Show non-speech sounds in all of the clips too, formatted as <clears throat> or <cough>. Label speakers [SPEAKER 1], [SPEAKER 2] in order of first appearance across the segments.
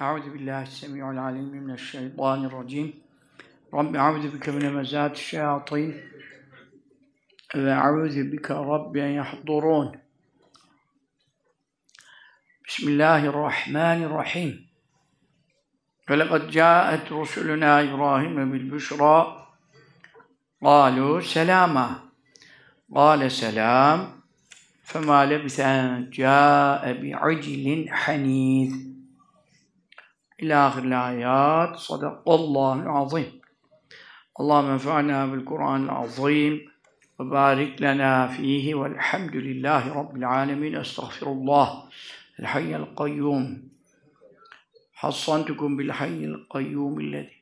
[SPEAKER 1] أعوذ بالله السميع العليم من الشيطان الرجيم. رب أعوذ بك من مزات الشياطين. وأعوذ بك رب أن يحضرون. بسم الله الرحمن الرحيم. ولقد جاءت رسلنا إبراهيم بالبشرى. قالوا سلاما. قال سلام. فما لبث أن جاء بعجل حنيذ. إلى آخر الآيات. صدق. الله العظيم. اللهم انفعنا بالقرآن العظيم وبارك لنا فيه والحمد لله رب العالمين. أستغفر الله. الحي القيوم. حصنتكم بالحي القيوم الذي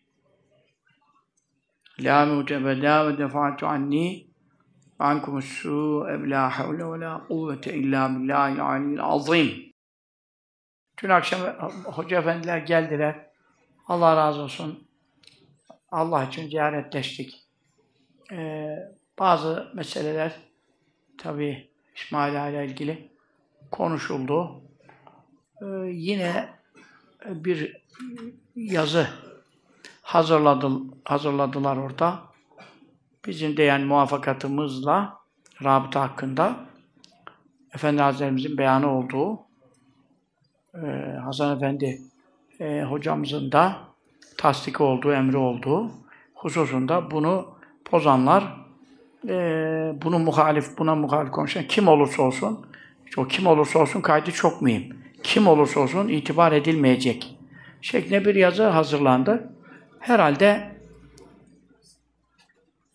[SPEAKER 1] لا موت أبدا ودفعت عني عنكم السوء بلا حول ولا قوة إلا بالله العلي العظيم. Dün akşam hoca efendiler geldiler. Allah razı olsun. Allah için ziyaretleştik. Ee, bazı meseleler tabi İsmail ile ilgili konuşuldu. Ee, yine bir yazı hazırladı, hazırladılar orada. Bizim de yani muvaffakatımızla rabıta hakkında Efendi Hazretlerimizin beyanı olduğu e, Hasan Efendi e, hocamızın da tasdik olduğu, emri olduğu hususunda bunu bozanlar e, bunu muhalif, buna muhalif konuşan kim olursa olsun o kim olursa olsun kaydı çok mühim. Kim olursa olsun itibar edilmeyecek şeklinde bir yazı hazırlandı. Herhalde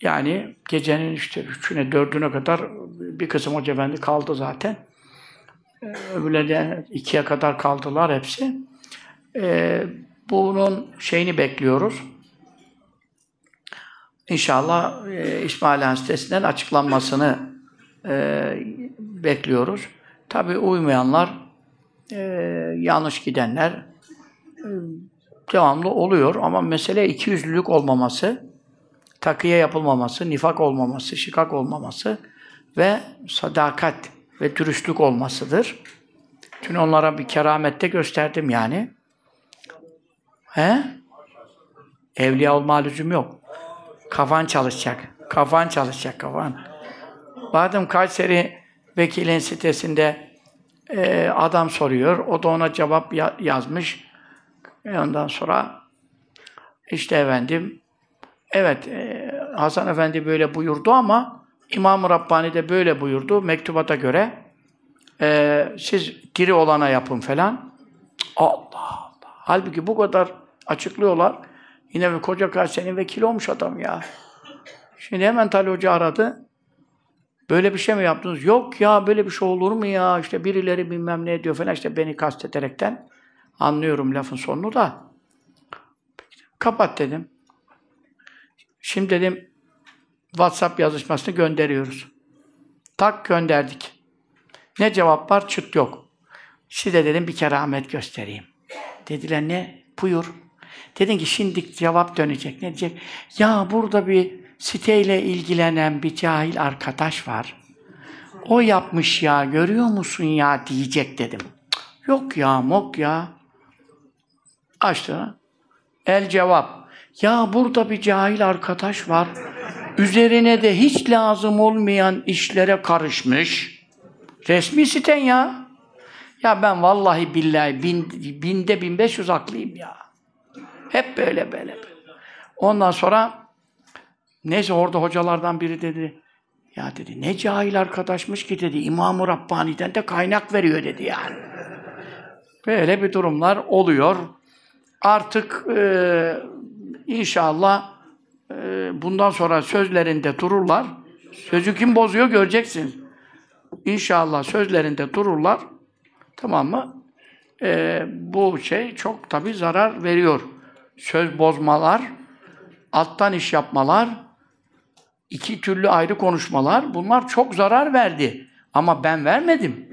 [SPEAKER 1] yani gecenin işte üçüne, dördüne kadar bir kısım hoca efendi kaldı zaten. Öbürleri de ikiye kadar kaldılar hepsi. Ee, bunun şeyini bekliyoruz. İnşallah e, İsmail Han açıklanmasını e, bekliyoruz. Tabi uymayanlar, e, yanlış gidenler e, devamlı oluyor ama mesele ikiyüzlülük olmaması, takiye yapılmaması, nifak olmaması, şikak olmaması ve sadakat ve dürüstlük olmasıdır. Dün onlara bir keramette gösterdim yani. He? Evliya olma lüzum yok. Kafan çalışacak. Kafan çalışacak, kafan. Badem Kayseri vekilin sitesinde e, adam soruyor. O da ona cevap ya- yazmış. E ondan sonra işte efendim evet e, Hasan Efendi böyle buyurdu ama İmam-ı Rabbani de böyle buyurdu mektubata göre e, siz diri olana yapın falan. Allah Allah. Halbuki bu kadar açıklıyorlar. Yine bir koca Kayseri'nin vekili olmuş adam ya. Şimdi hemen Tali Hoca aradı. Böyle bir şey mi yaptınız? Yok ya böyle bir şey olur mu ya? İşte birileri bilmem ne diyor falan işte beni kastederekten. Anlıyorum lafın sonunu da. Kapat dedim. Şimdi dedim WhatsApp yazışmasını gönderiyoruz. Tak gönderdik. Ne cevap var? Çıt yok. Size dedim bir keramet göstereyim. Dediler ne? Buyur. Dedin ki şimdi cevap dönecek. Ne diyecek? Ya burada bir siteyle ilgilenen bir cahil arkadaş var. O yapmış ya, görüyor musun ya diyecek dedim. Yok ya, mok ya. Açtı. El cevap. Ya burada bir cahil arkadaş var. Üzerine de hiç lazım olmayan işlere karışmış. Resmi siten ya. Ya ben vallahi billahi bin, binde bin beş yüz haklıyım ya. Hep böyle böyle. Ondan sonra neyse orada hocalardan biri dedi. Ya dedi ne cahil arkadaşmış ki dedi. İmam-ı Rabbani'den de kaynak veriyor dedi yani. Böyle bir durumlar oluyor. Artık e, inşallah bundan sonra sözlerinde dururlar. Sözü kim bozuyor göreceksin. İnşallah sözlerinde dururlar. Tamam mı? E, bu şey çok tabii zarar veriyor. Söz bozmalar, alttan iş yapmalar, iki türlü ayrı konuşmalar bunlar çok zarar verdi. Ama ben vermedim.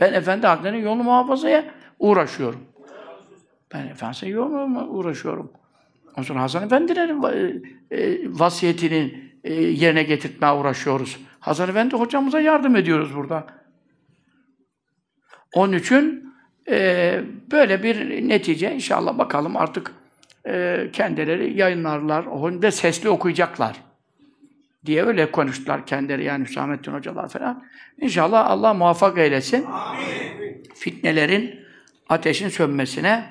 [SPEAKER 1] Ben Efendi Hazretleri'nin yolunu muhafazaya uğraşıyorum. Ben Efendimiz'e yoluna uğraşıyorum. Ondan sonra Hasan Efendi'nin va- e, vasiyetini e, yerine getirtmeye uğraşıyoruz. Hasan Efendi hocamıza yardım ediyoruz burada. Onun için böyle bir netice inşallah bakalım artık e, kendileri yayınlarlar. Onu da sesli okuyacaklar diye öyle konuştular kendileri yani Hüsamettin hocalar falan. İnşallah Allah muvaffak eylesin. Amin. Fitnelerin ateşin sönmesine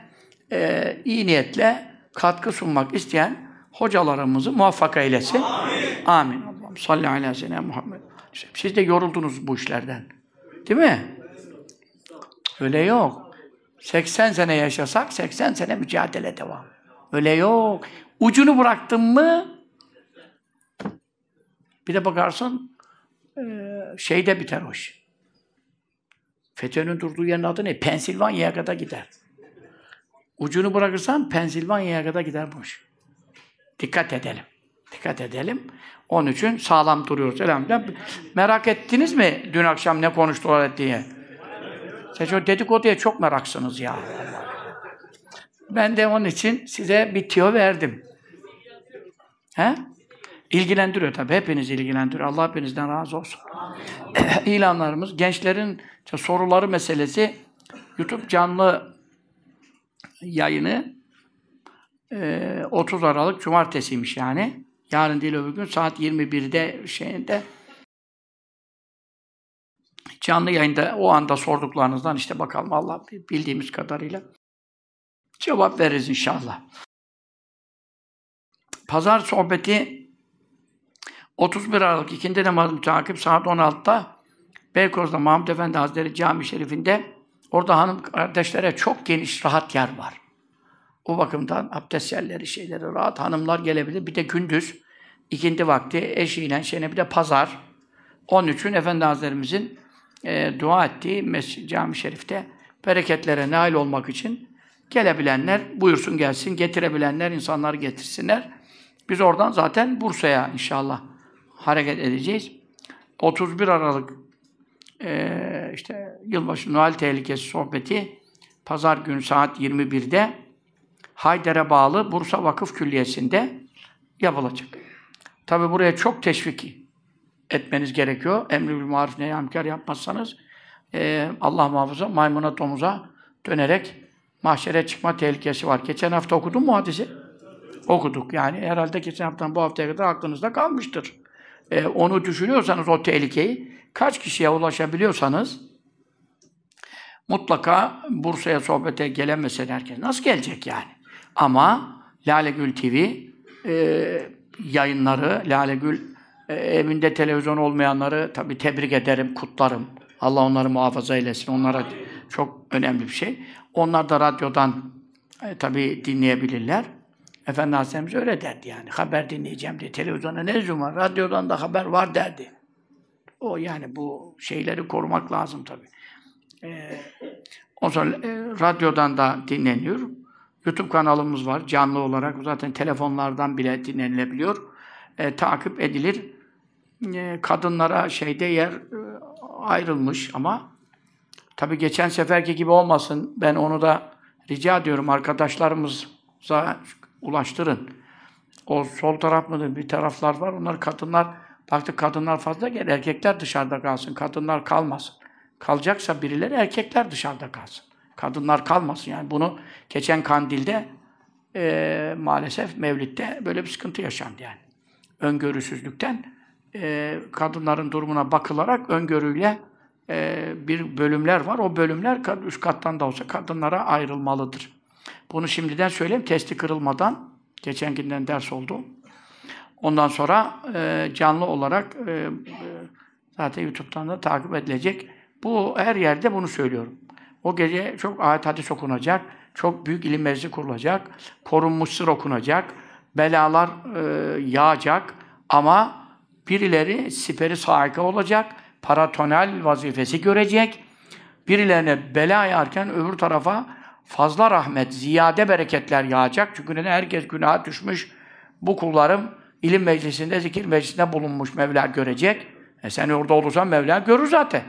[SPEAKER 1] e, iyi niyetle katkı sunmak isteyen hocalarımızı muvaffak eylesin. Amin. Amin. Allah'ım salli ala sene Muhammed. Siz de yoruldunuz bu işlerden. Değil mi? Öyle yok. 80 sene yaşasak 80 sene mücadele devam. Öyle yok. Ucunu bıraktın mı bir de bakarsın e, şeyde biter o iş. FETÖ'nün durduğu yerin adı ne? Pensilvanya'ya kadar gider. Ucunu bırakırsan Pensilvanya'ya kadar gider bu iş. Dikkat edelim. Dikkat edelim. Onun için sağlam duruyoruz. Elhamdülillah. Merak ettiniz mi dün akşam ne konuştular diye? Siz o dedikoduya çok meraksınız ya. Ben de onun için size bir tiyo verdim. He? İlgilendiriyor tabii. Hepinizi ilgilendiriyor. Allah hepinizden razı olsun. <clears throat> İlanlarımız, gençlerin soruları meselesi YouTube canlı yayını e, 30 Aralık Cumartesiymiş yani. Yarın değil öbür gün saat 21'de şeyinde canlı yayında o anda sorduklarınızdan işte bakalım Allah bildiğimiz kadarıyla cevap veririz inşallah. Pazar sohbeti 31 Aralık ikindi namazı takip saat 16'da Beykoz'da Mahmud Efendi Hazretleri Cami Şerifinde orada hanım kardeşlere çok geniş, rahat yer var. O bakımdan abdest yerleri, şeyleri rahat. Hanımlar gelebilir. Bir de gündüz, ikindi vakti eşiyle şeyine bir de pazar. Onun için Efendi Hazretlerimizin e, dua ettiği Mescid Cami Şerif'te bereketlere nail olmak için gelebilenler buyursun gelsin, getirebilenler insanları getirsinler. Biz oradan zaten Bursa'ya inşallah hareket edeceğiz. 31 Aralık e, işte yılbaşı Noel tehlikesi sohbeti pazar günü saat 21'de Hayder'e bağlı Bursa Vakıf Külliyesi'nde yapılacak. Tabi buraya çok teşvik etmeniz gerekiyor. Emri bil maruf neyamkar yapmazsanız e, Allah muhafaza maymuna domuza dönerek mahşere çıkma tehlikesi var. Geçen hafta okudun mu hadisi? Okuduk. Yani herhalde geçen haftadan bu haftaya kadar aklınızda kalmıştır e, onu düşünüyorsanız o tehlikeyi, kaç kişiye ulaşabiliyorsanız mutlaka Bursa'ya sohbete gelemese herkes. Nasıl gelecek yani? Ama Lale Gül TV e, yayınları, Lale Gül e, evinde televizyon olmayanları tabi tebrik ederim, kutlarım. Allah onları muhafaza eylesin. Onlara çok önemli bir şey. Onlar da radyodan e, tabi dinleyebilirler. Efendi Hazretimiz öyle derdi yani. Haber dinleyeceğim diye. Televizyona ne lüzum var? Radyodan da haber var derdi. O yani bu şeyleri korumak lazım tabii. Ee, o sonra e, radyodan da dinleniyor. YouTube kanalımız var canlı olarak. Zaten telefonlardan bile dinlenilebiliyor. E, takip edilir. E, kadınlara şeyde yer e, ayrılmış ama tabii geçen seferki gibi olmasın. Ben onu da rica ediyorum arkadaşlarımıza ulaştırın. O sol taraf mıdır? Bir taraflar var. Onlar kadınlar, baktık kadınlar fazla gel, erkekler dışarıda kalsın. Kadınlar kalmasın. Kalacaksa birileri erkekler dışarıda kalsın. Kadınlar kalmasın. Yani bunu geçen kandilde e, maalesef Mevlid'de böyle bir sıkıntı yaşandı yani. Öngörüsüzlükten e, kadınların durumuna bakılarak öngörüyle e, bir bölümler var. O bölümler üst kattan da olsa kadınlara ayrılmalıdır. Bunu şimdiden söyleyeyim, testi kırılmadan. Geçen günden ders oldu. Ondan sonra e, canlı olarak e, e, zaten YouTube'dan da takip edilecek. Bu her yerde bunu söylüyorum. O gece çok ayet hadis okunacak, çok büyük ilim meclisi kurulacak, korunmuş sır okunacak, belalar e, yağacak ama birileri siperi sahika olacak, paratonel vazifesi görecek, birilerine bela yağarken öbür tarafa fazla rahmet, ziyade bereketler yağacak. Çünkü neden? Herkes günaha düşmüş. Bu kullarım ilim meclisinde, zikir meclisinde bulunmuş Mevla görecek. E sen orada olursan Mevla görür zaten.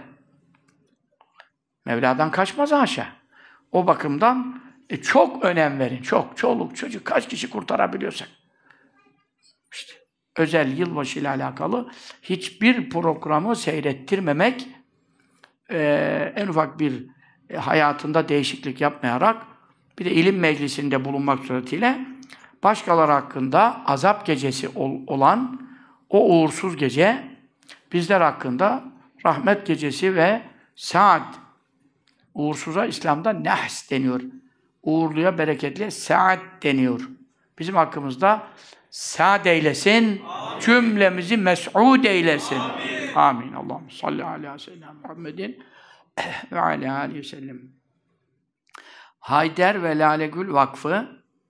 [SPEAKER 1] Mevla'dan kaçmaz aşağı. O bakımdan e, çok önem verin. Çok. Çoluk, çocuk kaç kişi kurtarabiliyorsak. İşte özel yılbaşı ile alakalı hiçbir programı seyrettirmemek e, en ufak bir hayatında değişiklik yapmayarak bir de ilim meclisinde bulunmak suretiyle başkaları hakkında azap gecesi ol, olan o uğursuz gece bizler hakkında rahmet gecesi ve saat uğursuza İslam'da nehs deniyor. Uğurluya, bereketli saat deniyor. Bizim hakkımızda saat eylesin, Amin. cümlemizi mes'ud eylesin. Amin. Amin. Allah'ım salli ala seyyidina Muhammedin <coughs> ve aleyhi ve sellem. Hayder ve Lalegül Vakfı,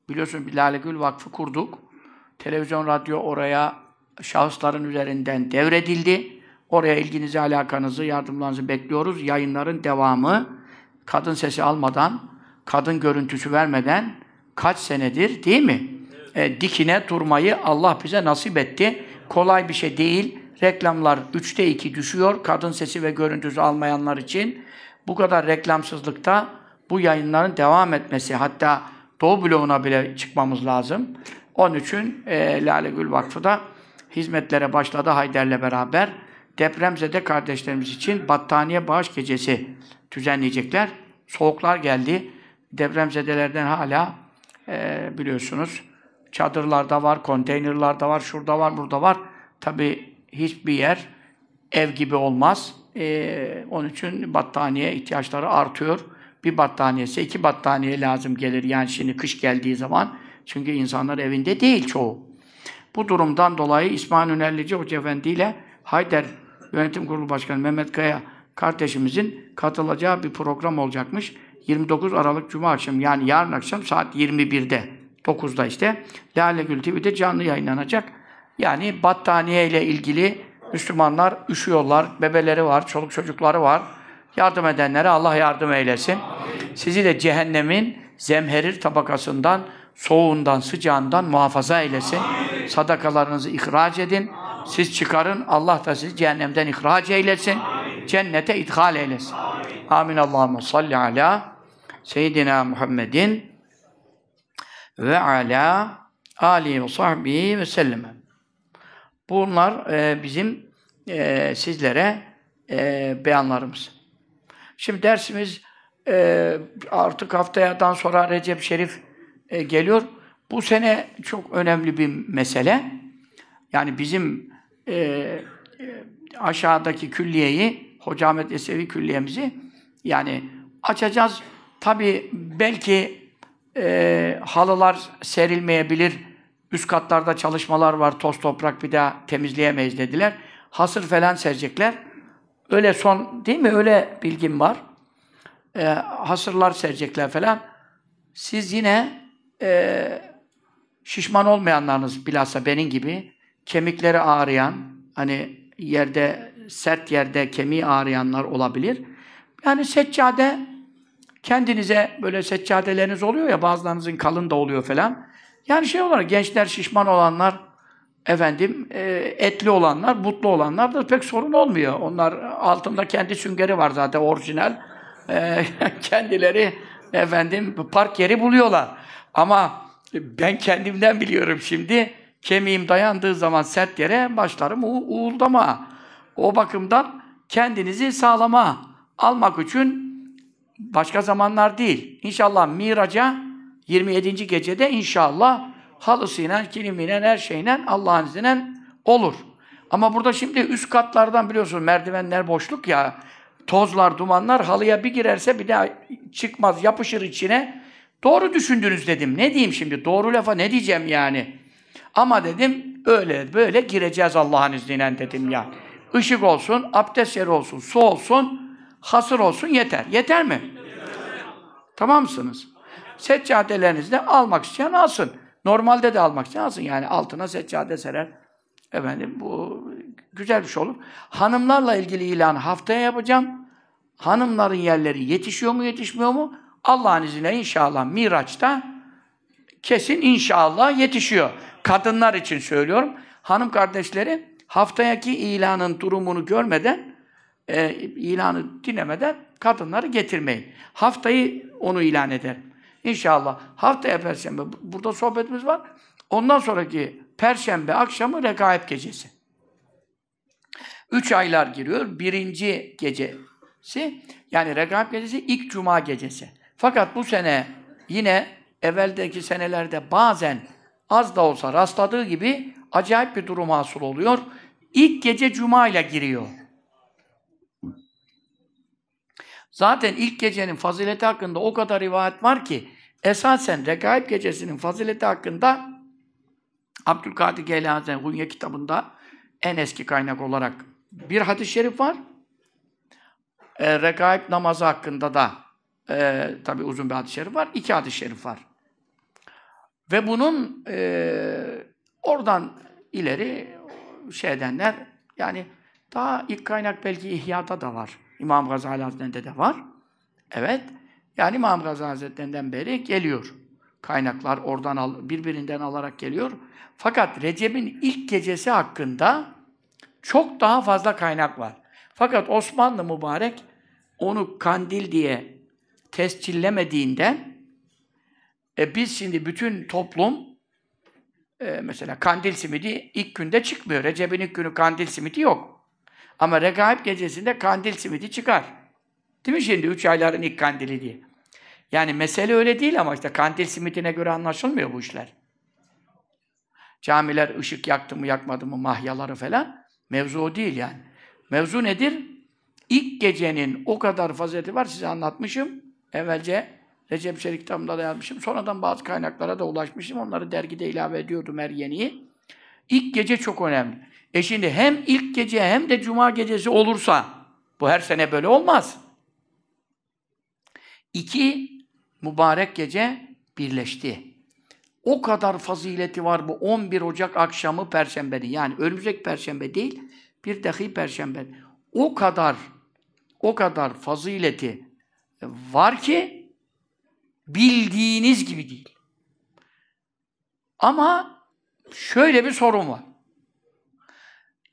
[SPEAKER 1] biliyorsun bir Lalegül Vakfı kurduk. Televizyon, radyo oraya şahısların üzerinden devredildi. Oraya ilginizi, alakanızı, yardımlarınızı bekliyoruz. Yayınların devamı, kadın sesi almadan, kadın görüntüsü vermeden kaç senedir değil mi? E, dikine durmayı Allah bize nasip etti. Kolay bir şey değil. Reklamlar üçte iki düşüyor. Kadın sesi ve görüntüsü almayanlar için. Bu kadar reklamsızlıkta bu yayınların devam etmesi, hatta Doğu bloğuna bile çıkmamız lazım. Onun için e, Lale Gül Vakfı da hizmetlere başladı Hayder'le beraber. Depremzede kardeşlerimiz için battaniye bağış gecesi düzenleyecekler. Soğuklar geldi. Depremzedelerden hala e, biliyorsunuz çadırlarda var, konteynerlarda var, şurada var, burada var. Tabi hiçbir yer ev gibi olmaz. E, onun için battaniye ihtiyaçları artıyor. Bir battaniyesi, iki battaniye lazım gelir. Yani şimdi kış geldiği zaman. Çünkü insanlar evinde değil çoğu. Bu durumdan dolayı İsmail Ünerlici Hoca Efendi ile Hayder Yönetim Kurulu Başkanı Mehmet Kaya kardeşimizin katılacağı bir program olacakmış. 29 Aralık Cuma akşam yani yarın akşam saat 21'de 9'da işte Lale Gül TV'de canlı yayınlanacak. Yani battaniye ile ilgili Müslümanlar üşüyorlar, bebeleri var, çoluk çocukları var. Yardım edenlere Allah yardım eylesin. Sizi de cehennemin zemherir tabakasından, soğuğundan, sıcağından muhafaza eylesin. Sadakalarınızı ihraç edin. Siz çıkarın, Allah da sizi cehennemden ihraç eylesin. Cennete idhal eylesin. Amin. Allahümme salli ala Seyyidina Muhammedin ve ala Ali ve sahbihi ve sellem. Bunlar e, bizim e, sizlere e, beyanlarımız. Şimdi dersimiz e, artık haftayadan sonra Recep Şerif e, geliyor. Bu sene çok önemli bir mesele. Yani bizim e, e, aşağıdaki külliyeyi, Hoca Ahmet Esevi külliyemizi yani açacağız. Tabi belki e, halılar serilmeyebilir. Üst katlarda çalışmalar var. Toz toprak bir daha temizleyemeyiz dediler. Hasır falan serecekler. Öyle son değil mi? Öyle bilgim var. E, hasırlar serecekler falan. Siz yine e, şişman olmayanlarınız bilhassa benim gibi kemikleri ağrıyan, hani yerde, sert yerde kemiği ağrıyanlar olabilir. Yani seccade kendinize böyle seccadeleriniz oluyor ya bazılarınızın kalın da oluyor falan. Yani şey olarak gençler şişman olanlar efendim e, etli olanlar, butlu olanlar da pek sorun olmuyor. Onlar altında kendi süngeri var zaten orijinal. E, <laughs> kendileri efendim park yeri buluyorlar. Ama ben kendimden biliyorum şimdi. Kemiğim dayandığı zaman sert yere başlarım uğuldama. O bakımdan kendinizi sağlama almak için başka zamanlar değil. İnşallah Miraç'a 27. gecede inşallah halısıyla, kilimiyle, her şeyle Allah'ın izniyle olur. Ama burada şimdi üst katlardan biliyorsunuz merdivenler boşluk ya, tozlar, dumanlar halıya bir girerse bir daha çıkmaz, yapışır içine. Doğru düşündünüz dedim. Ne diyeyim şimdi? Doğru lafa ne diyeceğim yani? Ama dedim öyle böyle gireceğiz Allah'ın izniyle dedim ya. Işık olsun, abdest yeri olsun, su olsun, hasır olsun yeter. Yeter mi? Tamam mısınız? Seccadelerinizde almak isteyen alsın. Normalde de almak isteyen alsın. Yani altına seccade serer. Efendim bu güzel bir şey olur. Hanımlarla ilgili ilan haftaya yapacağım. Hanımların yerleri yetişiyor mu yetişmiyor mu? Allah'ın izniyle inşallah Miraç'ta kesin inşallah yetişiyor. Kadınlar için söylüyorum. Hanım kardeşleri haftayaki ilanın durumunu görmeden, e, ilanı dinlemeden kadınları getirmeyin. Haftayı onu ilan eder. İnşallah haftaya perşembe burada sohbetimiz var. Ondan sonraki perşembe akşamı rekaip gecesi. Üç aylar giriyor. Birinci gecesi Yani Regaib gecesi ilk cuma gecesi. Fakat bu sene yine evveldeki senelerde bazen az da olsa rastladığı gibi acayip bir durum hasıl oluyor. İlk gece cuma ile giriyor. Zaten ilk gecenin fazileti hakkında o kadar rivayet var ki esasen Regaib gecesinin fazileti hakkında Abdülkadir Geylani Hazretleri Hunye kitabında en eski kaynak olarak bir hadis-i şerif var. E, Regaib namazı hakkında da e, tabi uzun bir hadis-i şerif var. İki hadis-i şerif var. Ve bunun e, oradan ileri şey edenler yani daha ilk kaynak belki İhya'da da var. İmam Gazali Hazretleri'nde de var. Evet. Yani İmam Gazali Hazretleri'nden beri geliyor. Kaynaklar oradan al, birbirinden alarak geliyor. Fakat Recep'in ilk gecesi hakkında çok daha fazla kaynak var. Fakat Osmanlı mübarek onu kandil diye tescillemediğinden e biz şimdi bütün toplum e, mesela kandil simidi ilk günde çıkmıyor. Recep'in ilk günü kandil simidi yok. Ama Regaib gecesinde kandil simidi çıkar. Değil mi şimdi? Üç ayların ilk kandili diye. Yani mesele öyle değil ama işte kandil simitine göre anlaşılmıyor bu işler. Camiler ışık yaktı mı yakmadı mı mahyaları falan. Mevzu değil yani. Mevzu nedir? İlk gecenin o kadar fazileti var size anlatmışım. Evvelce Recep Şerif kitabımda da yazmışım. Sonradan bazı kaynaklara da ulaşmışım. Onları dergide ilave ediyordum her yeniyi. İlk gece çok önemli. E şimdi hem ilk gece hem de cuma gecesi olursa bu her sene böyle olmaz. İki mübarek gece birleşti. O kadar fazileti var bu 11 Ocak akşamı Perşembe'nin. Yani önümüzdeki Perşembe değil, bir dahi Perşembe. O kadar, o kadar fazileti var ki bildiğiniz gibi değil. Ama şöyle bir sorun var.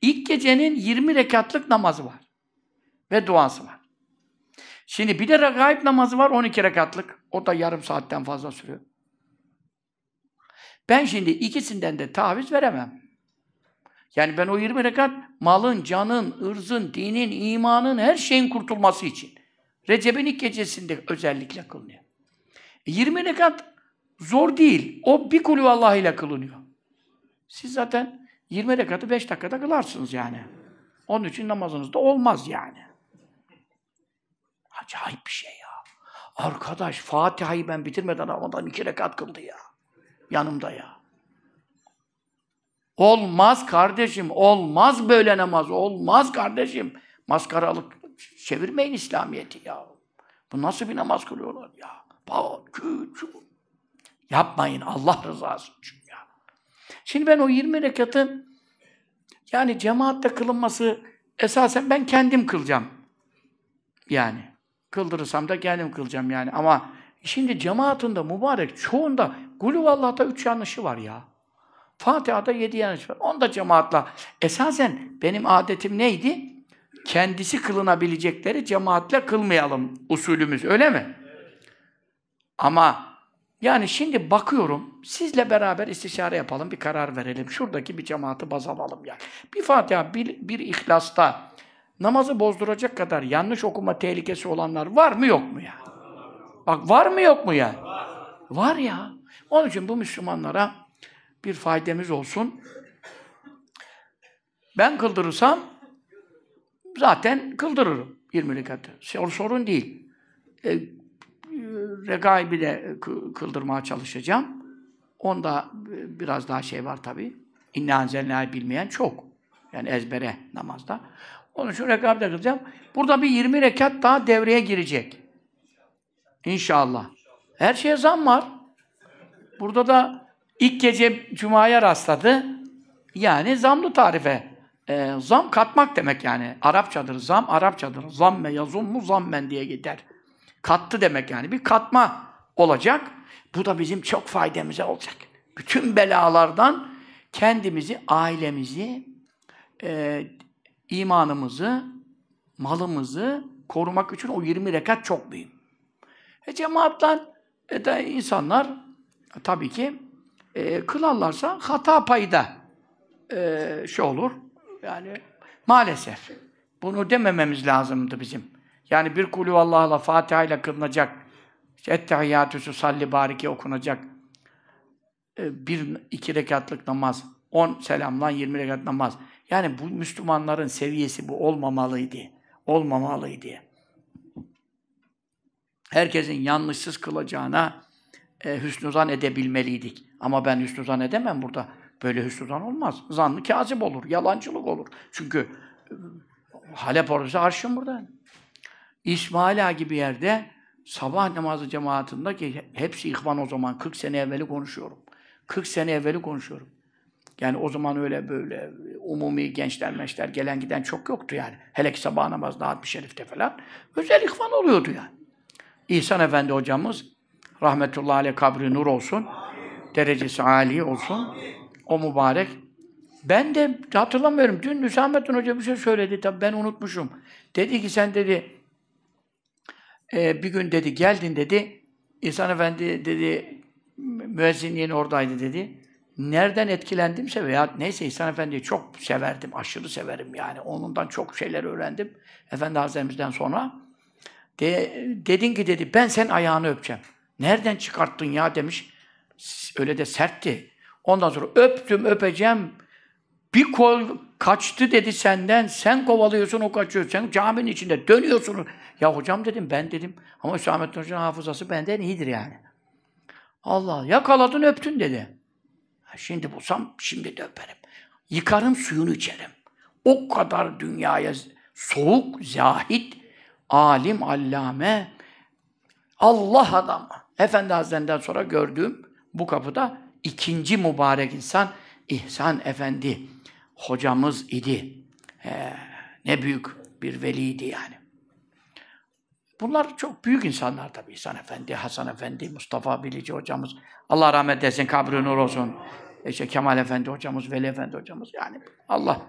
[SPEAKER 1] İlk gecenin 20 rekatlık namazı var. Ve duası var. Şimdi bir de regaib namazı var 12 rekatlık. O da yarım saatten fazla sürüyor. Ben şimdi ikisinden de taviz veremem. Yani ben o 20 rekat malın, canın, ırzın, dinin, imanın, her şeyin kurtulması için. Recep'in ilk gecesinde özellikle kılınıyor. 20 rekat zor değil. O bir kulü Allah ile kılınıyor. Siz zaten 20 rekatı 5 dakikada kılarsınız yani. Onun için namazınız da olmaz yani. Acayip bir şey ya. Arkadaş Fatiha'yı ben bitirmeden Ramazan iki rekat kıldı ya. Yanımda ya. Olmaz kardeşim, olmaz böyle namaz, olmaz kardeşim. Maskaralık çevirmeyin İslamiyet'i ya. Bu nasıl bir namaz kılıyorlar ya? Bak, küçük. Yapmayın Allah rızası için. Şimdi ben o 20 rekatın yani cemaatle kılınması esasen ben kendim kılacağım. Yani kıldırırsam da kendim kılacağım yani ama şimdi cemaatinde mübarek çoğunda Gulüvallah'ta üç yanlışı var ya. Fatiha'da yedi yanlış var. Onda cemaatla. Esasen benim adetim neydi? Kendisi kılınabilecekleri cemaatle kılmayalım usulümüz. Öyle mi? Ama yani şimdi bakıyorum, sizle beraber istişare yapalım, bir karar verelim. Şuradaki bir cemaati baz alalım yani. Bir Fatiha, bir, bir ihlasta namazı bozduracak kadar yanlış okuma tehlikesi olanlar var mı yok mu ya? Bak var mı yok mu ya? Var. Ya. Onun için bu Müslümanlara bir faydamız olsun. Ben kıldırırsam zaten kıldırırım 20 rekatı. Sorun değil. E, regaibi de kıldırmaya çalışacağım. Onda biraz daha şey var tabi. İnne anzelnâ'yı bilmeyen çok. Yani ezbere namazda. Onun için de kılacağım. Burada bir 20 rekat daha devreye girecek. İnşallah. Her şeye zam var. Burada da ilk gece Cuma'ya rastladı. Yani zamlı tarife. Ee, zam katmak demek yani. Arapçadır. Zam Arapçadır. Zamme yazummu zammen diye gider. Kattı demek yani. Bir katma olacak. Bu da bizim çok faydamıza olacak. Bütün belalardan kendimizi, ailemizi, e, imanımızı, malımızı korumak için o 20 rekat çok mühim. E cemaatler e de insanlar tabii ki e, kılarlarsa hata payı da e, şey olur. Yani maalesef. Bunu demememiz lazımdı bizim. Yani bir kulü Allah'la Fatiha ile kılınacak. İşte Ettehiyyatüsü salli bariki okunacak. E, bir iki rekatlık namaz. 10 selamlan 20 rekat namaz. Yani bu Müslümanların seviyesi bu olmamalıydı. Olmamalıydı. Herkesin yanlışsız kılacağına e, hüsnü zan edebilmeliydik. Ama ben hüsnü zan edemem burada. Böyle hüsnü zan olmaz. Zannı kazip olur, yalancılık olur. Çünkü e, Halep orası arşın burada. İsmaila gibi yerde sabah namazı cemaatinde ki hepsi ihvan o zaman 40 sene evveli konuşuyorum. 40 sene evveli konuşuyorum. Yani o zaman öyle böyle umumi gençler meşler gelen giden çok yoktu yani. Hele ki sabah namazda Hatmi Şerif'te falan. Özel ihvan oluyordu yani. İhsan Efendi hocamız rahmetullahi aleyh kabri nur olsun. Derecesi âli olsun. O mübarek. Ben de hatırlamıyorum. Dün Hüsamettin Hoca bir şey söyledi. Tabii ben unutmuşum. Dedi ki sen dedi e, bir gün dedi geldin dedi. İhsan Efendi dedi müezzinliğin oradaydı dedi. Nereden etkilendimse veya neyse İhsan Efendi'yi çok severdim, aşırı severim yani. Onundan çok şeyler öğrendim. Efendi Hazretlerimizden sonra. De, dedin ki dedi, ben sen ayağını öpeceğim. Nereden çıkarttın ya demiş. Öyle de sertti. Ondan sonra öptüm, öpeceğim. Bir kol kaçtı dedi senden. Sen kovalıyorsun, o kaçıyor. Sen caminin içinde dönüyorsun. Ya hocam dedim, ben dedim. Ama Hüsamettin Hoca'nın hafızası benden iyidir yani. Allah, yakaladın öptün dedi. Şimdi bulsam şimdi de öperim. Yıkarım suyunu içerim. O kadar dünyaya soğuk, zahit, alim, allame, Allah adamı. Efendi Hazretlerinden sonra gördüğüm bu kapıda ikinci mübarek insan İhsan Efendi hocamız idi. Ee, ne büyük bir veliydi yani. Bunlar çok büyük insanlar tabii. İhsan Efendi, Hasan Efendi, Mustafa Bilici hocamız. Allah rahmet eylesin, kabri nur olsun. İşte Kemal Efendi hocamız, Veli Efendi hocamız. Yani Allah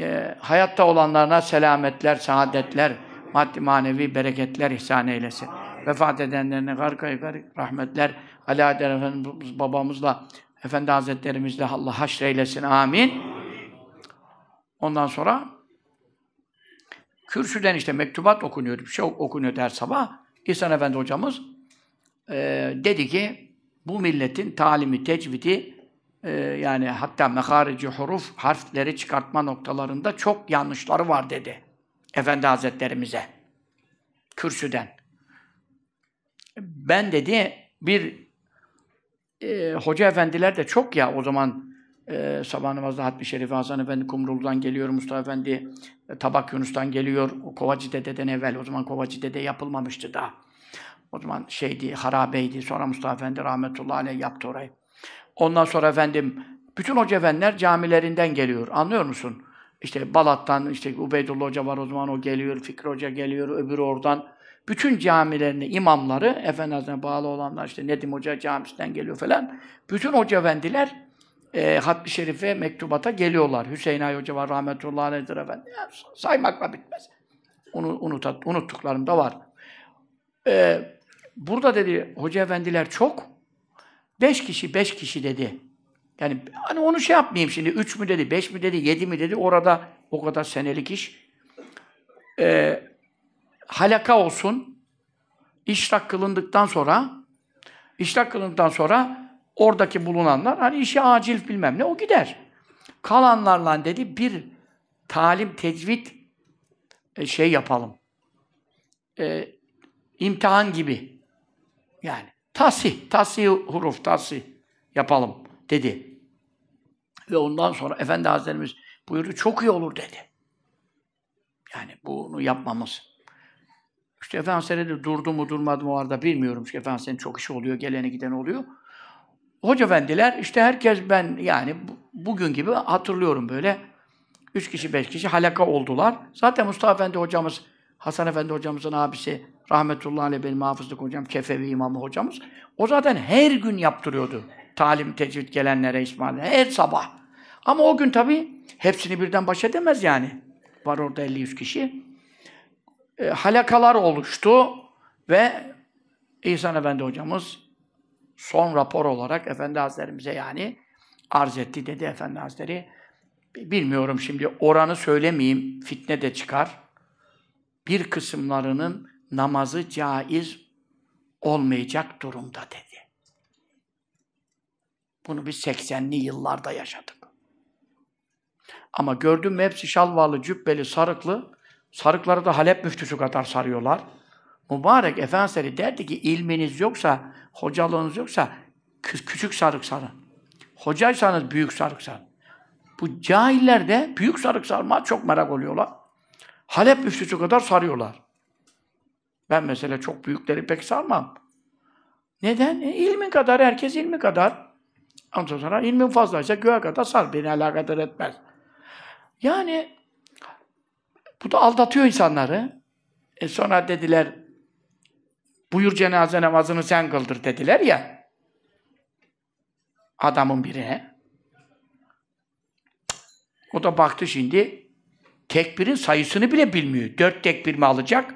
[SPEAKER 1] e, hayatta olanlarına selametler, saadetler, maddi manevi bereketler ihsan eylesin. Vefat edenlerine gargayı garip rahmetler, Ali Adem Efendimiz babamızla, Efendi Hazretlerimizle Allah haşreylesin. Amin. Ondan sonra kürsüden işte mektubat okunuyor, bir şey okunuyor her sabah. İhsan Efendi hocamız e, dedi ki bu milletin talimi, tecvidi e, yani hatta meharici huruf harfleri çıkartma noktalarında çok yanlışları var dedi. Efendi Hazretlerimize. Kürsüden. Ben dedi bir e, hoca efendiler de çok ya o zaman e, sabah namazda Hatmi Şerif Hasan Efendi Kumrul'dan geliyor, Mustafa Efendi e, Tabak Yunus'tan geliyor. O Kovacı Dede'den evvel, o zaman Kovacı Dede yapılmamıştı daha. O zaman şeydi, harabeydi. Sonra Mustafa Efendi rahmetullahi aleyh yaptı orayı. Ondan sonra efendim, bütün hoca efendiler camilerinden geliyor. Anlıyor musun? İşte Balat'tan, işte Ubeydullah Hoca var o zaman o geliyor, Fikri Hoca geliyor, öbürü oradan. Bütün camilerini, imamları, Efendi bağlı olanlar işte Nedim Hoca camisinden geliyor falan. Bütün hoca efendiler e, Hatmi Şerif'e mektubata geliyorlar. Hüseyin Ay Hoca var, rahmetullahi aleyhdir efendi. Ya, saymakla bitmez. Onu unut, unuttuklarım da var. Ee, burada dedi, hoca efendiler çok. Beş kişi, beş kişi dedi. Yani hani onu şey yapmayayım şimdi. Üç mü dedi, beş mi dedi, yedi mi dedi. Orada o kadar senelik iş. Ee, halaka olsun. İşrak kılındıktan sonra işrak kılındıktan sonra oradaki bulunanlar hani işi acil bilmem ne o gider. Kalanlarla dedi bir talim tecvid e, şey yapalım. E, imtihan gibi. Yani tasih, tasih huruf, tasih yapalım dedi. Ve ondan sonra Efendi Hazretlerimiz buyurdu çok iyi olur dedi. Yani bunu yapmamız. İşte Efendi Hazretleri durdu mu durmadı mı o arada bilmiyorum. İşte Efendi Hazretleri'nin çok işi oluyor, geleni giden oluyor. Hoca efendiler, işte herkes ben yani bugün gibi hatırlıyorum böyle. Üç kişi, beş kişi halaka oldular. Zaten Mustafa Efendi hocamız, Hasan Efendi hocamızın abisi, rahmetullahi aleyh benim hafızlık hocam, Kefevi imamı hocamız. O zaten her gün yaptırıyordu. Talim, tecvid gelenlere İsmail'e, her sabah. Ama o gün tabii hepsini birden baş edemez yani. Var orada 50-100 kişi. E, halakalar oluştu ve İhsan Efendi hocamız son rapor olarak Efendi Hazretlerimize yani arz etti dedi Efendi Hazretleri. Bilmiyorum şimdi oranı söylemeyeyim, fitne de çıkar. bir kısımlarının namazı caiz olmayacak durumda dedi. Bunu biz 80'li yıllarda yaşadık. Ama gördüm hepsi şalvarlı, cübbeli, sarıklı. Sarıkları da Halep müftüsü kadar sarıyorlar. Mübarek Efendimiz derdi ki ilminiz yoksa, hocalığınız yoksa kü- küçük sarık sarın. Hocaysanız büyük sarık sarın. Bu cahiller de büyük sarık sarma çok merak oluyorlar. Halep müftüsü kadar sarıyorlar. Ben mesela çok büyükleri pek sarmam. Neden? E, ilmin kadar, herkes ilmi kadar. Ondan sonra ilmin fazlaysa göğe kadar sar. Beni alakadar etmez. Yani bu da aldatıyor insanları. E sonra dediler buyur cenaze namazını sen kıldır dediler ya adamın birine. O da baktı şimdi tekbirin sayısını bile bilmiyor. Dört tekbir mi alacak?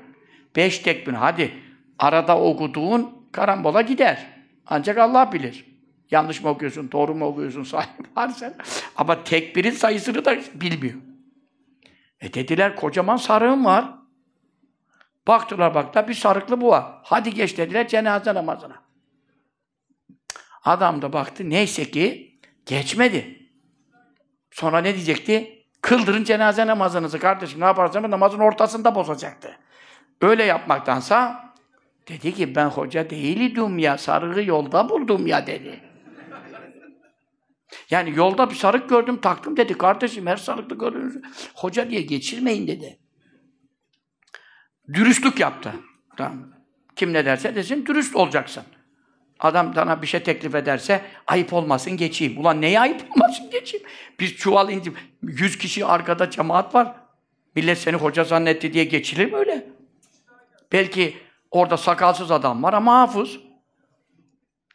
[SPEAKER 1] Beş tekbir. Hadi arada okuduğun karambola gider. Ancak Allah bilir. Yanlış mı okuyorsun, doğru mu okuyorsun, sahip varsa. Ama tekbirin sayısını da bilmiyor. E dediler kocaman sarığım var. Baktılar baktılar bir sarıklı var. Hadi geç dediler cenaze namazına. Adam da baktı neyse ki geçmedi. Sonra ne diyecekti? Kıldırın cenaze namazınızı kardeşim. Ne yaparsanız namazın ortasında bozacaktı. Öyle yapmaktansa dedi ki ben hoca değildim ya, sarığı yolda buldum ya dedi. Yani yolda bir sarık gördüm, taktım dedi. Kardeşim her sarıklı gördüğünüz hoca diye geçirmeyin dedi. Dürüstlük yaptı. Tamam. Kim ne derse desin, dürüst olacaksın. Adam sana bir şey teklif ederse ayıp olmasın geçeyim. Ulan neye ayıp olmasın geçeyim? Biz çuval indim. Yüz kişi arkada cemaat var. Millet seni hoca zannetti diye geçilir mi öyle? Belki orada sakalsız adam var ama hafız.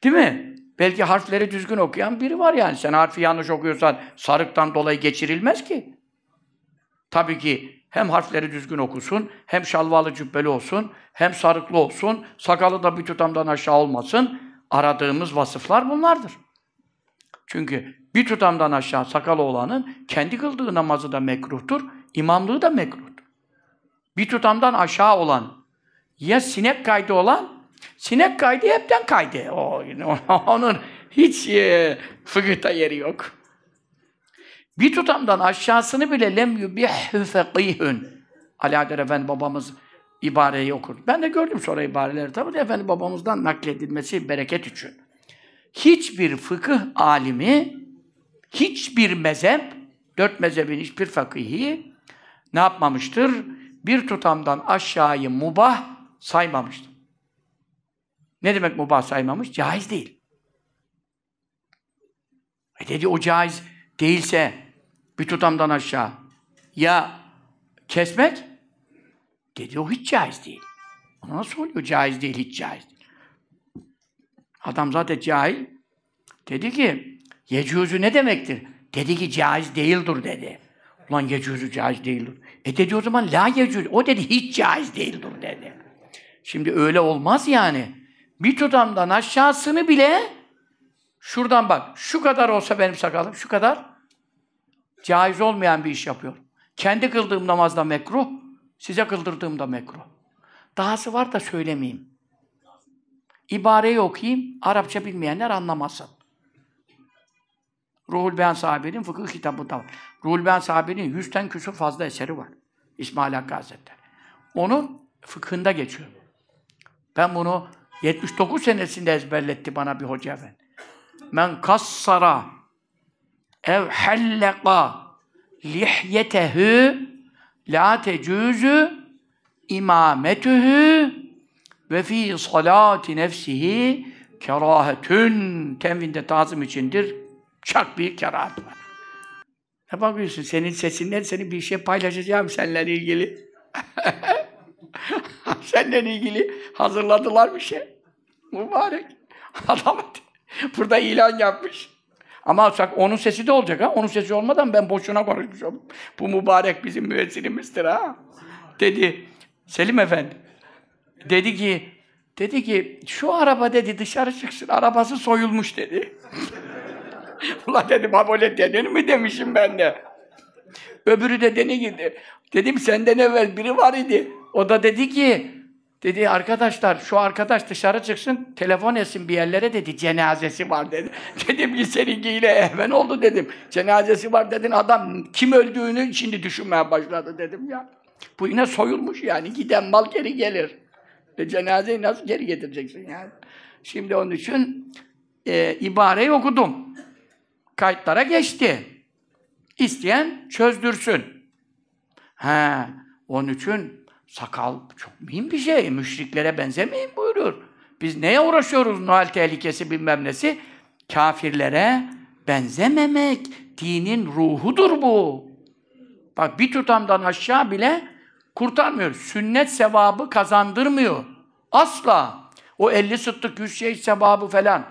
[SPEAKER 1] Değil mi? Belki harfleri düzgün okuyan biri var yani. Sen harfi yanlış okuyorsan sarıktan dolayı geçirilmez ki. Tabii ki hem harfleri düzgün okusun, hem şalvalı cübbeli olsun, hem sarıklı olsun, sakalı da bir tutamdan aşağı olmasın. Aradığımız vasıflar bunlardır. Çünkü bir tutamdan aşağı sakalı olanın kendi kıldığı namazı da mekruhtur, imamlığı da mekruhtur. Bir tutamdan aşağı olan, ya sinek kaydı olan, sinek kaydı hepten kaydı. O, onun hiç e, fıkıhta yeri yok. Bir tutamdan aşağısını bile lem yubihhü fekihün. Alaeddin Efendi babamız ibareyi okur. Ben de gördüm sonra ibareleri tabii de Efendi babamızdan nakledilmesi bereket için. Hiçbir fıkıh alimi, hiçbir mezhep, dört mezhebin hiçbir fakihi ne yapmamıştır? Bir tutamdan aşağıyı mubah saymamıştır. Ne demek mubah saymamış? Caiz değil. E dedi o caiz değilse bir tutamdan aşağı ya kesmek dedi o hiç caiz değil. Ona nasıl oluyor caiz değil, hiç caiz değil. Adam zaten cahil. Dedi ki yecüzü ne demektir? Dedi ki caiz değildir dedi. Ulan yecüzü caiz değildir. E dedi o zaman la yecüz. O dedi hiç caiz değildir dedi. Şimdi öyle olmaz yani. Bir tutamdan aşağısını bile şuradan bak şu kadar olsa benim sakalım şu kadar caiz olmayan bir iş yapıyor. Kendi kıldığım namazda mekruh, size kıldırdığımda mekruh. Dahası var da söylemeyeyim. İbareyi okuyayım, Arapça bilmeyenler anlamasın. Ruhul Beyan sahibinin fıkıh kitabında var. Ruhul Beyan sahibinin yüzden küsur fazla eseri var. İsmail Hakkı Hazretleri. Onun fıkhında geçiyor. Ben bunu 79 senesinde ezberletti bana bir hoca efendi. Men kassara ev helleka lihyetehu la tecuzu imametuhu ve fi salati nefsihi kerahetün tenvinde tazım içindir. Çak bir kerahat var. Ne bakıyorsun? Senin sesinden seni bir şey paylaşacağım seninle ilgili. <laughs> seninle ilgili hazırladılar bir şey. Mübarek. Adam <laughs> burada ilan yapmış. Ama onun sesi de olacak ha. Onun sesi olmadan ben boşuna konuşmuşum. Bu mübarek bizim müezzinimizdir ha. Dedi Selim Efendi. Dedi ki dedi ki şu araba dedi dışarı çıksın. Arabası soyulmuş dedi. <laughs> Ulan dedim ha böyle denir mi demişim ben de. Öbürü de deni gibi. Dedim senden evvel biri var idi. O da dedi ki, dedi arkadaşlar şu arkadaş dışarı çıksın, telefon etsin bir yerlere dedi, cenazesi var dedi. <laughs> dedim ki seninkiyle ehven oldu dedim. Cenazesi var dedin, adam kim öldüğünü şimdi düşünmeye başladı dedim ya. Bu yine soyulmuş yani, giden mal geri gelir. E, cenazeyi nasıl geri getireceksin yani? Şimdi onun için e, ibareyi okudum. Kayıtlara geçti. İsteyen çözdürsün. He, onun için sakal çok mühim bir şey. Müşriklere benzemeyin buyurur. Biz neye uğraşıyoruz Noel tehlikesi bilmem nesi? Kafirlere benzememek. Dinin ruhudur bu. Bak bir tutamdan aşağı bile kurtarmıyor. Sünnet sevabı kazandırmıyor. Asla. O 50 sıttık, 100 şehit sevabı falan.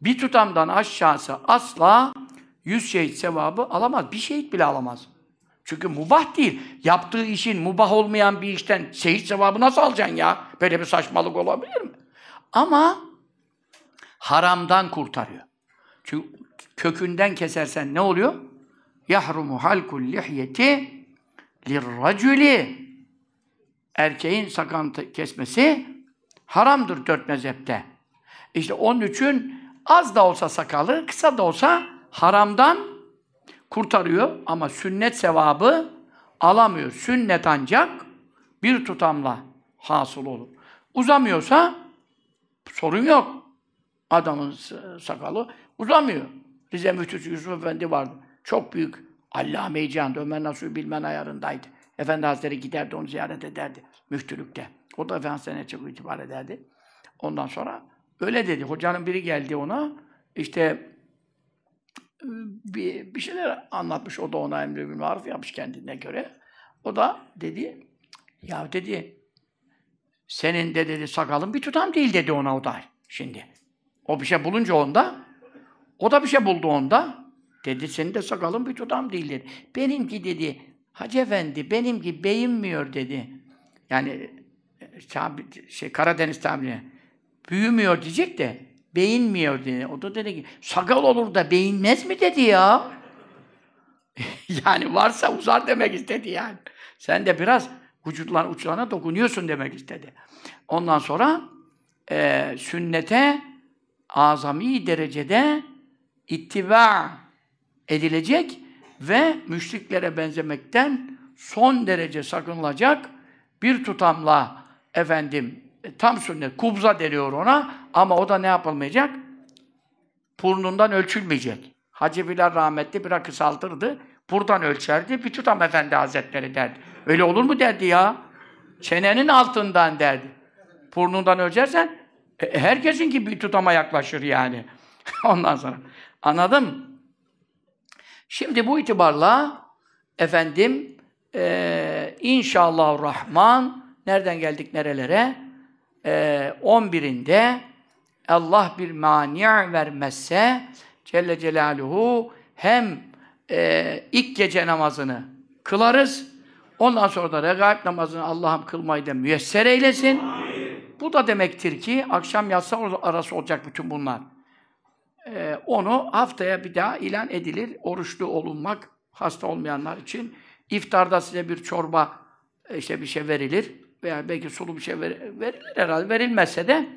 [SPEAKER 1] Bir tutamdan aşağısı asla 100 şehit sevabı alamaz. Bir şehit bile alamaz. Çünkü mubah değil. Yaptığı işin mubah olmayan bir işten şehit sevabı nasıl alacaksın ya? Böyle bir saçmalık olabilir mi? Ama haramdan kurtarıyor. Çünkü kökünden kesersen ne oluyor? Yahrumu halkul lihyeti lirraculi erkeğin sakal kesmesi haramdır dört mezhepte. İşte onun için az da olsa sakalı, kısa da olsa haramdan kurtarıyor ama sünnet sevabı alamıyor. Sünnet ancak bir tutamla hasıl olur. Uzamıyorsa sorun yok. Adamın sakalı uzamıyor. Rize Müftüsü Yusuf Efendi vardı. Çok büyük allame-i cihan, Ömer Nasuhi bilmen ayarındaydı. Efendi Hazretleri giderdi, onu ziyaret ederdi müftülükte. O da Efendi Hazretleri'ne çok itibar ederdi. Ondan sonra öyle dedi. Hocanın biri geldi ona, işte bir, bir şeyler anlatmış. O da ona emri bil maruf yapmış kendine göre. O da dedi, ya dedi, senin de dedi sakalın bir tutam değil dedi ona o da şimdi. O bir şey bulunca onda, o da bir şey buldu onda. Dedi senin de sakalın bir tutam değil dedi. Benimki dedi, Hacı Efendi benimki beyinmiyor dedi. Yani şey Karadeniz tabiri büyümüyor diyecek de beyinmiyor dedi. O da dedi ki sakal olur da beyinmez mi dedi ya. <laughs> yani varsa uzar demek istedi yani. Sen de biraz vücutlar uçlarına dokunuyorsun demek istedi. Ondan sonra e, sünnete azami derecede ittiba edilecek ve müşriklere benzemekten son derece sakınılacak bir tutamla efendim tam sünnet, kubza deniyor ona ama o da ne yapılmayacak? Burnundan ölçülmeyecek. Hacı Bilal rahmetli biraz kısaltırdı. Buradan ölçerdi. Bir tutam efendi hazretleri derdi. Öyle olur mu derdi ya? Çenenin altından derdi. Burnundan ölçersen e, herkesin gibi bir tutama yaklaşır yani. <laughs> Ondan sonra. Anladın Şimdi bu itibarla efendim e, inşallah Rahman nereden geldik nerelere? E, 11'inde Allah bir mani vermezse Celle Celaluhu hem e, ilk gece namazını kılarız. Ondan sonra da regaib namazını Allah'ım kılmayı da müyesser eylesin. Bu da demektir ki akşam yatsı arası olacak bütün bunlar e, onu haftaya bir daha ilan edilir. Oruçlu olunmak hasta olmayanlar için. iftarda size bir çorba e, işte bir şey verilir veya belki sulu bir şey ver, verilir herhalde. Verilmezse de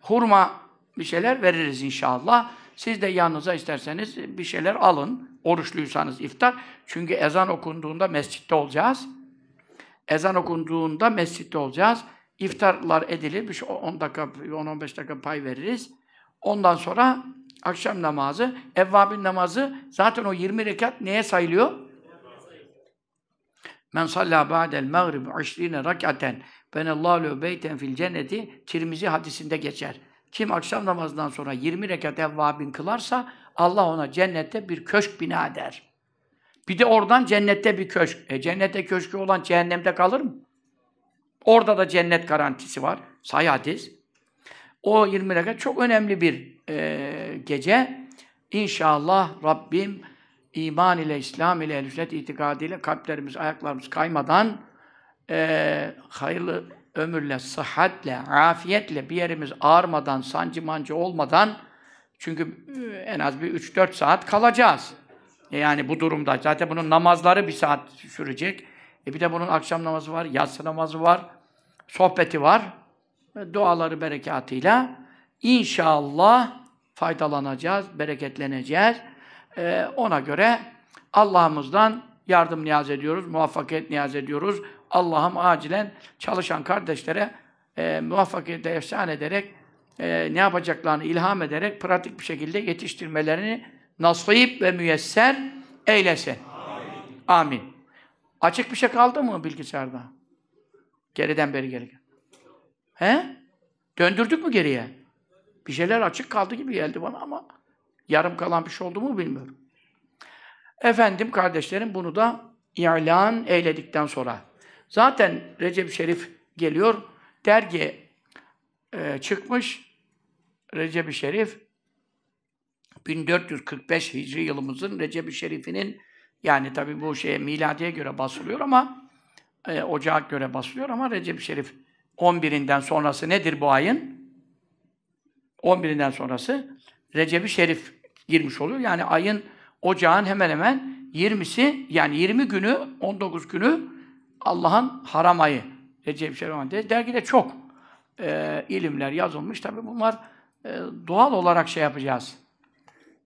[SPEAKER 1] hurma bir şeyler veririz inşallah. Siz de yanınıza isterseniz bir şeyler alın. Oruçluysanız iftar. Çünkü ezan okunduğunda mescitte olacağız. Ezan okunduğunda mescitte olacağız. İftarlar edilir. Bir 10 dakika, 10-15 dakika pay veririz. Ondan sonra akşam namazı, evvabin namazı zaten o 20 rekat neye sayılıyor? Men salla ba'del mağrib 20 rekaten benallahu lehu beyten fil cenneti Tirmizi hadisinde geçer. Kim akşam namazından sonra 20 rekat evvabin kılarsa Allah ona cennette bir köşk bina eder. Bir de oradan cennette bir köşk. E cennette köşkü olan cehennemde kalır mı? Orada da cennet garantisi var. Say hadis. O 20 rekat çok önemli bir e, gece. İnşallah Rabbim iman ile, İslam ile, sünnet itikadiyle kalplerimiz, ayaklarımız kaymadan e, hayırlı ömürle, sıhhatle, afiyetle bir yerimiz ağırmadan, sancı mancı olmadan çünkü e, en az bir 3-4 saat kalacağız. E yani bu durumda. Zaten bunun namazları bir saat sürecek. E bir de bunun akşam namazı var, yatsı namazı var. sohbeti var. Duaları berekatıyla inşallah faydalanacağız, bereketleneceğiz. Ee, ona göre Allah'ımızdan yardım niyaz ediyoruz, muvaffakiyet niyaz ediyoruz. Allah'ım acilen çalışan kardeşlere e, muvaffakiyete ihsan ederek e, ne yapacaklarını ilham ederek pratik bir şekilde yetiştirmelerini nasip ve müyesser eylesin. Amin. Amin. Açık bir şey kaldı mı bilgisayarda? Geriden beri gelirken. He? Döndürdük mü geriye? Bir şeyler açık kaldı gibi geldi bana ama yarım kalan bir şey oldu mu bilmiyorum. Efendim kardeşlerim bunu da ilan eyledikten sonra. Zaten Recep Şerif geliyor. Dergi e, çıkmış. Recep Şerif 1445 Hicri yılımızın Recep Şerif'inin yani tabi bu şeye miladiye göre basılıyor ama e, ocağa göre basılıyor ama Recep Şerif 11'inden sonrası nedir bu ayın? 11'inden sonrası Recep Şerif girmiş oluyor. Yani ayın ocağın hemen hemen 20'si yani 20 günü 19 günü Allah'ın haram ayı. Recep Şerif ayı. Dergide çok e, ilimler yazılmış. Tabi bunlar e, doğal olarak şey yapacağız.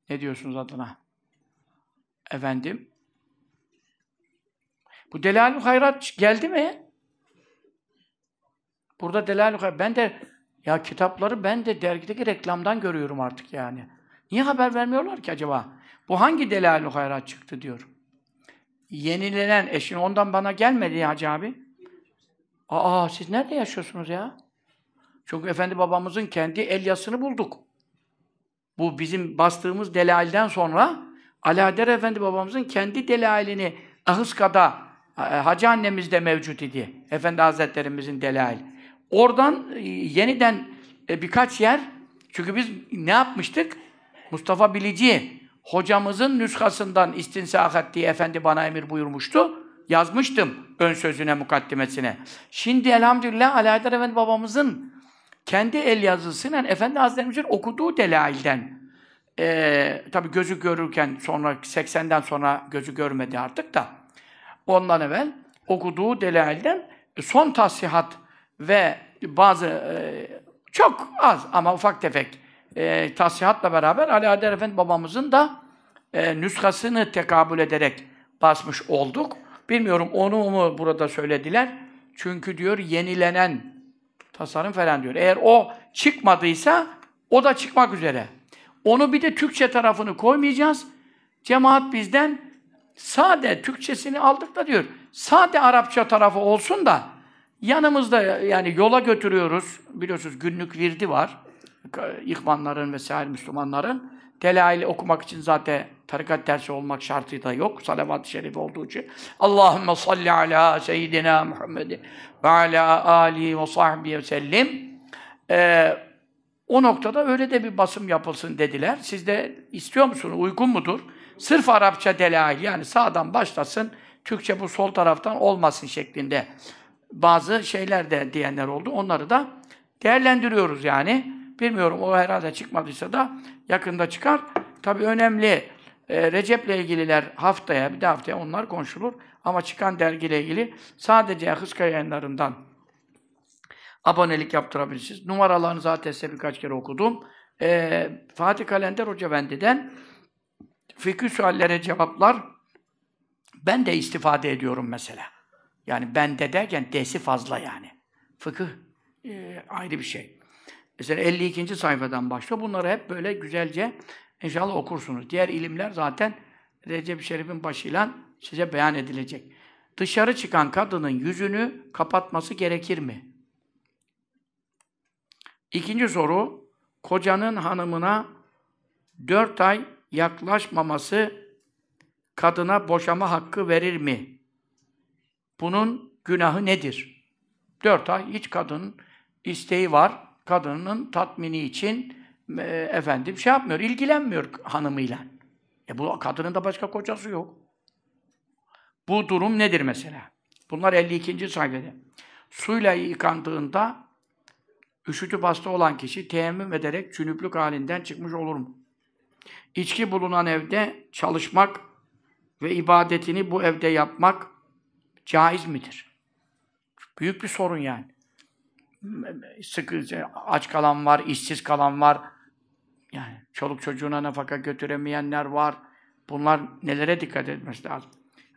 [SPEAKER 1] Ne diyorsunuz adına? Efendim? Bu Delalül Hayrat geldi mi? Burada Delalül Hayrat. Ben de ya kitapları ben de dergideki reklamdan görüyorum artık yani. Niye haber vermiyorlar ki acaba? Bu hangi Delalül Hayrat çıktı diyor. Yenilenen eşin ondan bana gelmedi ya Hacı abi. Aa siz nerede yaşıyorsunuz ya? Çünkü Efendi babamızın kendi el yazısını bulduk. Bu bizim bastığımız delailden sonra Alaeddin Efendi babamızın kendi delailini Ahıska'da e, Hacı annemizde mevcut idi. Efendi Hazretlerimizin delail. Oradan e, yeniden e, birkaç yer çünkü biz ne yapmıştık? Mustafa Bilici hocamızın nüshasından istinsak ettiği efendi bana emir buyurmuştu. Yazmıştım ön sözüne, mukaddimesine. Şimdi elhamdülillah Alaeddin Efendi babamızın kendi el yazısıyla Efendi Hazretlerimizin okuduğu delailden e, tabi gözü görürken sonra 80'den sonra gözü görmedi artık da ondan evvel okuduğu delailden son tasihat ve bazı e, çok az ama ufak tefek e, tasihatla beraber Ali Adem Efendi babamızın da e, nüshasını tekabül ederek basmış olduk. Bilmiyorum onu mu burada söylediler. Çünkü diyor yenilenen tasarım falan diyor. Eğer o çıkmadıysa o da çıkmak üzere. Onu bir de Türkçe tarafını koymayacağız. Cemaat bizden sade Türkçesini aldık da diyor. Sade Arapça tarafı olsun da yanımızda yani yola götürüyoruz. Biliyorsunuz günlük virdi var. İhvanların vesaire Müslümanların. Delail okumak için zaten tarikat dersi olmak şartı da yok. Salavat-ı şerif olduğu için. Allahümme salli ala seyyidina Muhammed ve ala alihi ve sahbihi ve sellim. Ee, o noktada öyle de bir basım yapılsın dediler. Siz de istiyor musunuz? Uygun mudur? Sırf Arapça delail yani sağdan başlasın, Türkçe bu sol taraftan olmasın şeklinde bazı şeyler de diyenler oldu. Onları da değerlendiriyoruz yani. Bilmiyorum o herhalde çıkmadıysa da yakında çıkar. Tabii önemli e, Recep'le ilgililer haftaya, bir de haftaya onlar konuşulur. Ama çıkan dergiyle ilgili sadece Hıska yayınlarından abonelik yaptırabilirsiniz. Numaralarını zaten size birkaç kere okudum. E, Fatih Kalender Hoca Efendi'den fikri suallere cevaplar ben de istifade ediyorum mesela. Yani ben de derken desi fazla yani. Fıkıh e, ayrı bir şey. Mesela 52. sayfadan başlıyor. Bunları hep böyle güzelce inşallah okursunuz. Diğer ilimler zaten Recep Şerif'in başıyla size beyan edilecek. Dışarı çıkan kadının yüzünü kapatması gerekir mi? İkinci soru, kocanın hanımına dört ay yaklaşmaması kadına boşama hakkı verir mi? Bunun günahı nedir? Dört ay hiç kadının isteği var. Kadının tatmini için e, efendim şey yapmıyor, ilgilenmiyor hanımıyla. E bu kadının da başka kocası yok. Bu durum nedir mesela? Bunlar 52. sayfada. Suyla yıkandığında üşütüp hasta olan kişi teyemmüm ederek cünüplük halinden çıkmış olur mu? İçki bulunan evde çalışmak ve ibadetini bu evde yapmak caiz midir? Büyük bir sorun yani. sıkı, aç kalan var, işsiz kalan var. Yani çoluk çocuğuna nafaka götüremeyenler var. Bunlar nelere dikkat etmesi lazım?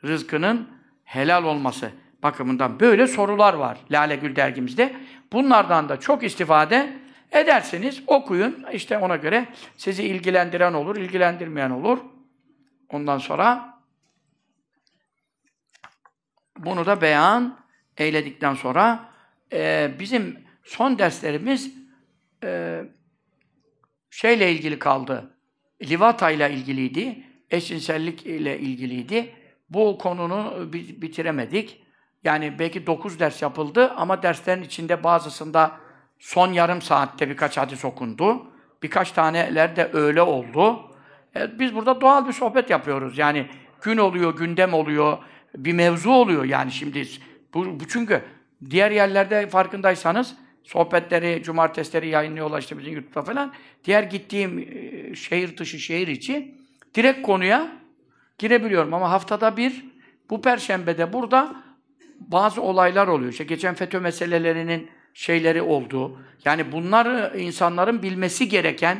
[SPEAKER 1] Rızkının helal olması bakımından böyle sorular var Lale Gül dergimizde. Bunlardan da çok istifade edersiniz. Okuyun. İşte ona göre sizi ilgilendiren olur, ilgilendirmeyen olur. Ondan sonra bunu da beyan eyledikten sonra e, bizim son derslerimiz e, şeyle ilgili kaldı. Livata ile ilgiliydi. Eşcinsellik ile ilgiliydi. Bu konunu bitiremedik. Yani belki dokuz ders yapıldı ama derslerin içinde bazısında son yarım saatte birkaç hadis okundu. Birkaç taneler de öyle oldu. E, biz burada doğal bir sohbet yapıyoruz. Yani gün oluyor, gündem oluyor, bir mevzu oluyor yani şimdi. Bu, bu çünkü diğer yerlerde farkındaysanız sohbetleri, cumartesileri yayınlıyorlar işte bizim YouTube'da falan. Diğer gittiğim e, şehir dışı, şehir içi direkt konuya girebiliyorum ama haftada bir bu perşembede burada bazı olaylar oluyor. İşte geçen FETÖ meselelerinin şeyleri oldu. Yani bunlar insanların bilmesi gereken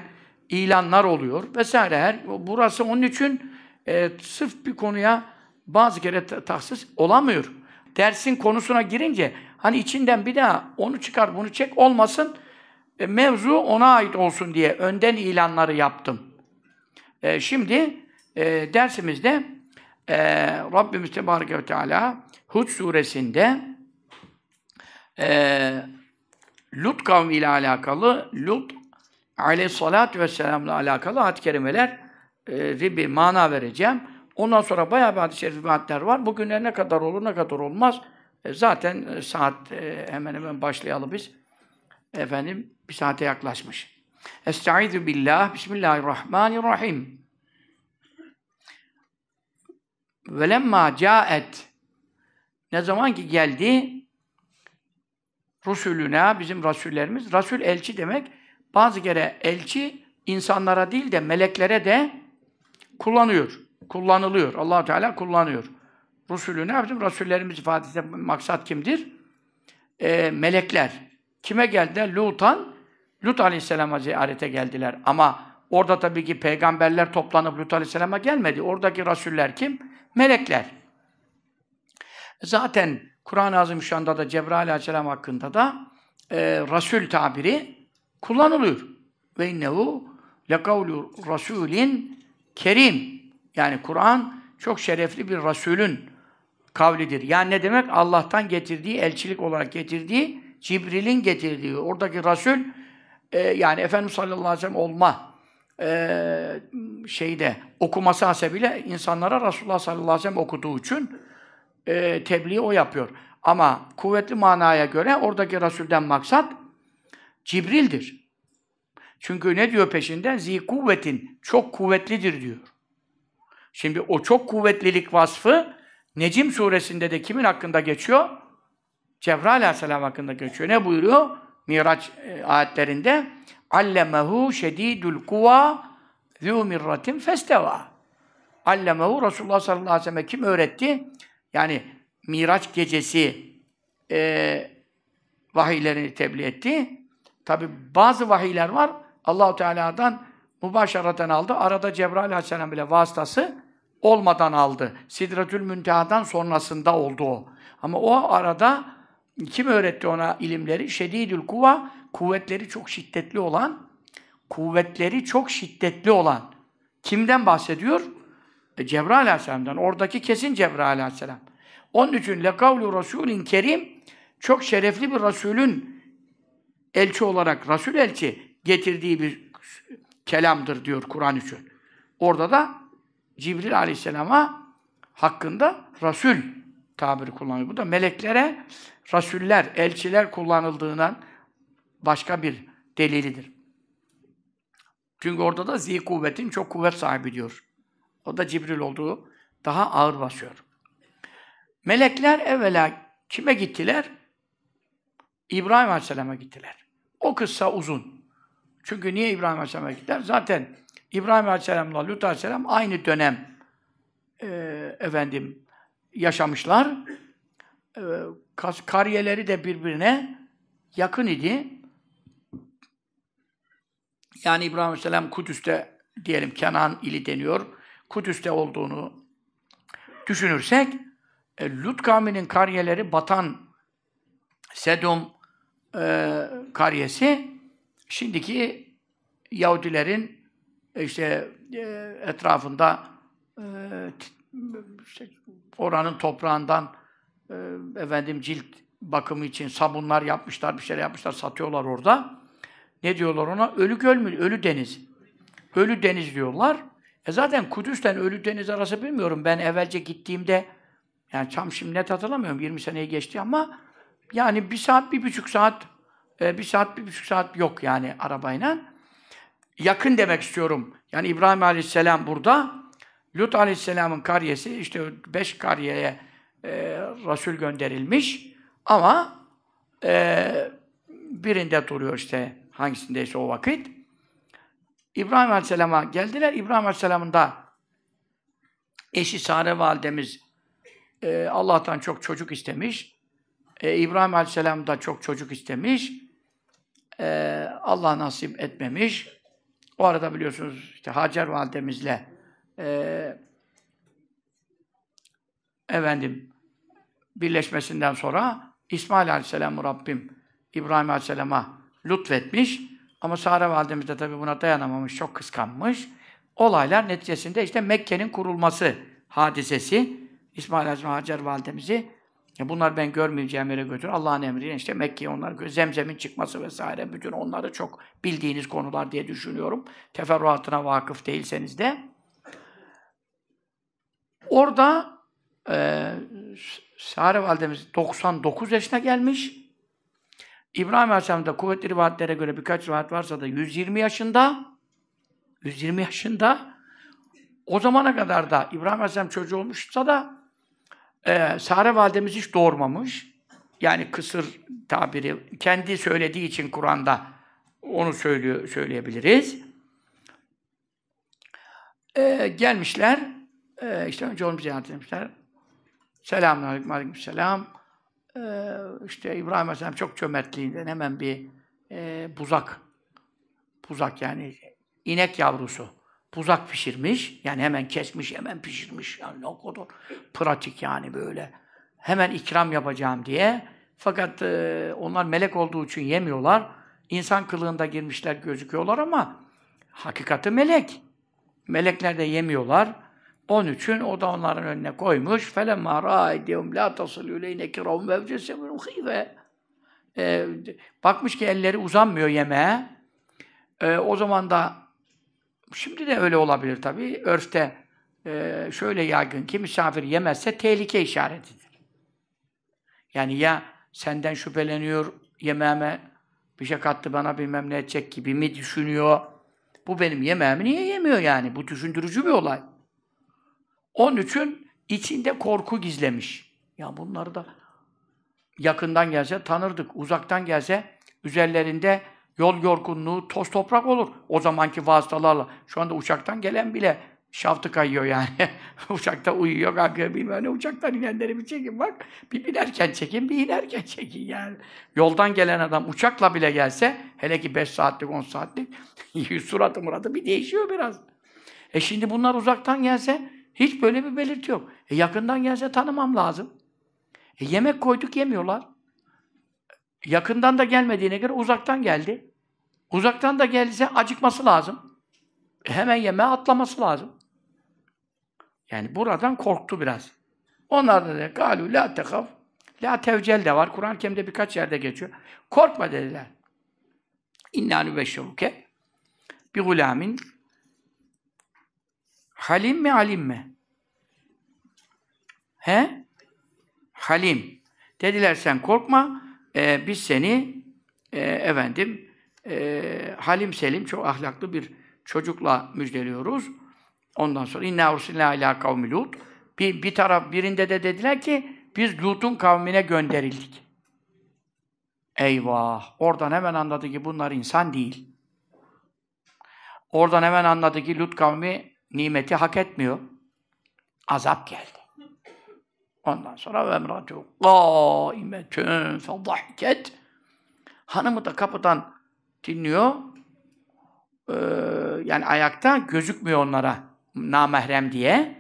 [SPEAKER 1] ilanlar oluyor vesaire. Her burası onun için e, sırf bir konuya bazı kere tahsis olamıyor. Dersin konusuna girince hani içinden bir daha onu çıkar bunu çek olmasın e, mevzu ona ait olsun diye önden ilanları yaptım. E, şimdi e, dersimizde e, Rabbimiz Tebareke ve Teala Hud suresinde e, Lut kavmi ile alakalı Lut aleyhissalatü vesselam'la alakalı ayet-i kerimeler e, bir mana vereceğim. Ondan sonra bayağı bir hadis-i şerif var. Bugünler ne kadar olur, ne kadar olmaz. E, zaten e, saat e, hemen hemen başlayalım biz. Efendim, bir saate yaklaşmış. Estaizu billah, Bismillahirrahmanirrahim. Velemma caet ne zaman ki geldi Resulüne, bizim Rasullerimiz, Rasul elçi demek. Bazı kere elçi insanlara değil de meleklere de kullanıyor. Kullanılıyor. allah Teala kullanıyor. Resulüne, bizim Rasullerimiz ifadesi maksat kimdir? Ee, melekler. Kime geldiler? Lut'an, Lut Aleyhisselam'a ziyarete geldiler. Ama orada tabii ki peygamberler toplanıp Lut Aleyhisselam'a gelmedi. Oradaki Rasuller kim? Melekler. Zaten Kur'an-ı Azimüşşan'da da Cebrail Aleyhisselam hakkında da e, Rasul tabiri kullanılıyor. Ve innehu lekavlu rasulin kerim. Yani Kur'an çok şerefli bir Rasulün kavlidir. Yani ne demek? Allah'tan getirdiği, elçilik olarak getirdiği, Cibril'in getirdiği, oradaki Rasul, e, yani Efendimiz sallallahu aleyhi ve sellem olma e, şeyde, okuması hasebiyle insanlara Resulullah sallallahu aleyhi ve sellem okuduğu için e, tebliği o yapıyor. Ama kuvvetli manaya göre oradaki Resul'den maksat Cibril'dir. Çünkü ne diyor peşinden? Zi kuvvetin, çok kuvvetlidir diyor. Şimdi o çok kuvvetlilik vasfı Necim suresinde de kimin hakkında geçiyor? Cebrail aleyhisselam hakkında geçiyor. Ne buyuruyor? Miraç e, ayetlerinde Allemehu şedidul kuva zû mirratin festeva. Allemehu Resulullah sallallahu aleyhi ve sellem kim öğretti? Yani Miraç gecesi e, vahiylerini tebliğ etti. Tabi bazı vahiyler var. Allahu Teala'dan mübaşaraten aldı. Arada Cebrail Aleyhisselam bile vasıtası olmadan aldı. Sidretül Münteha'dan sonrasında oldu o. Ama o arada kim öğretti ona ilimleri? Şedidül kuva, kuvvetleri çok şiddetli olan, kuvvetleri çok şiddetli olan. Kimden bahsediyor? E, Cebrail Aleyhisselam'dan. Oradaki kesin Cebrail Aleyhisselam. Onun için lekavlu Rasulün kerim çok şerefli bir Resulün elçi olarak, Resul elçi getirdiği bir kelamdır diyor Kur'an için. Orada da Cibril Aleyhisselam'a hakkında Resul tabiri kullanıyor. Bu da meleklere Rasuller, elçiler kullanıldığından başka bir delilidir. Çünkü orada da zi kuvvetin çok kuvvet sahibi diyor. O da Cibril olduğu daha ağır basıyor. Melekler evvela kime gittiler? İbrahim Aleyhisselam'a gittiler. O kıssa uzun. Çünkü niye İbrahim Aleyhisselam'a gittiler? Zaten İbrahim Aleyhisselam'la Lut Aleyhisselam aynı dönem e, efendim yaşamışlar. E, kariyeleri de birbirine yakın idi. Yani İbrahim Aleyhisselam Kudüs'te diyelim Kenan ili deniyor. Kudüs'te olduğunu düşünürsek e, Lut kavminin kariyeleri batan Sedum e, kariyesi şimdiki Yahudilerin e, işte e, etrafında e, işte oranın toprağından e, efendim cilt bakımı için sabunlar yapmışlar, bir şeyler yapmışlar, satıyorlar orada. Ne diyorlar ona? Ölü göl mü? Ölü deniz. Ölü deniz diyorlar. E zaten Kudüs'ten Ölü Deniz arası bilmiyorum. Ben evvelce gittiğimde, yani tam şimdi net hatırlamıyorum, 20 seneyi geçti ama yani bir saat, bir buçuk saat, e, bir saat, bir buçuk saat yok yani arabayla. Yakın demek istiyorum. Yani İbrahim Aleyhisselam burada, Lut Aleyhisselam'ın kariyesi, işte beş kariyeye e, Resul gönderilmiş ama e, birinde duruyor işte hangisindeyse o vakit. İbrahim Aleyhisselam'a geldiler. İbrahim Aleyhisselam'ın da eşi Sare validemiz e, Allah'tan çok çocuk istemiş. E, İbrahim Aleyhisselam da çok çocuk istemiş. E, Allah nasip etmemiş. O arada biliyorsunuz işte Hacer validemizle e, efendim birleşmesinden sonra İsmail Aleyhisselam'ı Rabbim İbrahim Aleyhisselam'a lütfetmiş. Ama Sare validemiz de tabii buna dayanamamış, çok kıskanmış. Olaylar neticesinde işte Mekke'nin kurulması hadisesi İsmail Aleyhisselam Hacer validemizi bunlar ben görmeyeceğim yere götür. Allah'ın emriyle işte Mekke'ye onlar zemzemin çıkması vesaire bütün onları çok bildiğiniz konular diye düşünüyorum. Teferruatına vakıf değilseniz de. Orada e, Sare validemiz 99 yaşına gelmiş. İbrahim Aleyhisselam'da kuvvetli rivayetlere göre birkaç rivayet varsa da 120 yaşında 120 yaşında o zamana kadar da İbrahim Aleyhisselam çocuğu olmuşsa da e, Sare validemiz hiç doğurmamış. Yani kısır tabiri kendi söylediği için Kur'an'da onu söylüyor, söyleyebiliriz. E, gelmişler. E, işte önce onu ziyaret etmişler. Selamun aleyküm, aleyküm selam e, işte İbrahim Aleyhisselam çok cömertliğinden hemen bir e, buzak, buzak yani inek yavrusu, buzak pişirmiş. Yani hemen kesmiş, hemen pişirmiş. Yani o kadar pratik yani böyle. Hemen ikram yapacağım diye. Fakat e, onlar melek olduğu için yemiyorlar. İnsan kılığında girmişler gözüküyorlar ama hakikati melek. Melekler de yemiyorlar. Onun için o da onların önüne koymuş. فَلَمَّا رَايْدِهُمْ لَا تَصِلُوا اِلَيْنَ كِرَوْمْ وَاَوْجَسَمُنْ خِيفَ Bakmış ki elleri uzanmıyor yemeğe. E, o zaman da şimdi de öyle olabilir tabii. Örfte e, şöyle yaygın ki misafir yemezse tehlike işaretidir. Yani ya senden şüpheleniyor yemeğime bir şey kattı bana bilmem ne edecek gibi mi düşünüyor? Bu benim yemeğimi niye yemiyor yani? Bu düşündürücü bir olay. Onun için içinde korku gizlemiş. Ya bunları da yakından gelse tanırdık. Uzaktan gelse üzerlerinde yol yorgunluğu, toz toprak olur. O zamanki vasıtalarla. Şu anda uçaktan gelen bile şaftı kayıyor yani. <laughs> Uçakta uyuyor, kalkıyor bilmem ne. Uçaktan inenleri bir çekin bak. Bir binerken çekin, bir inerken çekin yani. Yoldan gelen adam uçakla bile gelse, hele ki 5 saatlik, 10 saatlik, <laughs> suratı muratı bir değişiyor biraz. E şimdi bunlar uzaktan gelse, hiç böyle bir belirti yok. E yakından gelse tanımam lazım. E yemek koyduk yemiyorlar. Yakından da gelmediğine göre uzaktan geldi. Uzaktan da geldiyse acıkması lazım. E hemen yemeğe atlaması lazım. Yani buradan korktu biraz. Onlar da dedi, galu la tekaf, la tevcel de var. Kur'an-ı Kerim'de birkaç yerde geçiyor. Korkma dediler. İnna nübeşşeruke bi gulamin Halim mi, alim mi? He? Halim. Dediler sen korkma, e, biz seni e, efendim e, Halim Selim, çok ahlaklı bir çocukla müjdeliyoruz. Ondan sonra inna ursilna ila kavmi Lut. Bir, bir taraf birinde de dediler ki biz Lut'un kavmine gönderildik. Eyvah! Oradan hemen anladı ki bunlar insan değil. Oradan hemen anladı ki Lut kavmi nimeti hak etmiyor. Azap geldi. Ondan sonra ve emratu qâimetün fedahket Hanımı da kapıdan dinliyor. Ee, yani ayakta gözükmüyor onlara namahrem diye.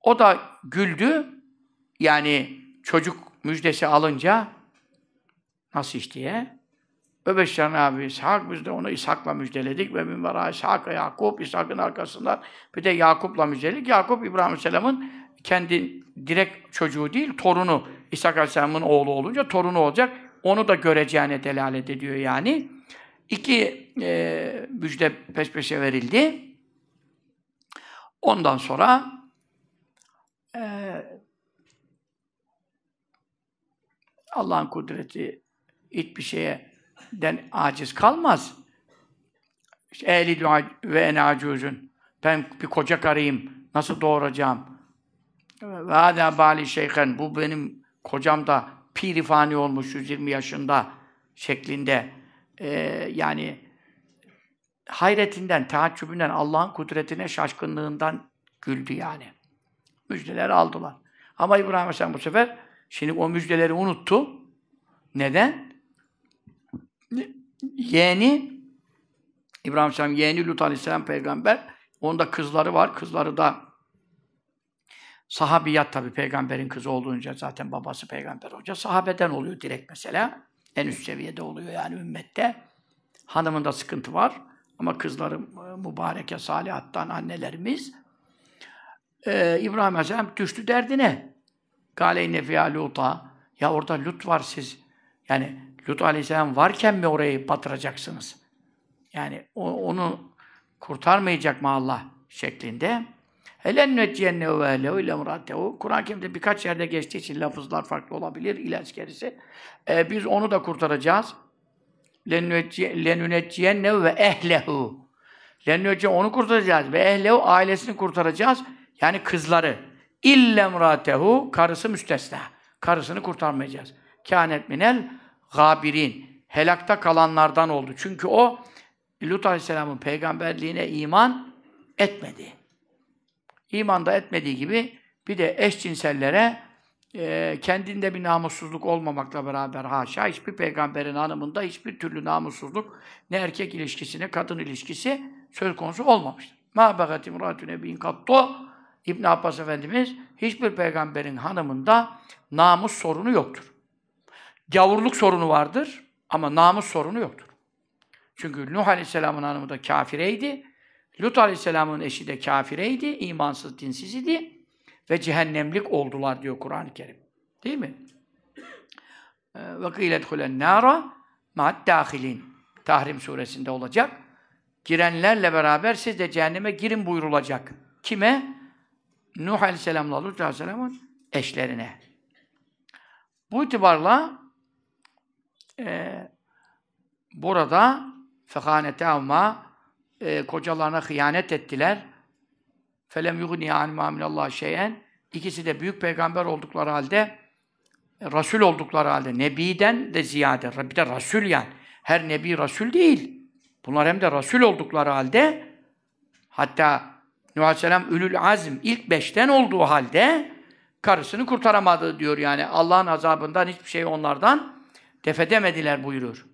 [SPEAKER 1] O da güldü. Yani çocuk müjdesi alınca nasıl iş diye. Öbeşşen abi İshak, biz de onu İshak'la müjdeledik ve min vera İshak'a Yakup, İshak'ın arkasından bir de Yakup'la müjdeledik. Yakup, İbrahim Aleyhisselam'ın kendi direkt çocuğu değil, torunu. İshak Aleyhisselam'ın oğlu olunca torunu olacak. Onu da göreceğine delalet ediyor yani. İki e, müjde peş peşe verildi. Ondan sonra e, Allah'ın kudreti hiçbir şeye den aciz kalmaz. İşte, Ehli ve ene acuzun. Ben bir koca karıyım. Nasıl doğuracağım? Ve hâdâ bâli şeyhen. Bu benim kocam da pirifani olmuş 120 yaşında şeklinde. Ee, yani hayretinden, taaccübünden, Allah'ın kudretine, şaşkınlığından güldü yani. Müjdeleri aldılar. Ama İbrahim Aleyhisselam bu sefer şimdi o müjdeleri unuttu. Neden? Yeğeni İbrahim Aleyhisselam yeğeni Lut Aleyhisselam peygamber. Onda kızları var. Kızları da sahabiyat tabi peygamberin kızı olduğunca zaten babası peygamber olunca sahabeden oluyor direkt mesela. En üst seviyede oluyor yani ümmette. Hanımında sıkıntı var. Ama kızları mübareke salihattan annelerimiz. Ee, İbrahim Aleyhisselam düştü derdine. Gâle-i fiyâ Lut'a. Ya orada Lut var siz. Yani Lut Aleyhisselam varken mi orayı batıracaksınız? Yani o, onu kurtarmayacak mı Allah şeklinde? Helen nüccenne ve ehlehu ile muratehu. Kur'an-ı Kerim'de birkaç yerde geçtiği için lafızlar farklı olabilir, ilaç gerisi. Ee, biz onu da kurtaracağız. Lenünecciyenne ve ehlehu. Lenünecce onu kurtaracağız ve ehlehu ailesini kurtaracağız. Yani kızları. İlle muratehu karısı müstesna. Karısını kurtarmayacağız. Kânet minel gabirin. Helakta kalanlardan oldu. Çünkü o Lut Aleyhisselam'ın peygamberliğine iman etmedi. İman da etmediği gibi bir de eşcinsellere e, kendinde bir namussuzluk olmamakla beraber haşa hiçbir peygamberin hanımında hiçbir türlü namussuzluk ne erkek ilişkisi ne kadın ilişkisi söz konusu olmamıştır. Ma begat imratü nebiyin katto İbn Abbas Efendimiz hiçbir peygamberin hanımında namus sorunu yoktur. Gavurluk sorunu vardır ama namus sorunu yoktur. Çünkü Nuh Aleyhisselam'ın hanımı da kafireydi. Lut Aleyhisselam'ın eşi de kafireydi, imansız, dinsiz idi ve cehennemlik oldular diyor Kur'an-ı Kerim. Değil mi? Ve kıylet hulen nara ma'at dâhilin. Tahrim suresinde olacak. Girenlerle beraber siz de cehenneme girin buyurulacak. Kime? Nuh Aleyhisselam'la Lut Aleyhisselam'ın eşlerine. Bu itibarla e, burada fehanetehuma e, kocalarına hıyanet ettiler. Felem yughni anima minallah şeyen. İkisi de büyük peygamber oldukları halde e, Rasul oldukları halde Nebi'den de ziyade bir de Rasul yani. Her Nebi Rasul değil. Bunlar hem de Rasul oldukları halde hatta Nuh Aleyhisselam Ülül Azm ilk beşten olduğu halde karısını kurtaramadı diyor yani. Allah'ın azabından hiçbir şey onlardan defedemediler buyurur.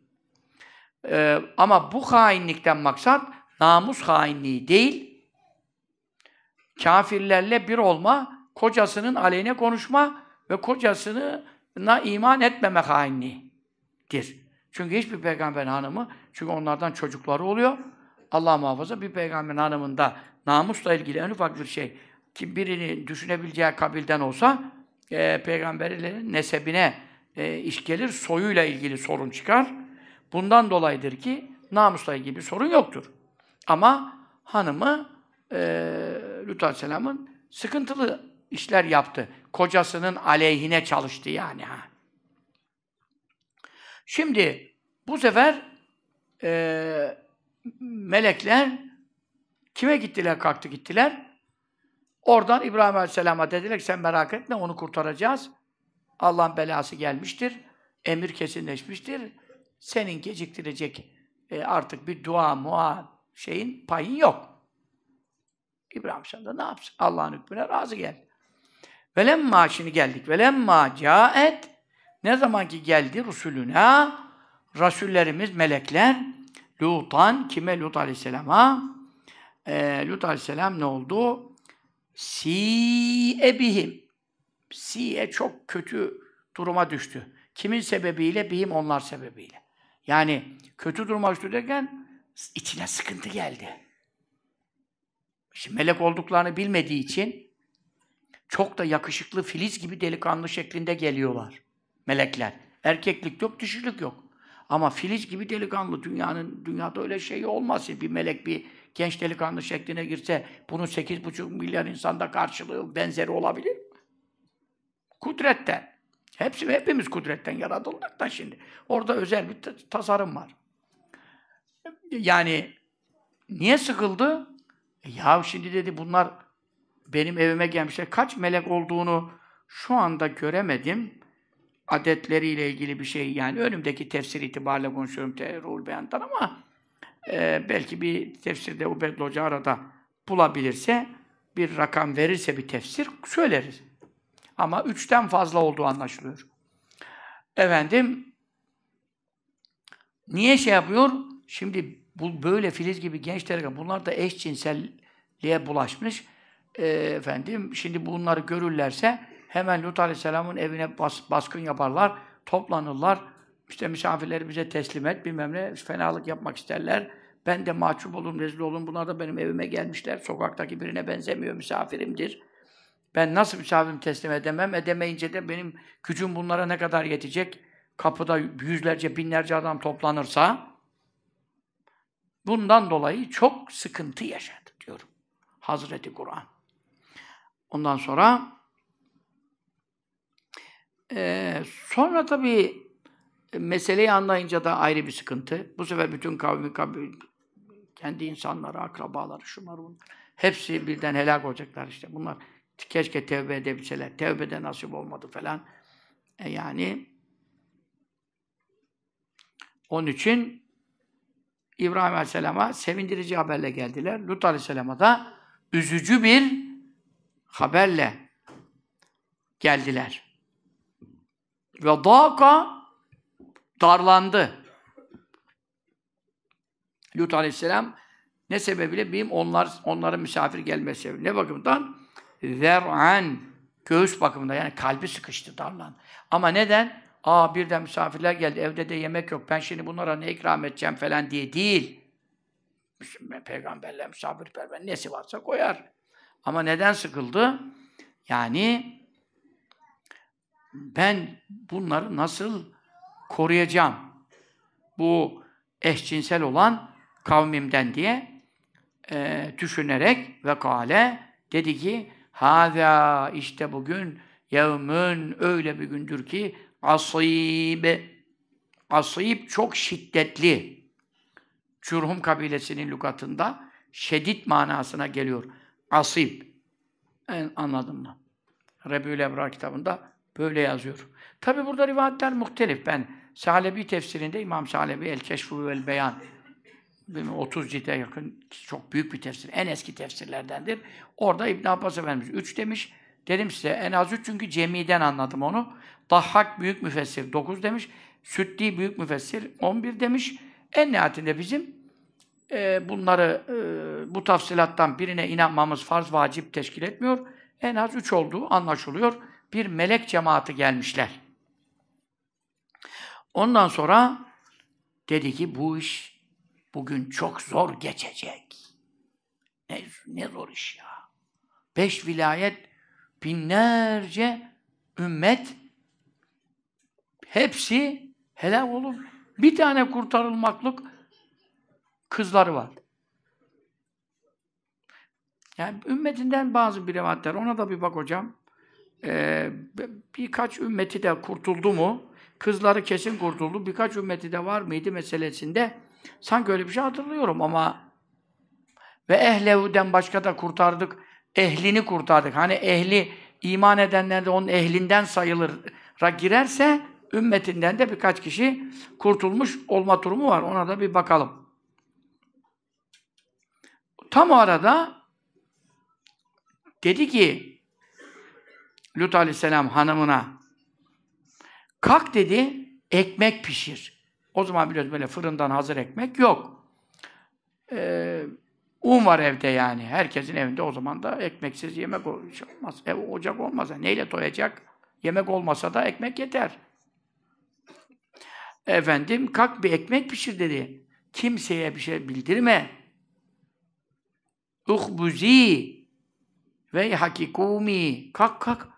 [SPEAKER 1] Ee, ama bu hainlikten maksat namus hainliği değil, kafirlerle bir olma, kocasının aleyhine konuşma ve kocasına iman etmeme hainliğidir. Çünkü hiçbir peygamber hanımı, çünkü onlardan çocukları oluyor. Allah muhafaza bir peygamberin hanımında namusla ilgili en ufak bir şey ki birini düşünebileceği kabilden olsa e, peygamberlerin nesebine e, iş gelir, soyuyla ilgili sorun çıkar. Bundan dolayıdır ki namusla ilgili bir sorun yoktur. Ama hanımı e, Lut Aleyhisselam'ın sıkıntılı işler yaptı. Kocasının aleyhine çalıştı yani. ha. Şimdi bu sefer e, melekler kime gittiler, kalktı gittiler? Oradan İbrahim Aleyhisselam'a dediler ki sen merak etme onu kurtaracağız. Allah'ın belası gelmiştir. Emir kesinleşmiştir. Senin geciktirecek e, artık bir dua, mua şeyin payın yok. İbrahim Aleyhisselam da ne yapsın? Allah'ın hükmüne razı geldi. Velemma şimdi geldik. Velemma caet ne zaman ki geldi Resulüne Rasullerimiz, melekler Lutan, kime? Lut Aleyhisselam'a. E, Lut Aleyhisselam ne oldu? Si bihim. Si'e çok kötü duruma düştü. Kimin sebebiyle? Bihim onlar sebebiyle. Yani kötü duruma düştü derken içine sıkıntı geldi. Şimdi melek olduklarını bilmediği için çok da yakışıklı filiz gibi delikanlı şeklinde geliyorlar. Melekler. Erkeklik yok, dişilik yok. Ama filiz gibi delikanlı dünyanın dünyada öyle şey olmaz. Bir melek bir genç delikanlı şekline girse bunun 8,5 milyar insanda karşılığı benzeri olabilir mi? Kudretten. Hepsi hepimiz kudretten yaratıldık da şimdi. Orada özel bir tasarım var. Yani niye sıkıldı? E ya şimdi dedi bunlar benim evime gelmişler. Kaç melek olduğunu şu anda göremedim. Adetleriyle ilgili bir şey yani önümdeki tefsir itibariyle konuşuyorum Ruhul Beyan'dan ama e, belki bir tefsirde Ubedli Hoca arada bulabilirse bir rakam verirse bir tefsir söyleriz. Ama üçten fazla olduğu anlaşılıyor. Efendim niye şey yapıyor? Şimdi bu böyle filiz gibi gençler bunlar da eşcinselliğe bulaşmış. E, efendim şimdi bunları görürlerse hemen Lut Aleyhisselam'ın evine bas, baskın yaparlar, toplanırlar. İşte misafirleri bize teslim et, bilmem ne, fenalık yapmak isterler. Ben de mahcup olun, rezil olun. Bunlar da benim evime gelmişler. Sokaktaki birine benzemiyor, misafirimdir. Ben nasıl misafirimi teslim edemem? Edemeyince de benim gücüm bunlara ne kadar yetecek? Kapıda yüzlerce, binlerce adam toplanırsa bundan dolayı çok sıkıntı yaşadı diyorum. Hazreti Kur'an. Ondan sonra e, sonra tabii meseleyi anlayınca da ayrı bir sıkıntı. Bu sefer bütün kavmi, kavmi kendi insanları, akrabaları, şunlar bunlar. Hepsi birden helak olacaklar işte. Bunlar keşke tevbe edebilseler. Tevbe de nasip olmadı falan. E yani onun için İbrahim Aleyhisselam'a sevindirici haberle geldiler. Lut Aleyhisselam'a da üzücü bir haberle geldiler. Ve dâka darlandı. Lut Aleyhisselam ne sebebiyle? Benim onlar, onların misafir gelmesi sebebi. Ne bakımdan? Zer'an. Göğüs bakımında yani kalbi sıkıştı, darlan. Ama neden? Aa birden misafirler geldi, evde de yemek yok, ben şimdi bunlara ne ikram edeceğim falan diye değil. Peygamberler misafirperver nesi varsa koyar. Ama neden sıkıldı? Yani ben bunları nasıl koruyacağım? Bu eşcinsel olan kavmimden diye e, düşünerek ve kale dedi ki Hâzâ işte bugün yevmün öyle bir gündür ki asîb asîb çok şiddetli. Çurhum kabilesinin lügatında şedid manasına geliyor. Asib. En, anladın mı? Rebül Ebrar kitabında böyle yazıyor. Tabi burada rivayetler muhtelif. Ben Salebi tefsirinde İmam Salebi El Keşfu vel Beyan 30 cilde yakın çok büyük bir tefsir. En eski tefsirlerdendir. Orada İbn Abbas Efendimiz 3 demiş. Dedim size en az 3 çünkü cemiden anladım onu. Dahhak büyük müfessir 9 demiş. Süddi büyük müfessir 11 demiş. En nihayetinde bizim e, bunları e, bu tafsilattan birine inanmamız farz vacip teşkil etmiyor. En az 3 olduğu anlaşılıyor. Bir melek cemaati gelmişler. Ondan sonra dedi ki bu iş bugün çok zor geçecek. Ne, ne zor iş ya. Beş vilayet, binlerce ümmet hepsi helal olur. Bir tane kurtarılmaklık kızları var. Yani ümmetinden bazı bir rivayetler, ona da bir bak hocam. Ee, birkaç ümmeti de kurtuldu mu? Kızları kesin kurtuldu. Birkaç ümmeti de var mıydı meselesinde? Sanki öyle bir şey hatırlıyorum ama ve ehlevuden başka da kurtardık. Ehlini kurtardık. Hani ehli iman edenler de onun ehlinden sayılır girerse ümmetinden de birkaç kişi kurtulmuş olma durumu var. Ona da bir bakalım. Tam o arada dedi ki Lut Aleyhisselam hanımına kalk dedi ekmek pişir. O zaman biliyoruz böyle fırından hazır ekmek yok. Ee, un var evde yani. Herkesin evinde o zaman da ekmeksiz yemek şey olmaz. Ev ocak olmaz. Neyle doyacak? Yemek olmasa da ekmek yeter. Efendim kalk bir ekmek pişir dedi. Kimseye bir şey bildirme. Uhbuzi ve hakikumi. Kalk kalk.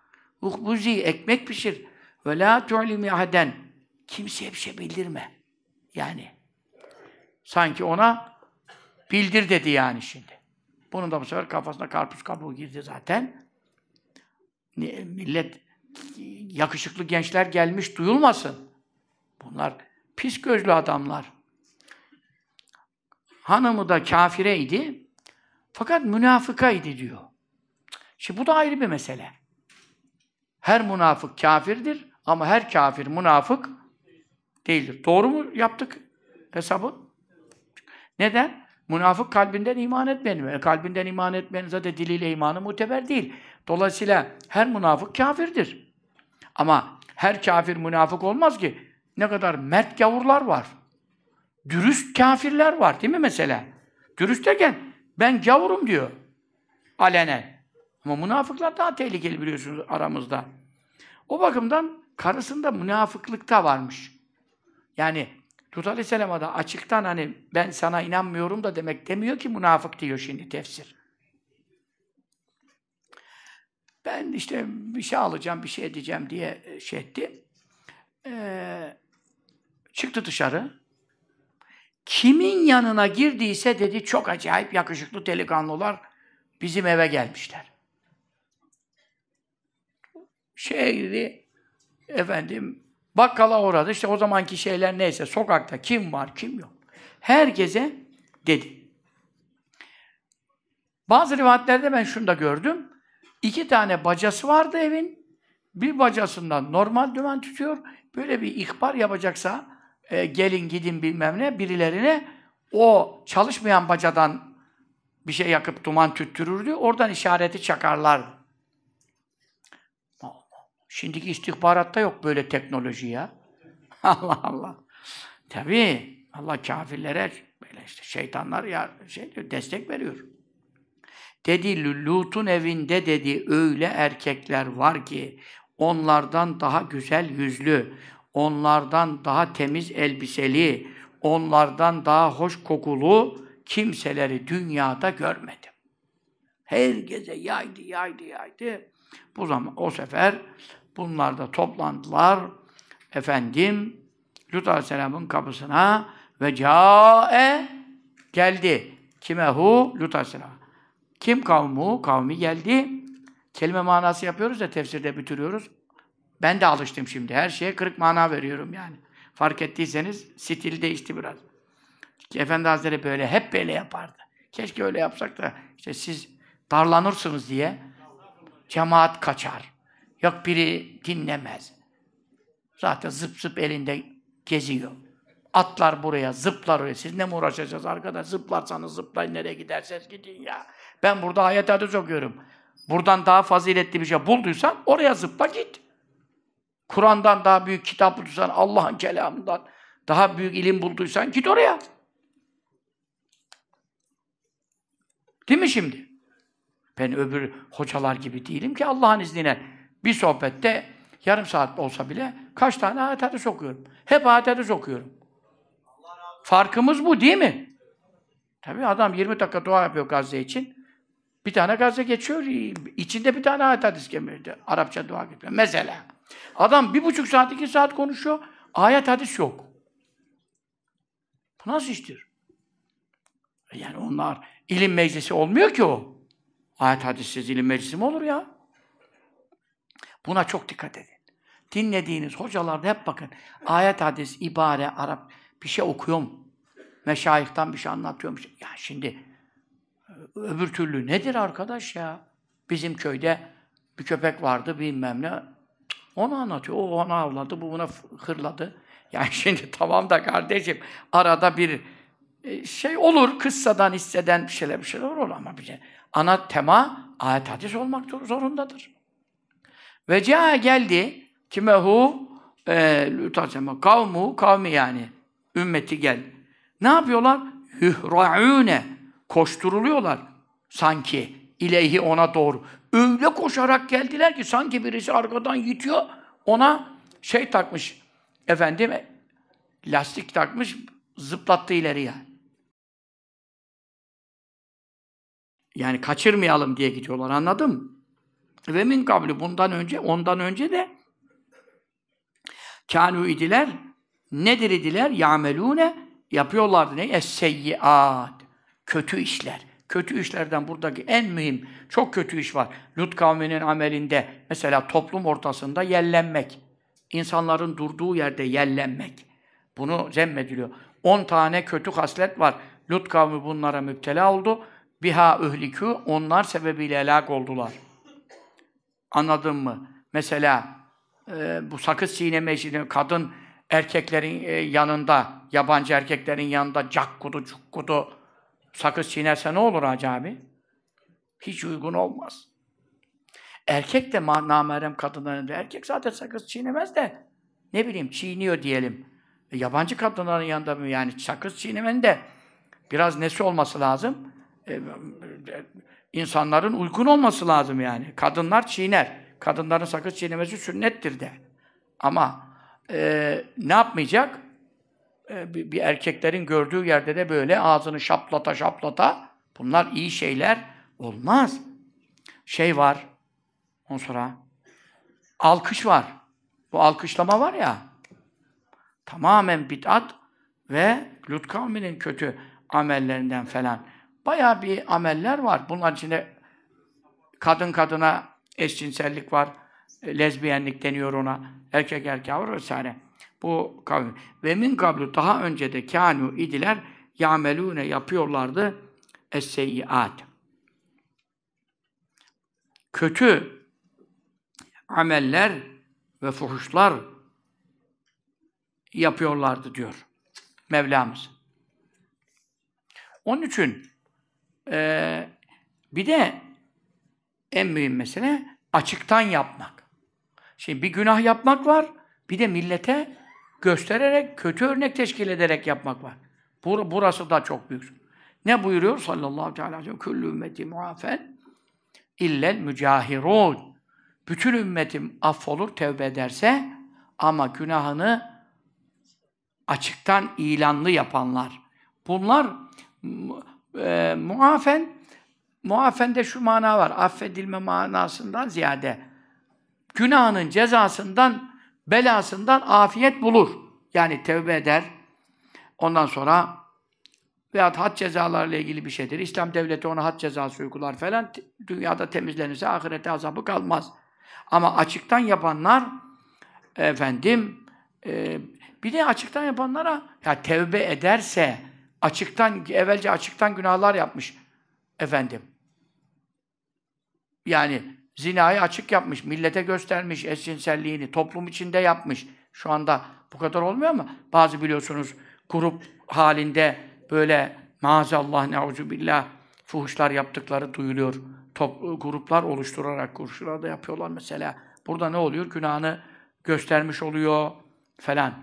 [SPEAKER 1] Uhbuzi ekmek pişir. Ve la tu'limi ahaden. Kimseye bir şey bildirme. Yani sanki ona bildir dedi yani şimdi. Bunun da bu sefer kafasına karpuz kabuğu girdi zaten. Millet yakışıklı gençler gelmiş duyulmasın. Bunlar pis gözlü adamlar. Hanımı da kafireydi. Fakat münafıkaydı diyor. Şimdi bu da ayrı bir mesele. Her münafık kafirdir ama her kafir münafık değildir. Doğru mu yaptık hesabı? Neden? Münafık kalbinden iman etmeyen. E, kalbinden iman etmeyen zaten diliyle imanı muteber değil. Dolayısıyla her münafık kafirdir. Ama her kafir münafık olmaz ki. Ne kadar mert gavurlar var. Dürüst kafirler var değil mi mesela? Dürüst derken ben gavurum diyor. Alenen. Ama münafıklar daha tehlikeli biliyorsunuz aramızda. O bakımdan karısında münafıklıkta varmış. Yani Lut Aleyhisselam'a da açıktan hani ben sana inanmıyorum da demek demiyor ki münafık diyor şimdi tefsir. Ben işte bir şey alacağım, bir şey edeceğim diye e, şey etti. Ee, çıktı dışarı. Kimin yanına girdiyse dedi çok acayip yakışıklı delikanlılar bizim eve gelmişler. Şeye girdi, efendim bakkala uğradı. İşte o zamanki şeyler neyse, sokakta kim var, kim yok. Herkese dedi. Bazı rivayetlerde ben şunu da gördüm. İki tane bacası vardı evin. Bir bacasından normal dümen tutuyor. Böyle bir ihbar yapacaksa e, gelin gidin bilmem ne birilerine o çalışmayan bacadan bir şey yakıp duman tüttürürdü. Oradan işareti çakarlar. Şimdiki istihbaratta yok böyle teknoloji ya. <laughs> Allah Allah. Tabii Allah kafirlere böyle işte şeytanlar ya şey diyor, destek veriyor. Dedi Lut'un evinde dedi öyle erkekler var ki onlardan daha güzel yüzlü, onlardan daha temiz elbiseli, onlardan daha hoş kokulu kimseleri dünyada görmedim. Herkese yaydı, yaydı, yaydı. Bu zaman o sefer bunlar da toplandılar. Efendim Lut Aleyhisselam'ın kapısına ve cae geldi. Kime hu? Lut Aleyhisselam. Kim kavmu? Kavmi geldi. Kelime manası yapıyoruz da tefsirde bitiriyoruz. Ben de alıştım şimdi. Her şeye kırık mana veriyorum yani. Fark ettiyseniz stil değişti biraz. Efendi Hazretleri böyle, hep böyle yapardı. Keşke öyle yapsak da işte siz darlanırsınız diye cemaat kaçar. Yok biri dinlemez. Zaten zıp zıp elinde geziyor. Atlar buraya, zıplar oraya. Siz ne mi uğraşacağız arkadaş? Zıplarsanız zıplayın, nereye giderseniz gidin ya. Ben burada ayet hadis okuyorum. Buradan daha faziletli bir şey bulduysan oraya zıpla git. Kur'an'dan daha büyük kitap bulduysan, Allah'ın kelamından daha büyük ilim bulduysan git oraya. Değil mi şimdi? Ben öbür hocalar gibi değilim ki Allah'ın izniyle bir sohbette yarım saat olsa bile kaç tane ayet hadis okuyorum. Hep ayet hadis okuyorum. Farkımız bu değil mi? Tabii adam 20 dakika dua yapıyor Gazze için. Bir tane Gazze geçiyor, içinde bir tane ayet hadis gelmedi. Arapça dua getiriyor. Mesela. Adam bir buçuk saat, iki saat konuşuyor, ayet hadis yok. Bu nasıl iştir? Yani onlar ilim meclisi olmuyor ki o. Ayet hadissiz ilim meclisi mi olur ya? Buna çok dikkat edin. Dinlediğiniz hocalarda hep bakın. Ayet, hadis, ibare, Arap bir şey okuyor mu? Meşayihtan bir şey anlatıyormuş. Ya şimdi öbür türlü nedir arkadaş ya? Bizim köyde bir köpek vardı bilmem ne. Onu anlatıyor. O ona avladı, bu buna hırladı. Yani <laughs> şimdi tamam da kardeşim arada bir e, şey olur, kıssadan hisseden bir şeyler bir şeyler olur ama bir şey. Ana tema ayet hadis olmak zorundadır. Ve caa geldi kimehu e, kavmu kavmi yani ümmeti gel. Ne yapıyorlar? Yuhra'une. Koşturuluyorlar. Sanki ileyhi ona doğru. Öyle koşarak geldiler ki sanki birisi arkadan yitiyor. Ona şey takmış. Efendim lastik takmış. Zıplattı ileriye. Yani kaçırmayalım diye gidiyorlar. Anladın mı? Ve min kabli bundan önce, ondan önce de kânû idiler, nedir idiler? Ya'melûne, yapıyorlardı ne? Es-seyyiat, kötü işler. Kötü işlerden buradaki en mühim, çok kötü iş var. Lut kavminin amelinde, mesela toplum ortasında yellenmek. İnsanların durduğu yerde yellenmek. Bunu zemmediliyor. 10 tane kötü haslet var. Lut kavmi bunlara müptela oldu. Biha ühlikü, onlar sebebiyle helak oldular. Anladın mı? Mesela e, bu sakız çiğneme işini kadın erkeklerin e, yanında, yabancı erkeklerin yanında cakkudu cukkudu sakız çiğnerse ne olur acaba? Hiç uygun olmaz. Erkek de namerem kadınların yanında. Erkek zaten sakız çiğnemez de ne bileyim çiğniyor diyelim. E, yabancı kadınların yanında mı yani sakız çiğnemenin de biraz nesi olması lazım? E, insanların uygun olması lazım yani. Kadınlar çiğner. Kadınların sakız çiğnemesi sünnettir de. Ama e, ne yapmayacak? E, bir, erkeklerin gördüğü yerde de böyle ağzını şaplata şaplata bunlar iyi şeyler olmaz. Şey var, ondan sonra alkış var. Bu alkışlama var ya, tamamen bid'at ve Lut kavminin kötü amellerinden falan. Bayağı bir ameller var. Bunların içinde kadın kadına eşcinsellik var. E, lezbiyenlik deniyor ona. Erkek erkeğe var vesaire. Bu kavim. Ve min kablu daha önce de kânû idiler yamelûne yapıyorlardı es-seyyiat. Kötü ameller ve fuhuşlar yapıyorlardı diyor Mevlamız. Onun için ee, bir de en mühim mesele açıktan yapmak. Şimdi bir günah yapmak var, bir de millete göstererek, kötü örnek teşkil ederek yapmak var. Bur burası da çok büyük. Ne buyuruyor sallallahu aleyhi ve sellem? Küllü ümmeti muafen illel mücahirun. Bütün ümmetim affolur, tevbe ederse ama günahını açıktan ilanlı yapanlar. Bunlar e, muafen, muafende şu mana var, affedilme manasından ziyade günahının cezasından, belasından afiyet bulur. Yani tevbe eder. Ondan sonra veyahut had cezalarıyla ilgili bir şeydir. İslam devleti ona had cezası uygular falan. Dünyada temizlenirse ahirete azabı kalmaz. Ama açıktan yapanlar efendim e, bir de açıktan yapanlara ya tevbe ederse açıktan, evvelce açıktan günahlar yapmış efendim. Yani zinayı açık yapmış, millete göstermiş eşcinselliğini, toplum içinde yapmış. Şu anda bu kadar olmuyor mu? Bazı biliyorsunuz grup halinde böyle maazallah neuzu billah fuhuşlar yaptıkları duyuluyor. Top, gruplar oluşturarak kurşularda yapıyorlar mesela. Burada ne oluyor? Günahını göstermiş oluyor falan.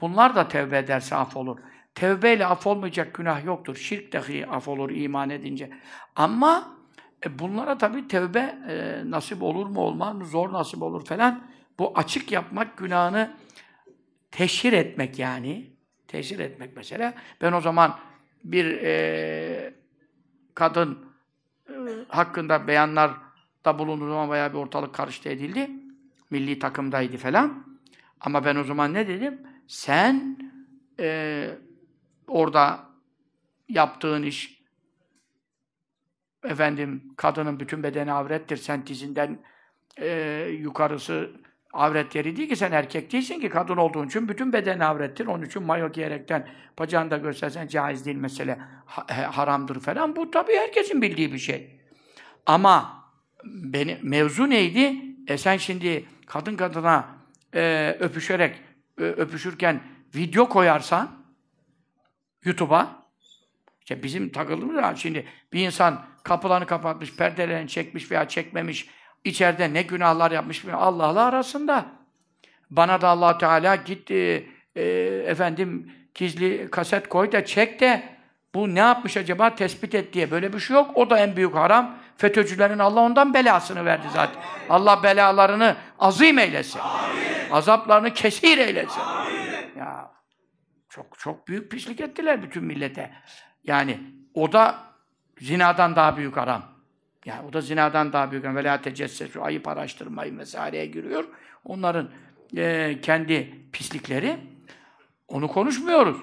[SPEAKER 1] Bunlar da tevbe ederse af olur. Tevbeyle af olmayacak günah yoktur. Şirk dahi af olur iman edince. Ama e, bunlara tabii tevbe e, nasip olur mu olmaz mı? Zor nasip olur falan. Bu açık yapmak günahını teşhir etmek yani. Teşhir etmek mesela. Ben o zaman bir e, kadın e, hakkında beyanlar da bulunduğu zaman bayağı bir ortalık karıştı edildi. Milli takımdaydı falan. Ama ben o zaman ne dedim? Sen e, orada yaptığın iş efendim kadının bütün bedeni avrettir. Sen dizinden e, yukarısı avret yeri değil ki sen erkek değilsin ki kadın olduğun için bütün bedeni avrettir. Onun için mayo giyerekten bacağını da göstersen caiz değil mesele ha, haramdır falan. Bu tabii herkesin bildiği bir şey. Ama beni, mevzu neydi? E sen şimdi kadın kadına e, öpüşerek e, öpüşürken video koyarsan YouTube'a. İşte bizim takıldığımız şimdi bir insan kapılarını kapatmış, perdelerini çekmiş veya çekmemiş, içeride ne günahlar yapmış Allah'la arasında. Bana da Allah Teala gitti e, efendim gizli kaset koy da çek de bu ne yapmış acaba tespit et diye. Böyle bir şey yok. O da en büyük haram. FETÖ'cülerin Allah ondan belasını verdi zaten. Allah belalarını azim eylesin. Azaplarını kesir eylesin. Ya çok çok büyük pislik ettiler bütün millete. Yani o da zinadan daha büyük haram. Yani o da zinadan daha büyük. Vela tecessesu ayıp araştırmayı vesaireye giriyor. Onların e, kendi pislikleri. Onu konuşmuyoruz.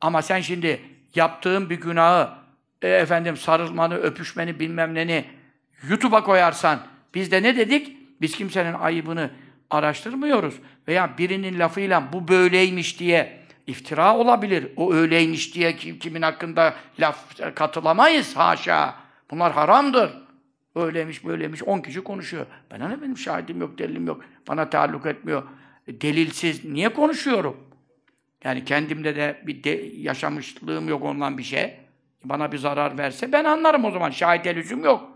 [SPEAKER 1] Ama sen şimdi yaptığın bir günahı e, efendim sarılmanı, öpüşmeni, bilmem neni YouTube'a koyarsan biz de ne dedik? Biz kimsenin ayıbını araştırmıyoruz. Veya birinin lafıyla bu böyleymiş diye iftira olabilir. O öyleymiş diye kim, kimin hakkında laf katılamayız haşa. Bunlar haramdır. Öyleymiş, böyleymiş. On kişi konuşuyor. Ben hani benim şahidim yok, delilim yok. Bana taalluk etmiyor. E, delilsiz niye konuşuyorum? Yani kendimde de bir de yaşamışlığım yok ondan bir şey. Bana bir zarar verse ben anlarım o zaman. Şahit lüzum yok.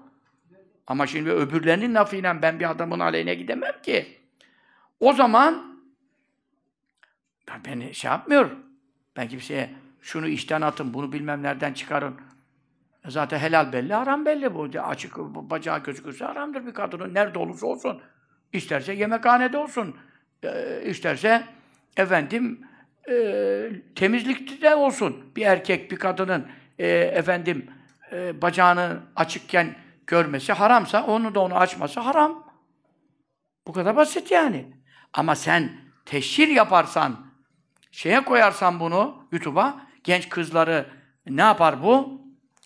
[SPEAKER 1] Ama şimdi öbürlerinin lafıyla ben bir adamın aleyhine gidemem ki. O zaman ben beni şey yapmıyorum. Ben kimseye şunu işten atın, bunu bilmem nereden çıkarın. Zaten helal belli, haram belli bu. Açık bacağı gözükürse haramdır bir kadının. Nerede olursa olsun. İsterse yemekhanede olsun. E, isterse efendim e, temizlikte olsun. Bir erkek, bir kadının e, efendim e, bacağını açıkken görmesi haramsa, onu da onu açması haram. Bu kadar basit yani. Ama sen teşhir yaparsan, şeye koyarsan bunu YouTube'a, genç kızları ne yapar bu?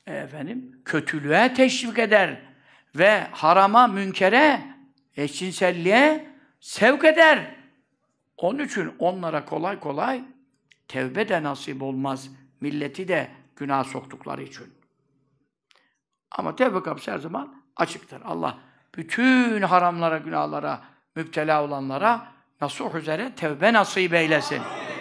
[SPEAKER 1] E, efendim, kötülüğe teşvik eder ve harama, münkere, eşcinselliğe sevk eder. Onun için onlara kolay kolay tevbe de nasip olmaz. Milleti de günah soktukları için. Ama tevbe kapısı her zaman açıktır. Allah bütün haramlara, günahlara müptela olanlara nasuh üzere tevbe nasip eylesin. Amin.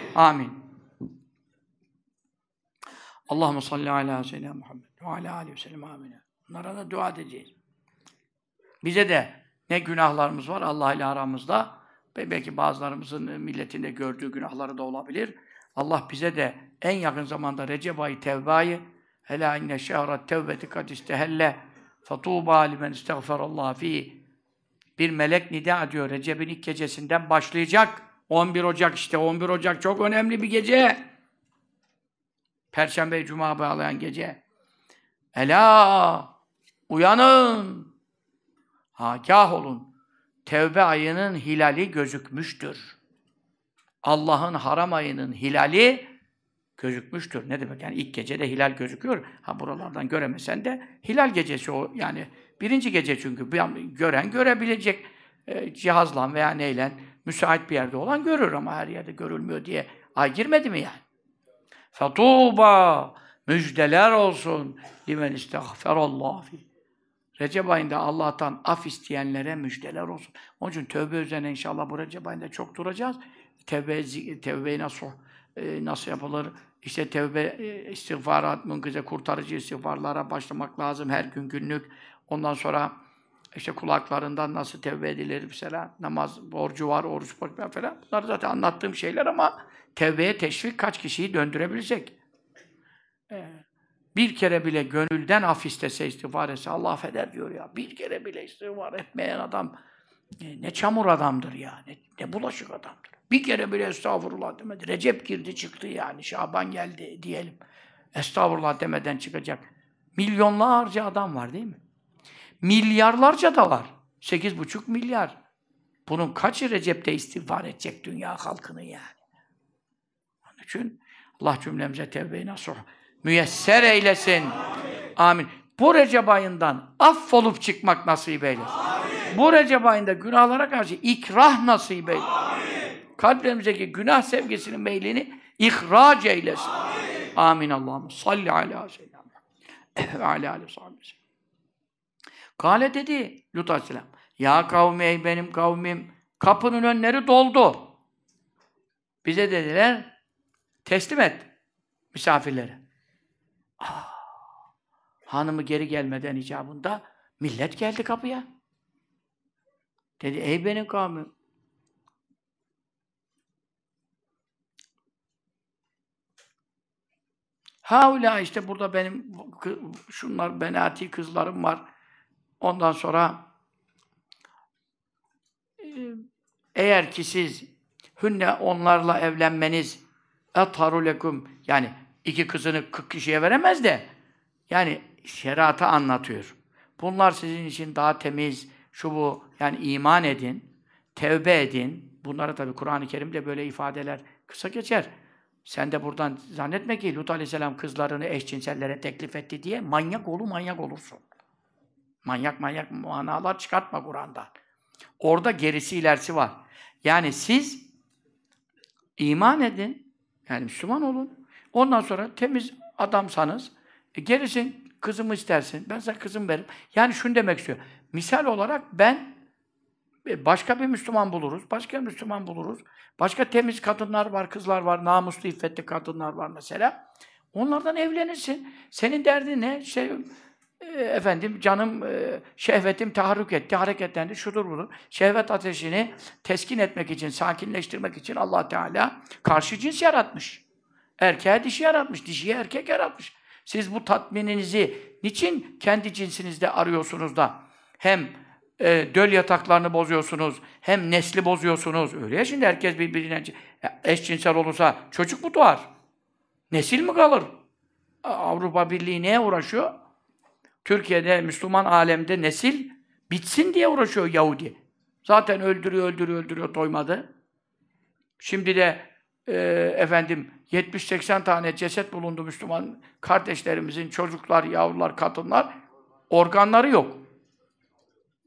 [SPEAKER 1] Allahumme salli ala seyyidina Muhammed ve ala aleyhi ve sellem amin. Bunlara da dua edeceğiz. Bize de ne günahlarımız var Allah ile aramızda. Belki bazılarımızın milletinde gördüğü günahları da olabilir. Allah bize de en yakın zamanda Recep ayı tevbayı Hela inne şehret tevbeti kad istehelle fetuba limen istagferallah fi bir melek nida ediyor. Recep'in ilk gecesinden başlayacak. 11 Ocak işte 11 Ocak çok önemli bir gece. Perşembe Cuma bağlayan gece. Ela uyanın. Hagah olun. Tevbe ayının hilali gözükmüştür. Allah'ın haram ayının hilali gözükmüştür. Ne demek yani ilk gece de hilal gözüküyor. Ha buralardan göremesen de hilal gecesi o yani birinci gece çünkü gören görebilecek e, cihazla veya neyle müsait bir yerde olan görür ama her yerde görülmüyor diye ay girmedi mi yani? Fetuba müjdeler olsun limen istagferallah fi. Recep ayında Allah'tan af isteyenlere müjdeler olsun. Onun için tövbe üzerine inşallah bu Recep ayında çok duracağız. Tevbe, tevbe nasıl, e, nasıl yapılır? İşte tevbe, e, istiğfarat, münkize, kurtarıcı istiğfarlara başlamak lazım her gün günlük. Ondan sonra işte kulaklarından nasıl tevbe edilir mesela. Namaz borcu var, oruç borcu falan. Bunlar zaten anlattığım şeyler ama tevbeye teşvik kaç kişiyi döndürebilecek? Ee, bir kere bile gönülden af istese, istiğfar etse Allah affeder diyor ya. Bir kere bile istiğfar etmeyen adam ne, ne çamur adamdır ya, ne, ne bulaşık adamdır. Bir kere bile estağfurullah demedi. Recep girdi çıktı yani, Şaban geldi diyelim. Estağfurullah demeden çıkacak. Milyonlarca adam var değil mi? Milyarlarca da var. Sekiz buçuk milyar. Bunun kaçı Recep'te istiğfar edecek dünya halkını yani? Onun için Allah cümlemize tevbe-i nasuh müyesser eylesin. Amin. Amin. Bu Recep ayından affolup çıkmak nasip eylesin. Amin. Bu Recep ayında günahlara karşı ikrah nasip eylesin. Amin. Kalplerimizdeki günah sevgisinin meylini ihraç eylesin. Amin. Amin Allah'ım. Salli ala seyyidina ve ala aleyhi Kale dedi Lut Aleyhisselam. Ya kavmi ey benim kavmim kapının önleri doldu. Bize dediler teslim et misafirleri. Aa, hanımı geri gelmeden icabında millet geldi kapıya. Dedi ey benim kavmim Haula işte burada benim şunlar benati kızlarım var. Ondan sonra eğer ki siz hünne onlarla evlenmeniz etharu lekum yani iki kızını 40 kişiye veremez de yani şeriatı anlatıyor. Bunlar sizin için daha temiz, şu bu yani iman edin, tevbe edin. Bunları tabi Kur'an-ı Kerim'de böyle ifadeler kısa geçer. Sen de buradan zannetme ki Lut Aleyhisselam kızlarını eşcinsellere teklif etti diye manyak olu manyak olursun. Manyak manyak manalar çıkartma Kur'an'dan. Orada gerisi ilerisi var. Yani siz iman edin. Yani Müslüman olun. Ondan sonra temiz adamsanız e, gerisin kızımı istersin. Ben sana kızım veririm. Yani şunu demek istiyor. Misal olarak ben e, başka bir Müslüman buluruz. Başka bir Müslüman buluruz. Başka temiz kadınlar var, kızlar var. Namuslu, iffetli kadınlar var mesela. Onlardan evlenirsin. Senin derdin ne? Şey, efendim canım, e, şehvetim taharruk etti, hareketlendi, şudur budur. Şehvet ateşini teskin etmek için, sakinleştirmek için allah Teala karşı cins yaratmış. Erkeğe dişi yaratmış, dişiye erkek yaratmış. Siz bu tatmininizi niçin kendi cinsinizde arıyorsunuz da hem e, döl yataklarını bozuyorsunuz, hem nesli bozuyorsunuz. Öyle ya şimdi herkes birbirine ya eşcinsel olursa çocuk mu doğar? Nesil mi kalır? Avrupa Birliği neye uğraşıyor? Türkiye'de, Müslüman alemde nesil bitsin diye uğraşıyor Yahudi. Zaten öldürüyor, öldürüyor, öldürüyor, doymadı. Şimdi de e, efendim 70-80 tane ceset bulundu Müslüman kardeşlerimizin, çocuklar, yavrular, kadınlar. Organları yok.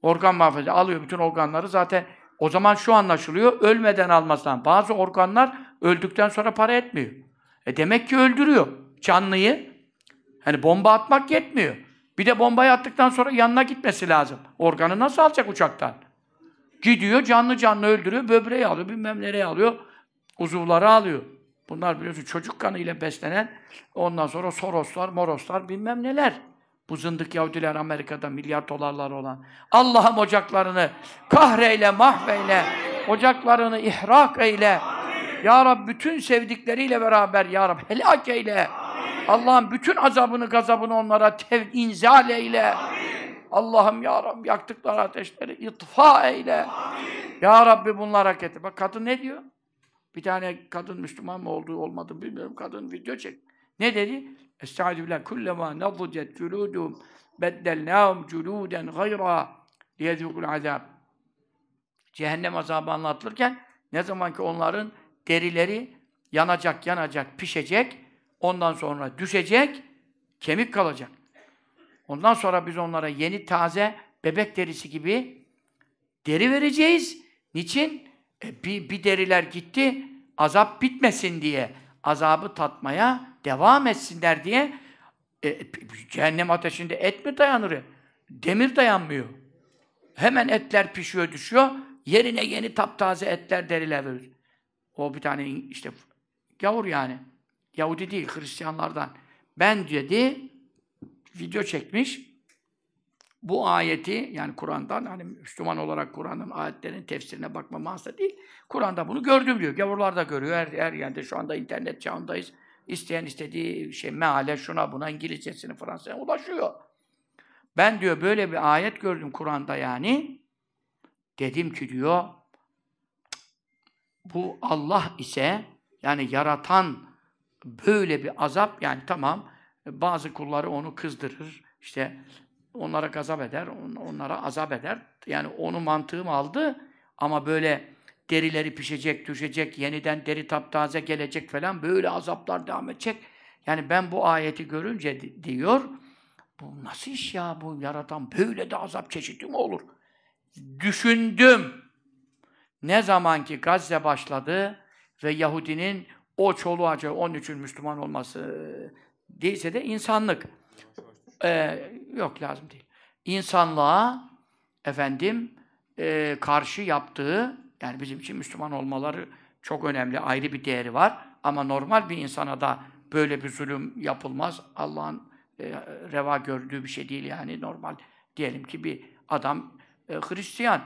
[SPEAKER 1] Organ mahfezi alıyor bütün organları zaten o zaman şu anlaşılıyor, ölmeden almasından. Bazı organlar öldükten sonra para etmiyor. E demek ki öldürüyor canlıyı. Hani bomba atmak yetmiyor. Bir de bombayı attıktan sonra yanına gitmesi lazım. Organı nasıl alacak uçaktan? Gidiyor canlı canlı öldürüyor, böbreği alıyor, bilmem nereye alıyor, uzuvları alıyor. Bunlar biliyorsun çocuk kanı ile beslenen, ondan sonra Soroslar, Moroslar, bilmem neler. Bu zındık Yahudiler Amerika'da milyar dolarlar olan. Allah'ım ocaklarını kahreyle, mahveyle, ocaklarını ihrak eyle. Ya Rab bütün sevdikleriyle beraber Ya Rab helak eyle. Allah'ım bütün azabını, gazabını onlara tev inzal eyle. Allah'ım Ya Rabbi yaktıkları ateşleri itfa eyle. Ya Rabbi bunlar hak etti. Bak kadın ne diyor? Bir tane kadın Müslüman mı olduğu olmadı bilmiyorum. Kadın video çek. Ne dedi? Estaizu billah kullema nadzucet culudum beddelnâhum culuden gayra liyezûkul azab. Cehennem azabı anlatılırken ne zaman ki onların derileri yanacak, yanacak, pişecek, ondan sonra düşecek, kemik kalacak. Ondan sonra biz onlara yeni taze bebek derisi gibi deri vereceğiz. Niçin? E, bir, bir deriler gitti, azap bitmesin diye, azabı tatmaya devam etsinler diye e, cehennem ateşinde et mi dayanır? Demir dayanmıyor. Hemen etler pişiyor, düşüyor. Yerine yeni taptaze etler, deriler verir. O bir tane işte gavur yani. Yahudi değil, Hristiyanlardan. Ben dedi, video çekmiş. Bu ayeti yani Kur'an'dan hani Müslüman olarak Kur'an'ın ayetlerinin tefsirine bakma manası değil. Kur'an'da bunu gördüm diyor. Gavurlar da görüyor. Her, her yerde şu anda internet çağındayız. İsteyen istediği şey meale şuna buna İngilizcesini Fransızca ulaşıyor. Ben diyor böyle bir ayet gördüm Kur'an'da yani. Dedim ki diyor bu Allah ise yani yaratan böyle bir azap yani tamam bazı kulları onu kızdırır. işte onlara gazap eder, onlara azap eder. Yani onu mantığım aldı ama böyle derileri pişecek, düşecek, yeniden deri taptaze gelecek falan böyle azaplar devam edecek. Yani ben bu ayeti görünce diyor, bu nasıl iş ya bu yaratan böyle de azap çeşidi mi olur? Düşündüm. Ne zaman ki Gazze başladı ve Yahudinin o çoluğa acı, onun için Müslüman olması değilse de insanlık. Ee, yok lazım değil. İnsanlığa efendim e, karşı yaptığı yani bizim için Müslüman olmaları çok önemli, ayrı bir değeri var. Ama normal bir insana da böyle bir zulüm yapılmaz. Allah'ın e, reva gördüğü bir şey değil yani normal. Diyelim ki bir adam e, Hristiyan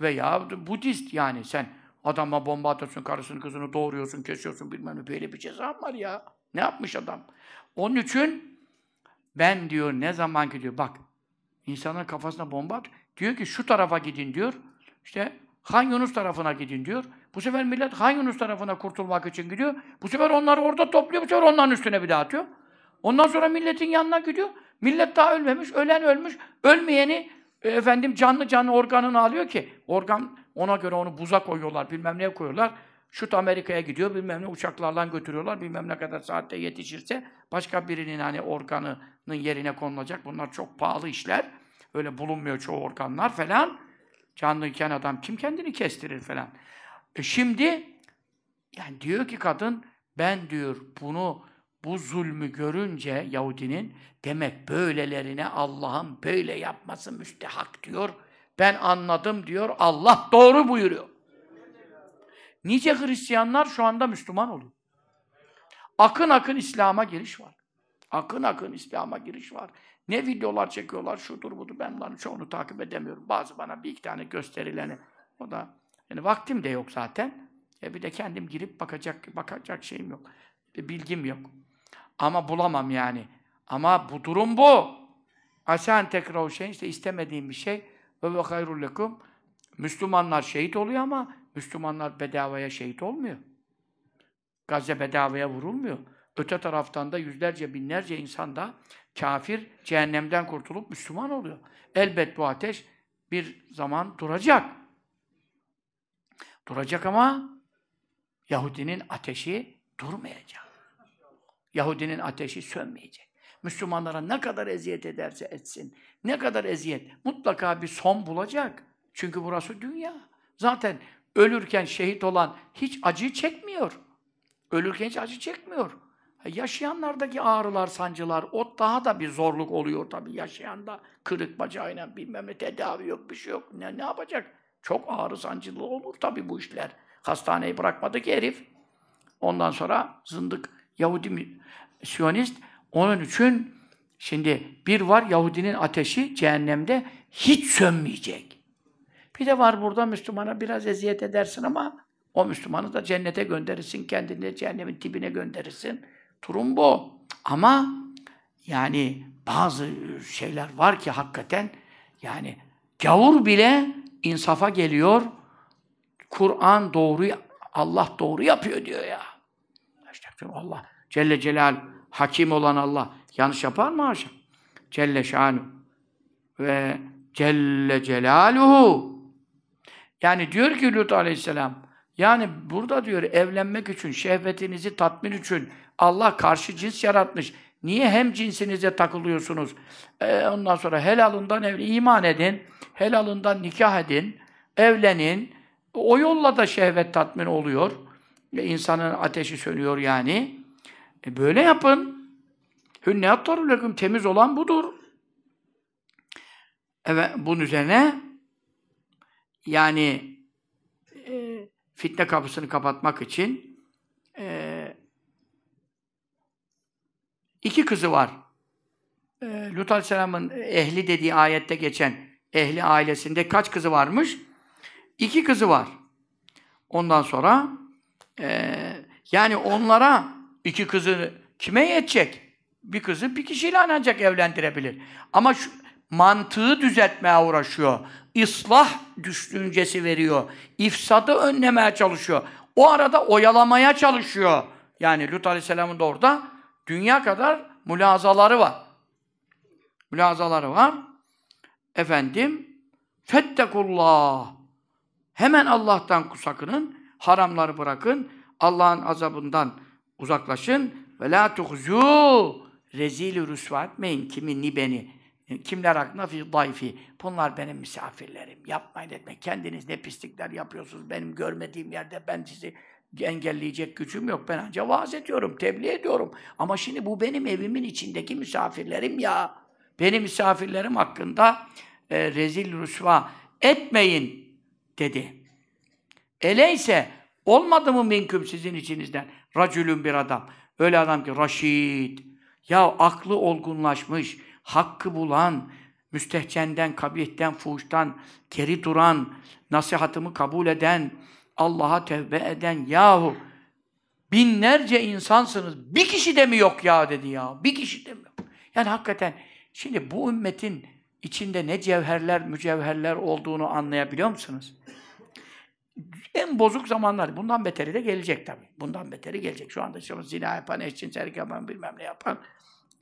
[SPEAKER 1] veya Budist yani sen adama bomba atıyorsun, karısını kızını doğuruyorsun, kesiyorsun bilmem ne böyle bir ceza var ya. Ne yapmış adam? Onun için ben diyor ne zaman gidiyor bak insanın kafasına bomba at. Diyor ki şu tarafa gidin diyor. İşte Han Yunus tarafına gidin diyor. Bu sefer millet Han Yunus tarafına kurtulmak için gidiyor. Bu sefer onları orada topluyor. Bu sefer onların üstüne bir daha atıyor. Ondan sonra milletin yanına gidiyor. Millet daha ölmemiş. Ölen ölmüş. Ölmeyeni e, efendim canlı canlı organını alıyor ki. Organ ona göre onu buza koyuyorlar. Bilmem ne koyuyorlar. Şut Amerika'ya gidiyor. Bilmem ne uçaklarla götürüyorlar. Bilmem ne kadar saatte yetişirse başka birinin hani organının yerine konulacak. Bunlar çok pahalı işler. Öyle bulunmuyor çoğu organlar falan. Canlıyken adam kim kendini kestirir falan. E şimdi yani diyor ki kadın ben diyor bunu bu zulmü görünce Yahudinin demek böylelerine Allah'ın böyle yapması müstehak diyor. Ben anladım diyor. Allah doğru buyuruyor. Nice Hristiyanlar şu anda Müslüman oluyor. Akın akın İslam'a giriş var. Akın akın İslam'a giriş var. Ne videolar çekiyorlar, şudur budur. Ben bunların çoğunu takip edemiyorum. Bazı bana bir iki tane gösterileni. O da yani vaktim de yok zaten. E bir de kendim girip bakacak bakacak şeyim yok. Bir bilgim yok. Ama bulamam yani. Ama bu durum bu. Asen tekrar şey işte istemediğim bir şey. Ve ve hayrul. Müslümanlar şehit oluyor ama Müslümanlar bedavaya şehit olmuyor. Gazze bedavaya vurulmuyor. Öte taraftan da yüzlerce, binlerce insan da kafir, cehennemden kurtulup Müslüman oluyor. Elbet bu ateş bir zaman duracak. Duracak ama Yahudinin ateşi durmayacak. Yahudinin ateşi sönmeyecek. Müslümanlara ne kadar eziyet ederse etsin, ne kadar eziyet, mutlaka bir son bulacak. Çünkü burası dünya. Zaten ölürken şehit olan hiç acı çekmiyor. Ölürken hiç acı çekmiyor. Yaşayanlardaki ağrılar, sancılar, o daha da bir zorluk oluyor tabii yaşayanda. Kırık bacağıyla bilmem ne tedavi yok, bir şey yok. Ne, ne yapacak? Çok ağrı sancılı olur tabii bu işler. Hastaneyi bırakmadı ki herif. Ondan sonra zındık Yahudi Siyonist. Onun için şimdi bir var Yahudinin ateşi cehennemde hiç sönmeyecek. Bir de var burada Müslümana biraz eziyet edersin ama o Müslümanı da cennete gönderirsin, kendini de cehennemin dibine gönderirsin. Durum bu. Ama yani bazı şeyler var ki hakikaten yani gavur bile insafa geliyor. Kur'an doğru, Allah doğru yapıyor diyor ya. İşte Allah Celle Celal hakim olan Allah yanlış yapar mı haşa? Celle şanu ve Celle Celaluhu. Yani diyor ki Lut Aleyhisselam yani burada diyor evlenmek için, şehvetinizi tatmin için Allah karşı cins yaratmış. Niye hem cinsinize takılıyorsunuz? Ee, ondan sonra helalından evli iman edin, helalından nikah edin, evlenin. O yolla da şehvet tatmin oluyor. E, insanın ateşi sönüyor yani. E, böyle yapın. Hünne attaruleküm temiz olan budur. Evet, bunun üzerine yani e, fitne kapısını kapatmak için e, iki kızı var. E, Lut Aleyhisselam'ın ehli dediği ayette geçen ehli ailesinde kaç kızı varmış? İki kızı var. Ondan sonra e, yani onlara iki kızı kime yetecek? Bir kızı bir kişiyle ancak evlendirebilir. Ama şu, mantığı düzeltmeye uğraşıyor. İslah düşüncesi veriyor. İfsadı önlemeye çalışıyor. O arada oyalamaya çalışıyor. Yani Lut Aleyhisselam'ın da orada dünya kadar mülazaları var. Mülazaları var. Efendim, fettekullah. Hemen Allah'tan sakının, haramları bırakın, Allah'ın azabından uzaklaşın. Ve la tuhzû. Rezil-i rüsva etmeyin kimi ni beni. Kimler hakkında fi dayfi. Bunlar benim misafirlerim. Yapmayın etme. Kendiniz ne pislikler yapıyorsunuz. Benim görmediğim yerde ben sizi engelleyecek gücüm yok. Ben ancak vaaz ediyorum, tebliğ ediyorum. Ama şimdi bu benim evimin içindeki misafirlerim ya. Benim misafirlerim hakkında e, rezil rüsva etmeyin dedi. Eleyse olmadı mı minküm sizin içinizden racülün bir adam. Öyle adam ki raşid. Ya aklı olgunlaşmış, hakkı bulan, müstehcenden, kabihten, fuhuştan geri duran, nasihatımı kabul eden, Allah'a tevbe eden yahu Binlerce insansınız. Bir kişi de mi yok ya dedi ya. Bir kişi de mi yok? Yani hakikaten şimdi bu ümmetin içinde ne cevherler, mücevherler olduğunu anlayabiliyor musunuz? En bozuk zamanlar. Bundan beteri de gelecek tabii. Bundan beteri gelecek. Şu anda şu zina yapan, eşcinsellik yapan, bilmem ne yapan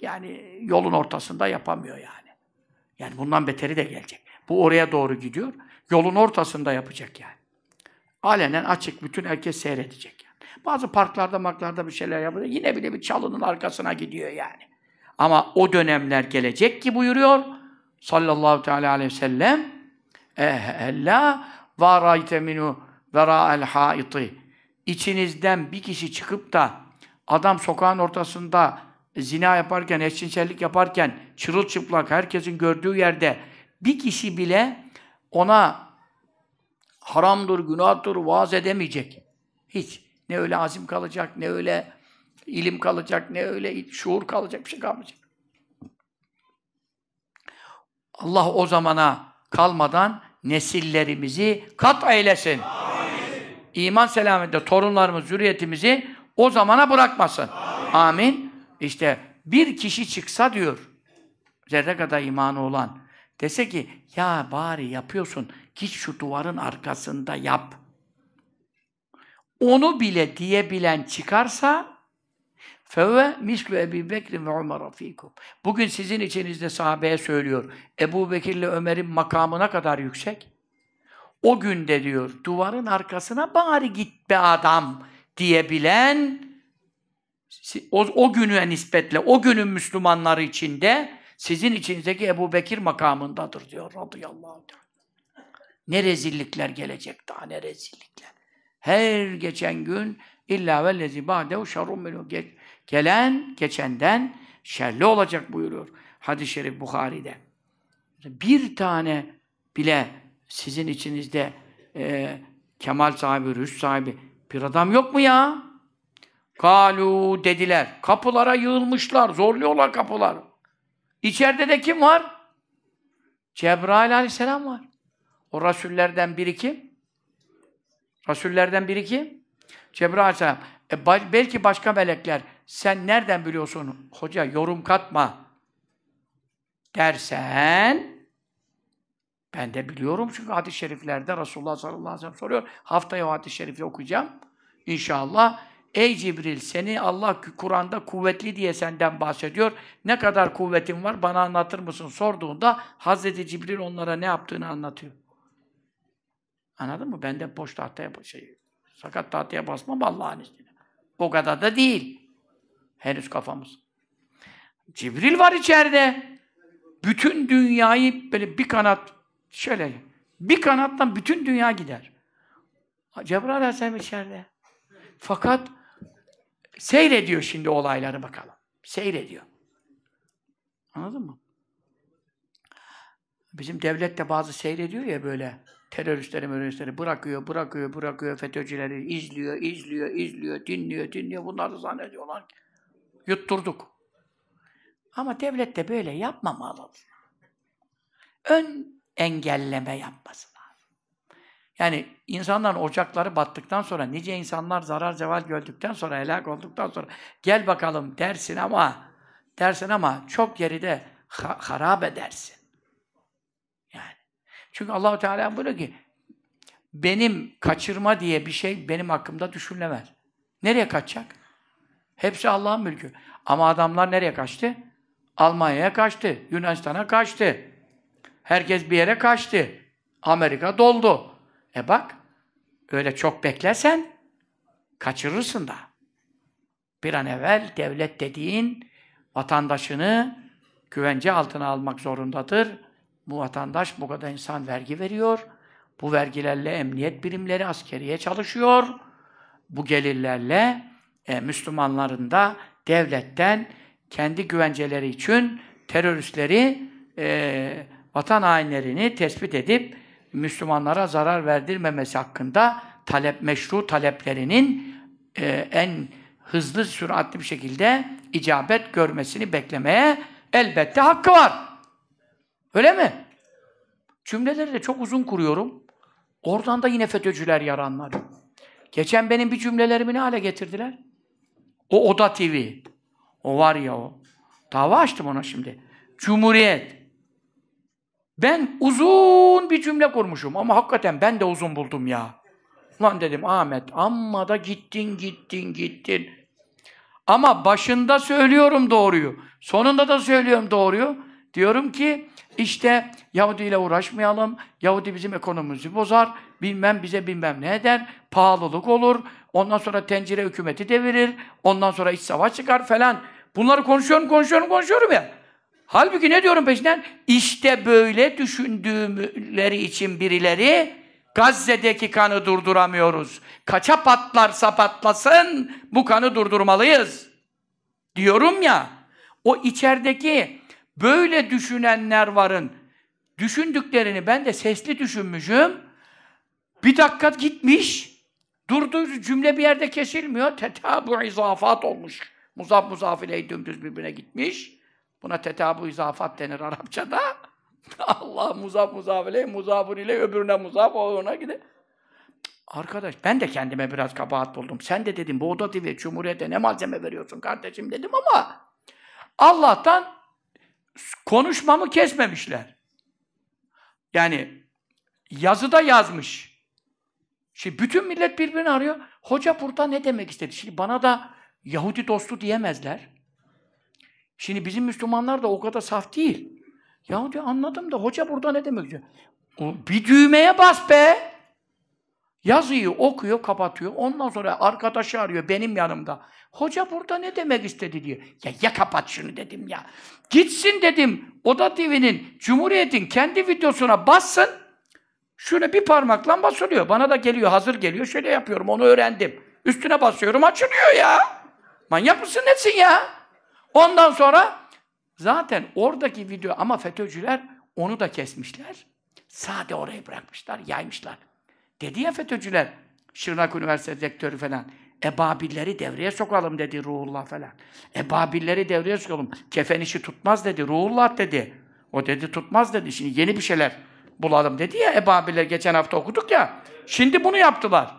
[SPEAKER 1] yani yolun ortasında yapamıyor yani. Yani bundan beteri de gelecek. Bu oraya doğru gidiyor. Yolun ortasında yapacak yani. Alenen açık, bütün herkes seyredecek yani. Bazı parklarda, maklarda bir şeyler yapıyor. Yine bile bir çalının arkasına gidiyor yani. Ama o dönemler gelecek ki buyuruyor sallallahu teala aleyhi ve sellem ehella ve rayte minu haiti İçinizden bir kişi çıkıp da adam sokağın ortasında zina yaparken, eşcinsellik yaparken çırılçıplak herkesin gördüğü yerde bir kişi bile ona haramdır, günahtır, vaaz edemeyecek. Hiç. Ne öyle azim kalacak, ne öyle ilim kalacak, ne öyle şuur kalacak, bir şey kalmayacak. Allah o zamana kalmadan nesillerimizi kat eylesin. Amin. İman selamette torunlarımız, zürriyetimizi o zamana bırakmasın. Amin. Amin. İşte bir kişi çıksa diyor, zerre kadar imanı olan, dese ki, ya bari yapıyorsun, git şu duvarın arkasında yap. Onu bile diyebilen çıkarsa, Fevve mislu Ebu Bekir ve Ömer fikum. Bugün sizin içinizde sahabeye söylüyor. Ebu Bekir'le Ömer'in makamına kadar yüksek. O günde diyor, duvarın arkasına bari git be adam diyebilen o, o gününe nispetle, o günün Müslümanları içinde sizin içinizdeki Ebu Bekir makamındadır diyor radıyallahu anh. Ne rezillikler gelecek daha, ne rezillikler. Her geçen gün illa vellezi ba'dehu şerrun minhu. Gelen, geçenden şerli olacak buyuruyor. Hadis-i şerif Bukhari'de. Bir tane bile sizin içinizde e, kemal sahibi, rüş sahibi bir adam yok mu ya? Kalu dediler. Kapılara yığılmışlar. Zorluyorlar kapılar. İçeride de kim var? Cebrail aleyhisselam var. O rasullerden biri kim? Rasullerden biri kim? Cebrail aleyhisselam. E, belki başka melekler. Sen nereden biliyorsun? Hoca yorum katma. Dersen ben de biliyorum çünkü hadis-i şeriflerde Resulullah sallallahu aleyhi ve sellem soruyor. Haftaya o hadis-i şerifi okuyacağım. İnşallah. Ey Cibril seni Allah Kur'an'da kuvvetli diye senden bahsediyor. Ne kadar kuvvetin var bana anlatır mısın sorduğunda Hazreti Cibril onlara ne yaptığını anlatıyor. Anladın mı? Ben de boş tahtaya şey, sakat tahtaya basmam Allah'ın izniyle. O kadar da değil. Henüz kafamız. Cibril var içeride. Bütün dünyayı böyle bir kanat şöyle bir kanattan bütün dünya gider. Cebrail Aleyhisselam içeride. Fakat seyrediyor şimdi olayları bakalım. Seyrediyor. Anladın mı? Bizim devlet de bazı seyrediyor ya böyle teröristleri, teröristleri bırakıyor, bırakıyor, bırakıyor, FETÖ'cüleri izliyor, izliyor, izliyor, dinliyor, dinliyor. Bunlar da zannediyorlar ki yutturduk. Ama devlet de böyle yapmamalı. Ön engelleme yapması lazım. Yani insanların ocakları battıktan sonra, nice insanlar zarar zeval gördükten sonra, helak olduktan sonra gel bakalım dersin ama dersin ama çok geride ha harap edersin. Yani. Çünkü Allahu Teala buyuruyor ki benim kaçırma diye bir şey benim hakkımda düşünülemez. Nereye kaçacak? Hepsi Allah'ın mülkü. Ama adamlar nereye kaçtı? Almanya'ya kaçtı, Yunanistan'a kaçtı. Herkes bir yere kaçtı. Amerika doldu. E bak, öyle çok beklersen kaçırırsın da. Bir an evvel devlet dediğin vatandaşını güvence altına almak zorundadır. Bu vatandaş bu kadar insan vergi veriyor. Bu vergilerle emniyet birimleri askeriye çalışıyor. Bu gelirlerle e, Müslümanların da devletten kendi güvenceleri için teröristleri e, vatan hainlerini tespit edip Müslümanlara zarar verdirmemesi hakkında talep meşru taleplerinin e, en hızlı, süratli bir şekilde icabet görmesini beklemeye elbette hakkı var. Öyle mi? Cümleleri de çok uzun kuruyorum. Oradan da yine FETÖ'cüler yaranlar. Geçen benim bir cümlelerimi ne hale getirdiler? O Oda TV. O var ya o. Dava açtım ona şimdi. Cumhuriyet. Ben uzun bir cümle kurmuşum ama hakikaten ben de uzun buldum ya. Lan dedim Ahmet amma da gittin gittin gittin. Ama başında söylüyorum doğruyu. Sonunda da söylüyorum doğruyu. Diyorum ki işte Yahudi ile uğraşmayalım. Yahudi bizim ekonomimizi bozar. Bilmem bize bilmem ne eder. Pahalılık olur. Ondan sonra tencere hükümeti devirir. Ondan sonra iç savaş çıkar falan. Bunları konuşuyorum, konuşuyorum, konuşuyorum ya. Halbuki ne diyorum peşinden? İşte böyle düşündüğümleri için birileri Gazze'deki kanı durduramıyoruz. Kaça patlarsa patlasın bu kanı durdurmalıyız. Diyorum ya, o içerideki böyle düşünenler varın. Düşündüklerini ben de sesli düşünmüşüm. Bir dakika gitmiş, durduğu cümle bir yerde kesilmiyor. Tetabu izafat olmuş. Muzaf muzaf ile dümdüz birbirine gitmiş. Buna tetabu izafat denir Arapçada. <laughs> Allah muzaf muzaf ile, muzafun ile öbürüne muzaf, o ona gider. Arkadaş ben de kendime biraz kabahat buldum. Sen de dedim bu Oda TV, Cumhuriyet'e ne malzeme veriyorsun kardeşim dedim ama Allah'tan konuşmamı kesmemişler. Yani yazıda yazmış. Şimdi bütün millet birbirini arıyor. Hoca burada ne demek istedi? Şimdi bana da Yahudi dostu diyemezler. Şimdi bizim Müslümanlar da o kadar saf değil. Ya diyor anladım da hoca burada ne demek diyor. Bir düğmeye bas be. Yazıyı okuyor, kapatıyor. Ondan sonra arkadaşı arıyor benim yanımda. Hoca burada ne demek istedi diyor. Ya ya kapat şunu dedim ya. Gitsin dedim. Oda TV'nin, Cumhuriyet'in kendi videosuna bassın. Şöyle bir parmakla basılıyor. Bana da geliyor, hazır geliyor. Şöyle yapıyorum, onu öğrendim. Üstüne basıyorum, açılıyor ya. Manyak mısın nesin ya? Ondan sonra zaten oradaki video ama FETÖ'cüler onu da kesmişler. Sade orayı bırakmışlar, yaymışlar. Dedi ya FETÖ'cüler, Şırnak Üniversitesi rektörü falan. Ebabilleri devreye sokalım dedi Ruhullah falan. Ebabilleri devreye sokalım. Kefen işi tutmaz dedi. Ruhullah dedi. O dedi tutmaz dedi. Şimdi yeni bir şeyler bulalım dedi ya Ebabiller geçen hafta okuduk ya. Şimdi bunu yaptılar.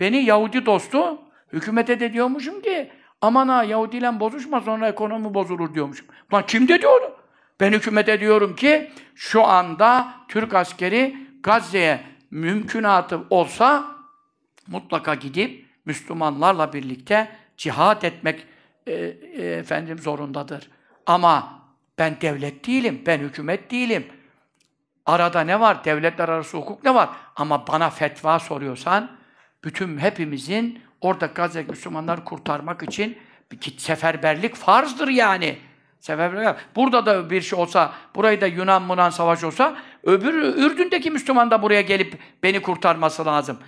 [SPEAKER 1] Beni Yahudi dostu hükümete de diyormuşum ki aman ha Yahudiyle bozuşma sonra ekonomi bozulur diyormuşum. Lan kim dedi onu? Ben hükümete diyorum ki şu anda Türk askeri Gazze'ye mümkünatı olsa mutlaka gidip Müslümanlarla birlikte cihat etmek e, e, efendim zorundadır. Ama ben devlet değilim, ben hükümet değilim. Arada ne var? Devletler arası hukuk ne var? Ama bana fetva soruyorsan, bütün hepimizin orada Gazze Müslümanları kurtarmak için bir seferberlik farzdır yani. Seferberlik. Burada da bir şey olsa, burayı da Yunan Munan savaş olsa, öbür Ürdün'deki Müslüman da buraya gelip beni kurtarması lazım.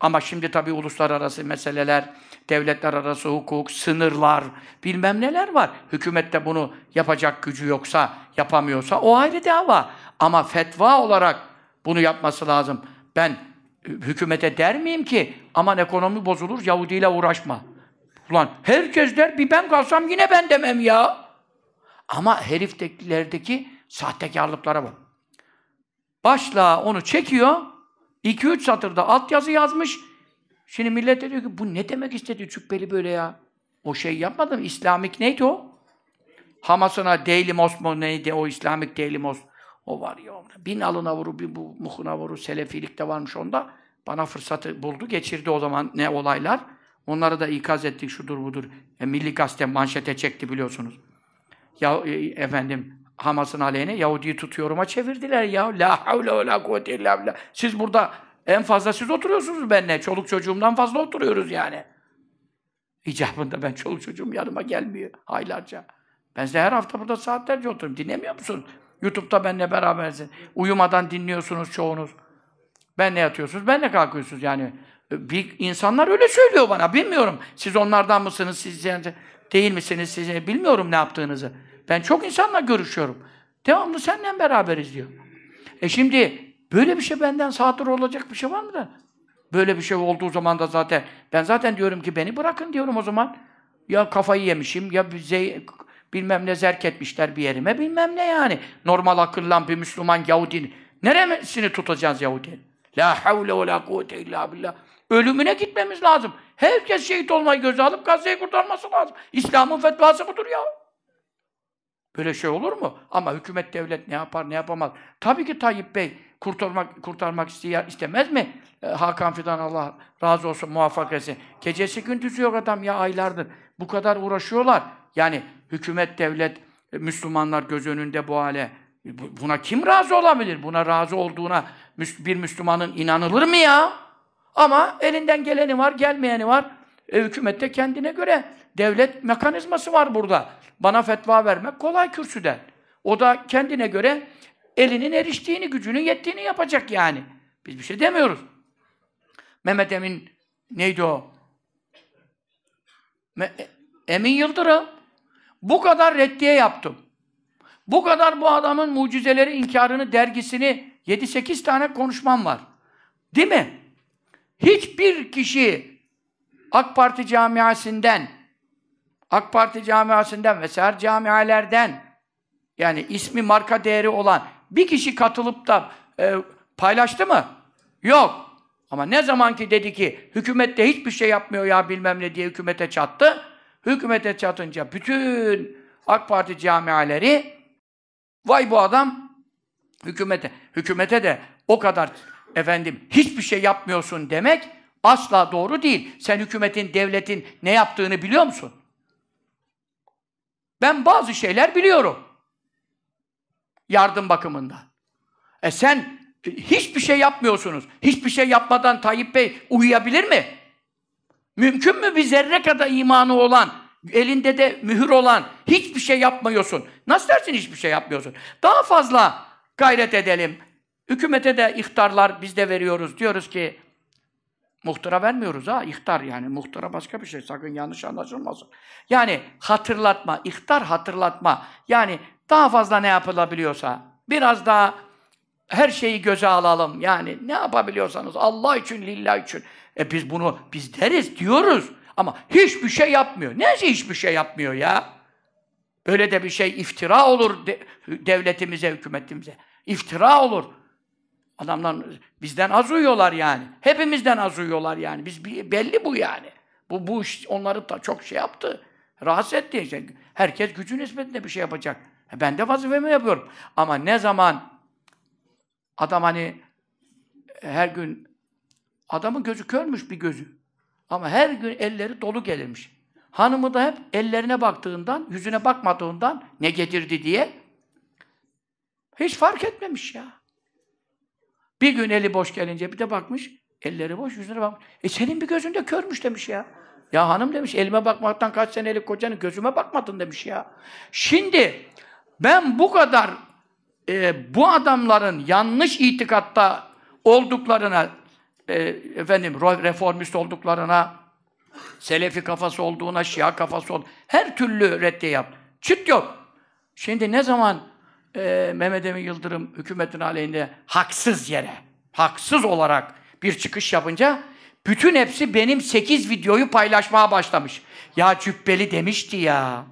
[SPEAKER 1] Ama şimdi tabii uluslararası meseleler, devletler arası hukuk, sınırlar, bilmem neler var. Hükümette bunu yapacak gücü yoksa, yapamıyorsa o ayrı dava. Ama fetva olarak bunu yapması lazım. Ben hükümete der miyim ki aman ekonomi bozulur, Yahudi ile uğraşma. Ulan herkes der, bir ben kalsam yine ben demem ya. Ama heriflerdeki sahtekarlıklara bak. Başla onu çekiyor, 2-3 satırda altyazı yazmış. Şimdi millet diyor ki bu ne demek istedi cübbeli böyle ya? O şey yapmadı mı? İslamik neydi o? Hamas'ına Most mu neydi o İslamik Daily Most? O var ya. Bin alına vuru, bir bu muhuna vuru. Selefilik de varmış onda. Bana fırsatı buldu, geçirdi o zaman ne olaylar. Onları da ikaz ettik, şudur budur. E, Milli Gazete manşete çekti biliyorsunuz. Ya e, efendim Hamas'ın aleyhine Yahudi'yi tutuyoruma çevirdiler ya. La havle ve la kuvvete illa billah. Siz burada en fazla siz oturuyorsunuz benimle. Çoluk çocuğumdan fazla oturuyoruz yani. İcabında ben çoluk çocuğum yanıma gelmiyor aylarca. Ben size her hafta burada saatlerce oturuyorum. Dinlemiyor musun? YouTube'da benimle berabersin. Uyumadan dinliyorsunuz çoğunuz. Benle yatıyorsunuz, benle kalkıyorsunuz yani. Bir, insanlar öyle söylüyor bana. Bilmiyorum. Siz onlardan mısınız, siz değil misiniz, siz bilmiyorum ne yaptığınızı. Ben çok insanla görüşüyorum. Devamlı seninle beraberiz diyor. E şimdi böyle bir şey benden sadır olacak bir şey var mı da? Böyle bir şey olduğu zaman da zaten ben zaten diyorum ki beni bırakın diyorum o zaman. Ya kafayı yemişim ya bize bilmem ne zerk etmişler bir yerime bilmem ne yani. Normal akıllan bir Müslüman Yahudi. Neresini tutacağız Yahudi? La havle ve la kuvvete illa billah. Ölümüne gitmemiz lazım. Herkes şehit olmayı göze alıp Gazze'yi kurtarması lazım. İslam'ın fetvası budur ya. Böyle şey olur mu? Ama hükümet, devlet ne yapar, ne yapamaz? Tabii ki Tayyip Bey kurtarmak kurtarmak isteyer, istemez mi? Ee, Hakan Fidan Allah razı olsun, muvaffak etsin. Gecesi gündüzü yok adam ya aylardır. Bu kadar uğraşıyorlar. Yani hükümet, devlet, e, Müslümanlar göz önünde bu hale. Bu- Buna kim razı olabilir? Buna razı olduğuna bir Müslümanın inanılır mı ya? Ama elinden geleni var, gelmeyeni var. E, hükümette kendine göre devlet mekanizması var burada. Bana fetva vermek kolay kürsüden. O da kendine göre elinin eriştiğini, gücünün yettiğini yapacak yani. Biz bir şey demiyoruz. Mehmet Emin neydi o? Me- Emin Yıldırım. Bu kadar reddiye yaptım. Bu kadar bu adamın mucizeleri inkarını, dergisini 7-8 tane konuşmam var. Değil mi? Hiçbir kişi AK Parti camiasından AK Parti camiasından ve seher camialerden yani ismi marka değeri olan bir kişi katılıp da e, paylaştı mı? Yok. Ama ne zaman ki dedi ki hükümette hiçbir şey yapmıyor ya bilmem ne diye hükümete çattı. Hükümete çatınca bütün AK Parti camialeri vay bu adam hükümete. Hükümete de o kadar efendim hiçbir şey yapmıyorsun demek asla doğru değil. Sen hükümetin, devletin ne yaptığını biliyor musun? Ben bazı şeyler biliyorum. Yardım bakımında. E sen e, hiçbir şey yapmıyorsunuz. Hiçbir şey yapmadan Tayyip Bey uyuyabilir mi? Mümkün mü bir zerre kadar imanı olan, elinde de mühür olan, hiçbir şey yapmıyorsun? Nasıl dersin hiçbir şey yapmıyorsun? Daha fazla gayret edelim. Hükümete de ihtarlar biz de veriyoruz. Diyoruz ki Muhtara vermiyoruz ha, ihtar yani. Muhtara başka bir şey, sakın yanlış anlaşılmasın. Yani hatırlatma, ihtar hatırlatma. Yani daha fazla ne yapılabiliyorsa, biraz daha her şeyi göze alalım. Yani ne yapabiliyorsanız Allah için, lillah için. E biz bunu, biz deriz, diyoruz. Ama hiçbir şey yapmıyor. Neyse hiçbir şey yapmıyor ya? Böyle de bir şey iftira olur de- devletimize, hükümetimize. İftira olur. Adamlar bizden az uyuyorlar yani. Hepimizden az uyuyorlar yani. Biz belli bu yani. Bu bu iş onları da çok şey yaptı. Rahatsız etti. Herkes gücü nispetinde bir şey yapacak. E ben de vazifemi yapıyorum. Ama ne zaman adam hani her gün adamın gözü körmüş bir gözü. Ama her gün elleri dolu gelirmiş. Hanımı da hep ellerine baktığından, yüzüne bakmadığından ne getirdi diye hiç fark etmemiş ya. Bir gün eli boş gelince bir de bakmış, elleri boş, yüzüne bakmış. E senin bir gözün de körmüş demiş ya. Ya hanım demiş, elime bakmaktan kaç senelik kocanın gözüme bakmadın demiş ya. Şimdi ben bu kadar e, bu adamların yanlış itikatta olduklarına, e, efendim reformist olduklarına, Selefi kafası olduğuna, Şia kafası olduğuna, her türlü reddiye yap. Çıt yok. Şimdi ne zaman e, Mehmet Emin Yıldırım hükümetin aleyhinde haksız yere, haksız olarak bir çıkış yapınca bütün hepsi benim 8 videoyu paylaşmaya başlamış. Ya cübbeli demişti ya.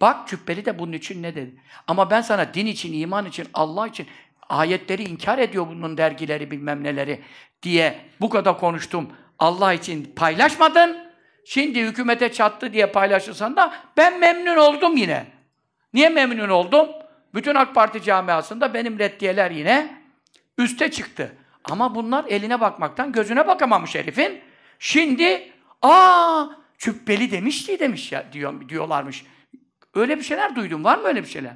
[SPEAKER 1] Bak cübbeli de bunun için ne dedi. Ama ben sana din için, iman için, Allah için ayetleri inkar ediyor bunun dergileri bilmem neleri diye bu kadar konuştum. Allah için paylaşmadın. Şimdi hükümete çattı diye paylaşırsan da ben memnun oldum yine. Niye memnun oldum? Bütün AK Parti camiasında benim reddiyeler yine üste çıktı. Ama bunlar eline bakmaktan gözüne bakamamış herifin. Şimdi aa cübbeli demişti demiş ya diyor, diyorlarmış. Öyle bir şeyler duydum. Var mı öyle bir şeyler?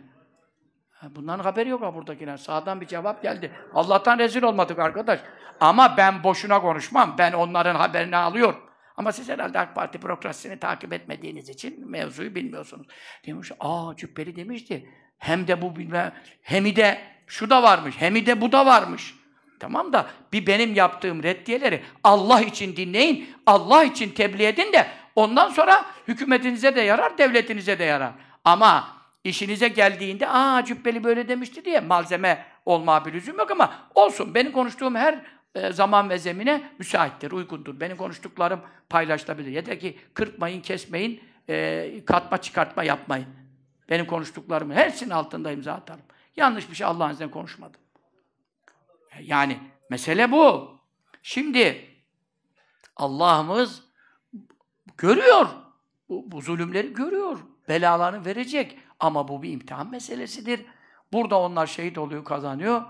[SPEAKER 1] Ha, Bunların haberi yok ha buradakiler. Sağdan bir cevap geldi. Allah'tan rezil olmadık arkadaş. Ama ben boşuna konuşmam. Ben onların haberini alıyorum. Ama siz herhalde AK Parti bürokrasisini takip etmediğiniz için mevzuyu bilmiyorsunuz. Demiş, aa Cübbeli demişti. Hem de bu bilmem, hem de şu da varmış, hem de bu da varmış. Tamam da bir benim yaptığım reddiyeleri Allah için dinleyin, Allah için tebliğ edin de ondan sonra hükümetinize de yarar, devletinize de yarar. Ama işinize geldiğinde aa Cübbeli böyle demişti diye malzeme olma bir lüzum yok ama olsun. Benim konuştuğum her e, zaman ve zemine müsaittir, uygundur. Benim konuştuklarım paylaşılabilir. Yeter ki kırpmayın, kesmeyin, e, katma çıkartma yapmayın. Benim konuştuklarımın hepsinin altında imza atarım. Yanlış bir şey Allah'ın izniyle konuşmadım. Yani Mesele bu. Şimdi Allah'ımız görüyor. Bu, bu zulümleri görüyor. Belalarını verecek. Ama bu bir imtihan meselesidir. Burada onlar şehit oluyor, kazanıyor.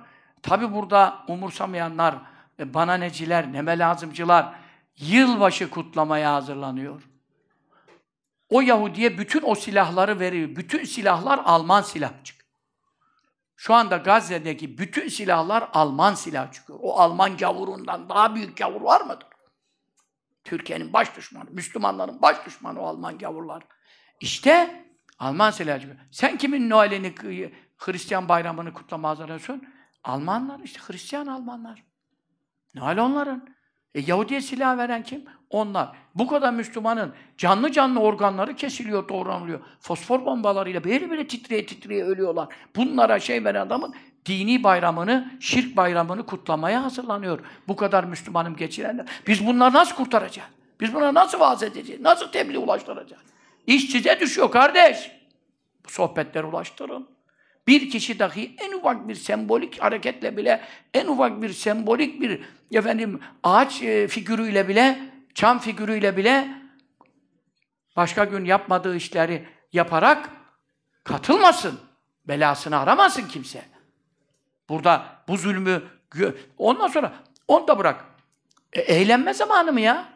[SPEAKER 1] Tabi burada umursamayanlar, bana neciler, neme lazımcılar yılbaşı kutlamaya hazırlanıyor. O Yahudi'ye bütün o silahları veriyor. Bütün silahlar Alman silah çıkıyor. Şu anda Gazze'deki bütün silahlar Alman silah çıkıyor. O Alman gavurundan daha büyük gavur var mıdır? Türkiye'nin baş düşmanı, Müslümanların baş düşmanı o Alman gavurlar. İşte Alman silahı çıkıyor. Sen kimin Noel'ini, Hristiyan bayramını kutlama hazırlıyorsun? Almanlar, işte Hristiyan Almanlar. Noel onların. E, Yahudi'ye silah veren kim? Onlar. Bu kadar Müslümanın canlı canlı organları kesiliyor, doğranılıyor. Fosfor bombalarıyla böyle böyle titreye titreye ölüyorlar. Bunlara şey veren adamın dini bayramını, şirk bayramını kutlamaya hazırlanıyor. Bu kadar Müslümanım geçirenler. Biz bunları nasıl kurtaracağız? Biz buna nasıl vaaz edeceğiz? Nasıl tebliğ ulaştıracağız? İş size düşüyor kardeş. Bu sohbetleri ulaştırın. Bir kişi dahi en ufak bir sembolik hareketle bile, en ufak bir sembolik bir efendim ağaç e, figürüyle bile, çam figürüyle bile başka gün yapmadığı işleri yaparak katılmasın. Belasını aramasın kimse. Burada bu zulmü ondan sonra onu da bırak. E, eğlenme zamanı mı ya?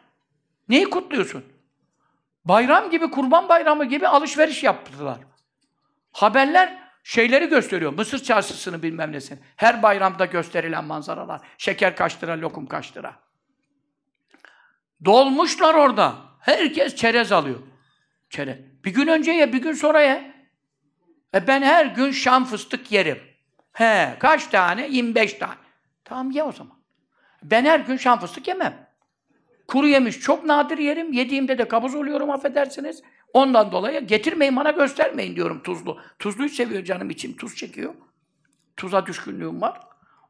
[SPEAKER 1] Neyi kutluyorsun? Bayram gibi, kurban bayramı gibi alışveriş yaptılar. Haberler şeyleri gösteriyor. Mısır çarşısını bilmem nesini. Her bayramda gösterilen manzaralar. Şeker kaç lira, lokum kaç lira. Dolmuşlar orada. Herkes çerez alıyor. Çerez. Bir gün önce ye, bir gün sonra ye. E ben her gün şam fıstık yerim. He, kaç tane? 25 tane. Tamam ye o zaman. Ben her gün şam fıstık yemem. Kuru yemiş çok nadir yerim. Yediğimde de kabuz oluyorum affedersiniz. Ondan dolayı getirmeyin bana göstermeyin diyorum tuzlu. Tuzluyu seviyor canım içim. Tuz çekiyor. Tuza düşkünlüğüm var.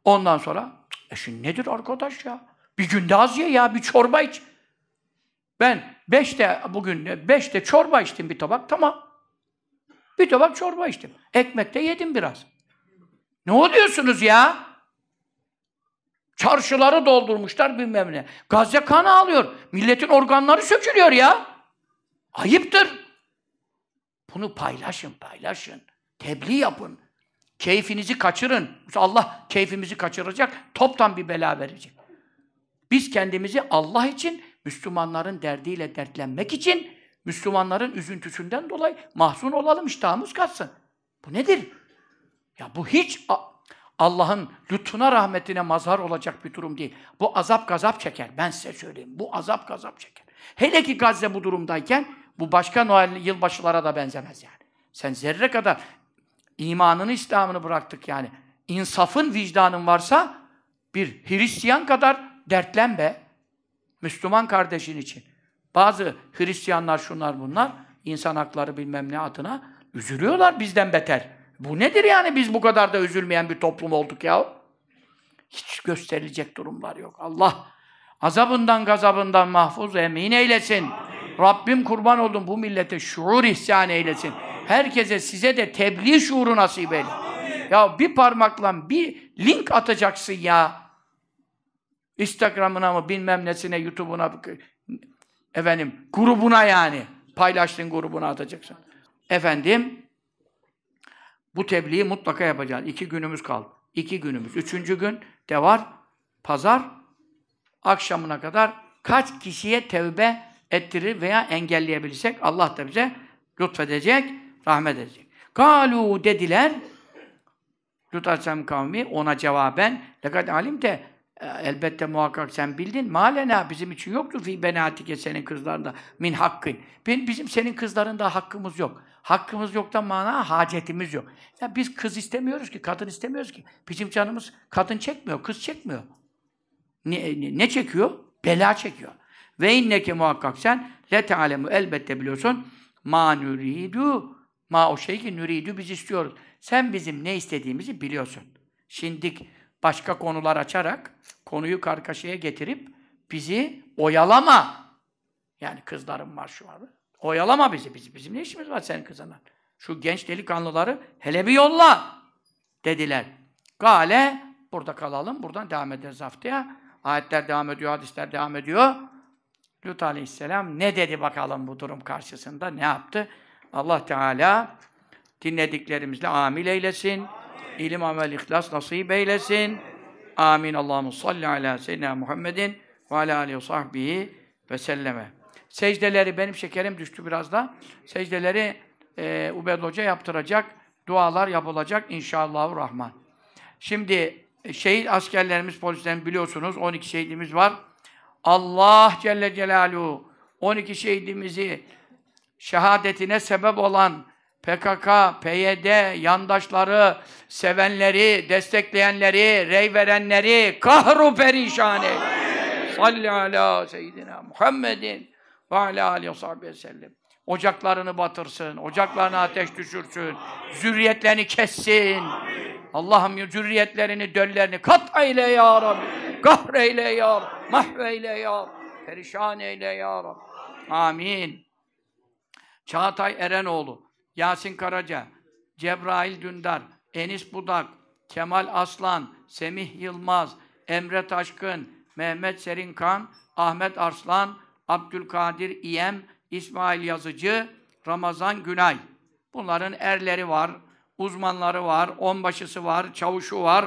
[SPEAKER 1] Ondan sonra e şimdi nedir arkadaş ya? Bir günde az ye ya bir çorba iç. Ben beşte bugün beşte çorba içtim bir tabak tamam. Bir tabak çorba içtim. Ekmek de yedim biraz. Ne oluyorsunuz ya? Çarşıları doldurmuşlar bilmem ne. Gazze kanı alıyor. Milletin organları sökülüyor ya. Ayıptır. Bunu paylaşın, paylaşın. Tebliğ yapın. Keyfinizi kaçırın. Allah keyfimizi kaçıracak, toptan bir bela verecek. Biz kendimizi Allah için, Müslümanların derdiyle dertlenmek için, Müslümanların üzüntüsünden dolayı mahzun olalım, iştahımız kaçsın. Bu nedir? Ya bu hiç Allah'ın lütfuna, rahmetine mazhar olacak bir durum değil. Bu azap gazap çeker. Ben size söyleyeyim. Bu azap gazap çeker. Hele ki Gazze bu durumdayken bu başka Noel yılbaşılara da benzemez yani. Sen zerre kadar imanını, İslam'ını bıraktık yani. İnsafın, vicdanın varsa bir Hristiyan kadar dertlen be. Müslüman kardeşin için. Bazı Hristiyanlar şunlar bunlar, insan hakları bilmem ne adına üzülüyorlar bizden beter. Bu nedir yani biz bu kadar da üzülmeyen bir toplum olduk ya? Hiç gösterilecek durumlar yok. Allah azabından gazabından mahfuz emin eylesin. Rabbim kurban oldum bu millete şuur ihsan eylesin. Herkese size de tebliğ şuuru nasip eyle. Ya bir parmakla bir link atacaksın ya. Instagram'ına mı bilmem nesine, YouTube'una efendim grubuna yani. Paylaştığın grubuna atacaksın. Efendim bu tebliği mutlaka yapacağız. İki günümüz kaldı. İki günümüz. Üçüncü gün de var. Pazar akşamına kadar kaç kişiye tevbe ettirir veya engelleyebilirsek Allah da bize lütfedecek, rahmet edecek. Kalu dediler Lut Aleyhisselam kavmi ona cevaben lekad alim de e, elbette muhakkak sen bildin. Malena bizim için yoktur fi benatike senin kızlarında min hakkın. Bizim senin kızlarında hakkımız yok. Hakkımız yoktan mana hacetimiz yok. Ya biz kız istemiyoruz ki, kadın istemiyoruz ki. Bizim canımız kadın çekmiyor, kız çekmiyor. Ne, ne, ne çekiyor? Bela çekiyor. Ve inneke muhakkak sen le tealemu elbette biliyorsun ma nuridu ma o şey ki nuridu biz istiyoruz. Sen bizim ne istediğimizi biliyorsun. Şimdi başka konular açarak konuyu kargaşaya getirip bizi oyalama. Yani kızlarım var şu an. Oyalama bizi. Bizim, bizim ne işimiz var senin kızına? Şu genç delikanlıları hele bir yolla dediler. Gale Burada kalalım. Buradan devam ederiz haftaya. Ayetler devam ediyor, hadisler devam ediyor. Lut aleyhisselam ne dedi bakalım bu durum karşısında? Ne yaptı? Allah Teala dinlediklerimizle amil eylesin. İlim, amel, ihlas nasip eylesin. Amin. Allahu salli ala seyyidina Muhammedin ve ala alihi ve sahbihi ve selleme. Secdeleri, benim şekerim düştü biraz da. Secdeleri e, Ubed Hoca yaptıracak. Dualar yapılacak inşallah rahman. Şimdi e, şehit askerlerimiz, polislerimiz biliyorsunuz 12 şehidimiz var. Allah Celle Celaluhu 12 şehidimizi şehadetine sebep olan PKK, PYD, yandaşları, sevenleri, destekleyenleri, rey verenleri kahru perişan eyle. Salli ala seyyidina Muhammedin ve ala aleyhi ve sahibi sellem. Ocaklarını batırsın, ocaklarına ateş düşürsün, zürriyetlerini kessin. Allah'ım zürriyetlerini, döllerini kat eyle ya Rabbi. Kahreyle ya Rabbi. Mahveyle ya Rabbi. Perişan eyle ya Rabbi. Amin. Çağatay Erenoğlu, Yasin Karaca, Cebrail Dündar, Enis Budak, Kemal Aslan, Semih Yılmaz, Emre Taşkın, Mehmet Serinkan, Ahmet Arslan, Abdülkadir İyem, İsmail Yazıcı, Ramazan Günay. Bunların erleri var, uzmanları var, onbaşısı var, çavuşu var.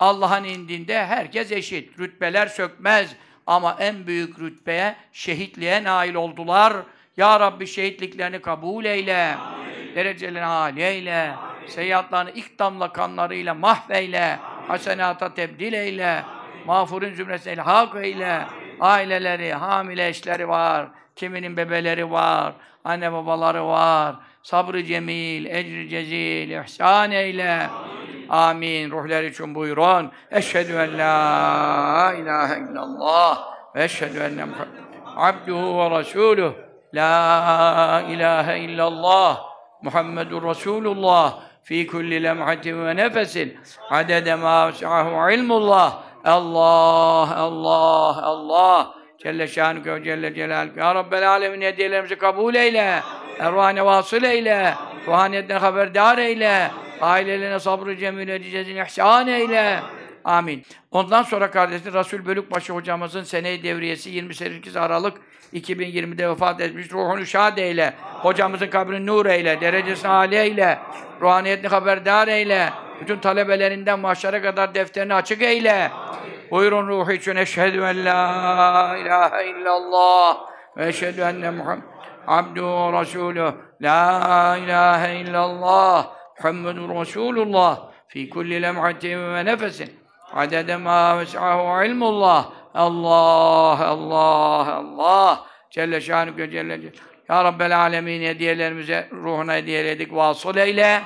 [SPEAKER 1] Allah'ın indinde herkes eşit. Rütbeler sökmez. Ama en büyük rütbeye, şehitliğe nail oldular. Ya Rabbi şehitliklerini kabul eyle. Amin. Derecelerini âli eyle. Seyyiatlarını ilk damla kanlarıyla mahveyle. Hasenata tebdil eyle. Mağfurun zümresine ilhak eyle. Aileleri, hamile eşleri var. Kiminin bebeleri var. Anne babaları var. Sabrı cemil, ecri cezil, ihsan eyle. Amin. Ruhlar için buyurun. Eşhedü en la ilahe illallah ve eşhedü enne abduhu ve resuluh. La ilahe illallah Muhammedun Resulullah fi kulli lemhatin ve nefesin. Adede ma vesi'ahu ilmullah. Allah, Allah, Allah. Celle şanüke ve Celle celaluke Ya Rabbel alemin hediyelerimizi kabul eyle. Ervahine vasıl eyle. Ruhaniyetten haberdar eyle ailelerine sabrı cemil edeceğizin ihsan eyle Amin. Ondan sonra kardeşim Resul Bölükbaşı hocamızın sene devriyesi 28 Aralık 2020'de vefat etmiş. Ruhunu şad eyle. Hocamızın kabrini nur eyle. Derecesini âli eyle. Ruhaniyetini haberdar eyle. Bütün talebelerinden mahşere kadar defterini açık eyle. Buyurun ruhu için eşhedü en la ilahe illallah ve eşhedü enne Muhammed abduhu ve resuluh. La ilahe illallah Muhammedun Resulullah fi kulli lemhatin ve nefesin. Adede ma ves'ahu ilmullah. Allah, Allah, Allah. Celle şanüke Celle Celle. Ya Rabbel alemin hediyelerimize ruhuna hediyeledik vasıl eyle.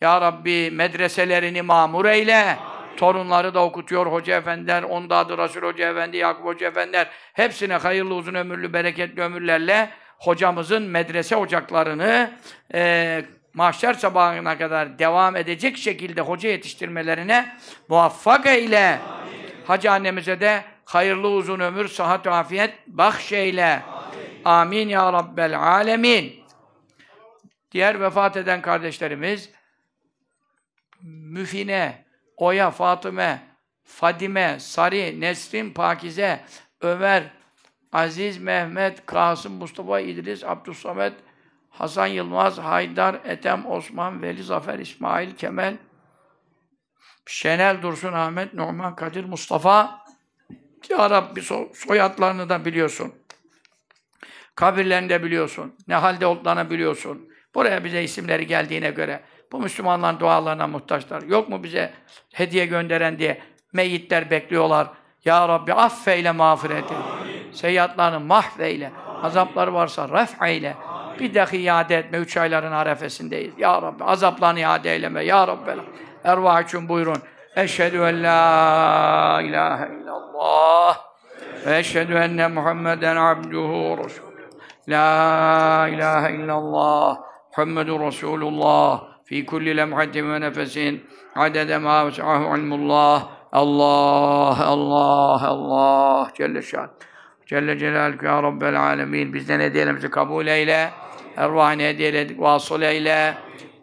[SPEAKER 1] Ya Rabbi medreselerini mamur eyle. Torunları da okutuyor hoca efendiler, onda adı Resul Hoca Efendi, Yakup Hoca Efendiler, hepsine hayırlı uzun ömürlü, bereketli ömürlerle hocamızın medrese ocaklarını e, mahşer sabahına kadar devam edecek şekilde hoca yetiştirmelerine muvaffak eyle. Amin. Hacı annemize de hayırlı uzun ömür, sıhhat afiyet bahşeyle. Amin. Amin ya Rabbel alemin. Diğer vefat eden kardeşlerimiz Müfine, Oya, Fatıme, Fadime, Sari, Nesrin, Pakize, Ömer, Aziz, Mehmet, Kasım, Mustafa, İdris, Abdüssamet, Hasan Yılmaz, Haydar, Etem, Osman, Veli, Zafer, İsmail, Kemal, Şenel, Dursun, Ahmet, Numan, Kadir, Mustafa. Ya Rabbi so soyadlarını da biliyorsun. Kabirlerini de biliyorsun. Ne halde olduklarını biliyorsun. Buraya bize isimleri geldiğine göre bu Müslümanların dualarına muhtaçlar. Yok mu bize hediye gönderen diye meyitler bekliyorlar. Ya Rabbi affeyle mağfiret eyle. Seyyatlarını mahveyle. Azapları varsa ref eyle. Bir dahi iade etme. Üç ayların arefesindeyiz. Ya Rabbi azaplarını iade eyleme. Ya Rabbi. Ervah için buyurun. Eşhedü en la ilahe illallah ve eşhedü enne Muhammeden abduhu resulü. La ilahe illallah Muhammedun Resulullah fi kulli lemhatin ve nefesin adede ma ves'ahu ilmullah Allah, Allah, Allah Celle şan. Celle Celaluhu ya Rabbel alemin. Bizden hediyelerimizi kabul eyle. Ervahine hediyeledik. Vasıl eyle.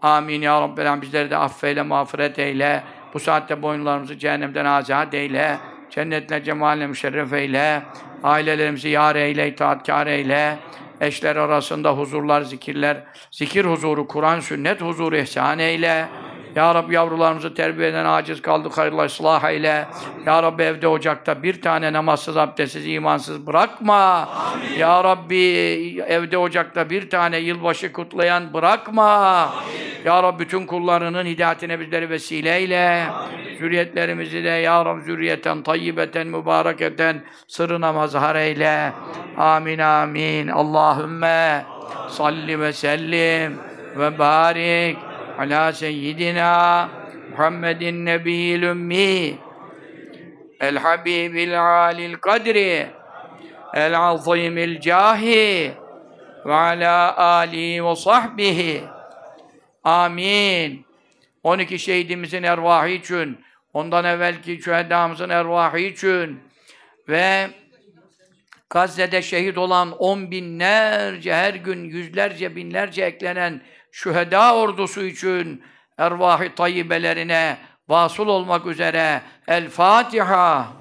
[SPEAKER 1] Amin ya alemin. Bizleri de affeyle, mağfiret eyle. Bu saatte boyunlarımızı cehennemden azat eyle. Cennetle cemaline müşerref eyle. Ailelerimizi yar eyle, itaatkar eyle. Eşler arasında huzurlar, zikirler, zikir huzuru, Kur'an, sünnet huzuru ihsan eyle. Ya Rabbi yavrularımızı terbiyeden aciz kaldık, hayırlı ıslah eyle. Ya Rabbi evde ocakta bir tane namazsız, abdestsiz, imansız bırakma. Ya Rabbi evde ocakta bir tane yılbaşı kutlayan bırakma. Ya Rabbi bütün kullarının hidayetine bizleri vesile eyle. Zürriyetlerimizi de Ya Rabbi zürriyeten, tayyibeten, mübareketen sırrına mazhar eyle. Amin amin. Allahümme salli ve sellim ve barik ala seyyidina Muhammedin nebiyil ümmi el habibil alil kadri el azimil cahi ve ala ali ve sahbihi. Amin. 12 şehidimizin ervahı için ondan evvelki şühedamızın ervahı için ve Gazze'de şehit olan on binlerce, her gün yüzlerce, binlerce eklenen şüheda ordusu için ervah-ı tayyibelerine vasıl olmak üzere El Fatiha.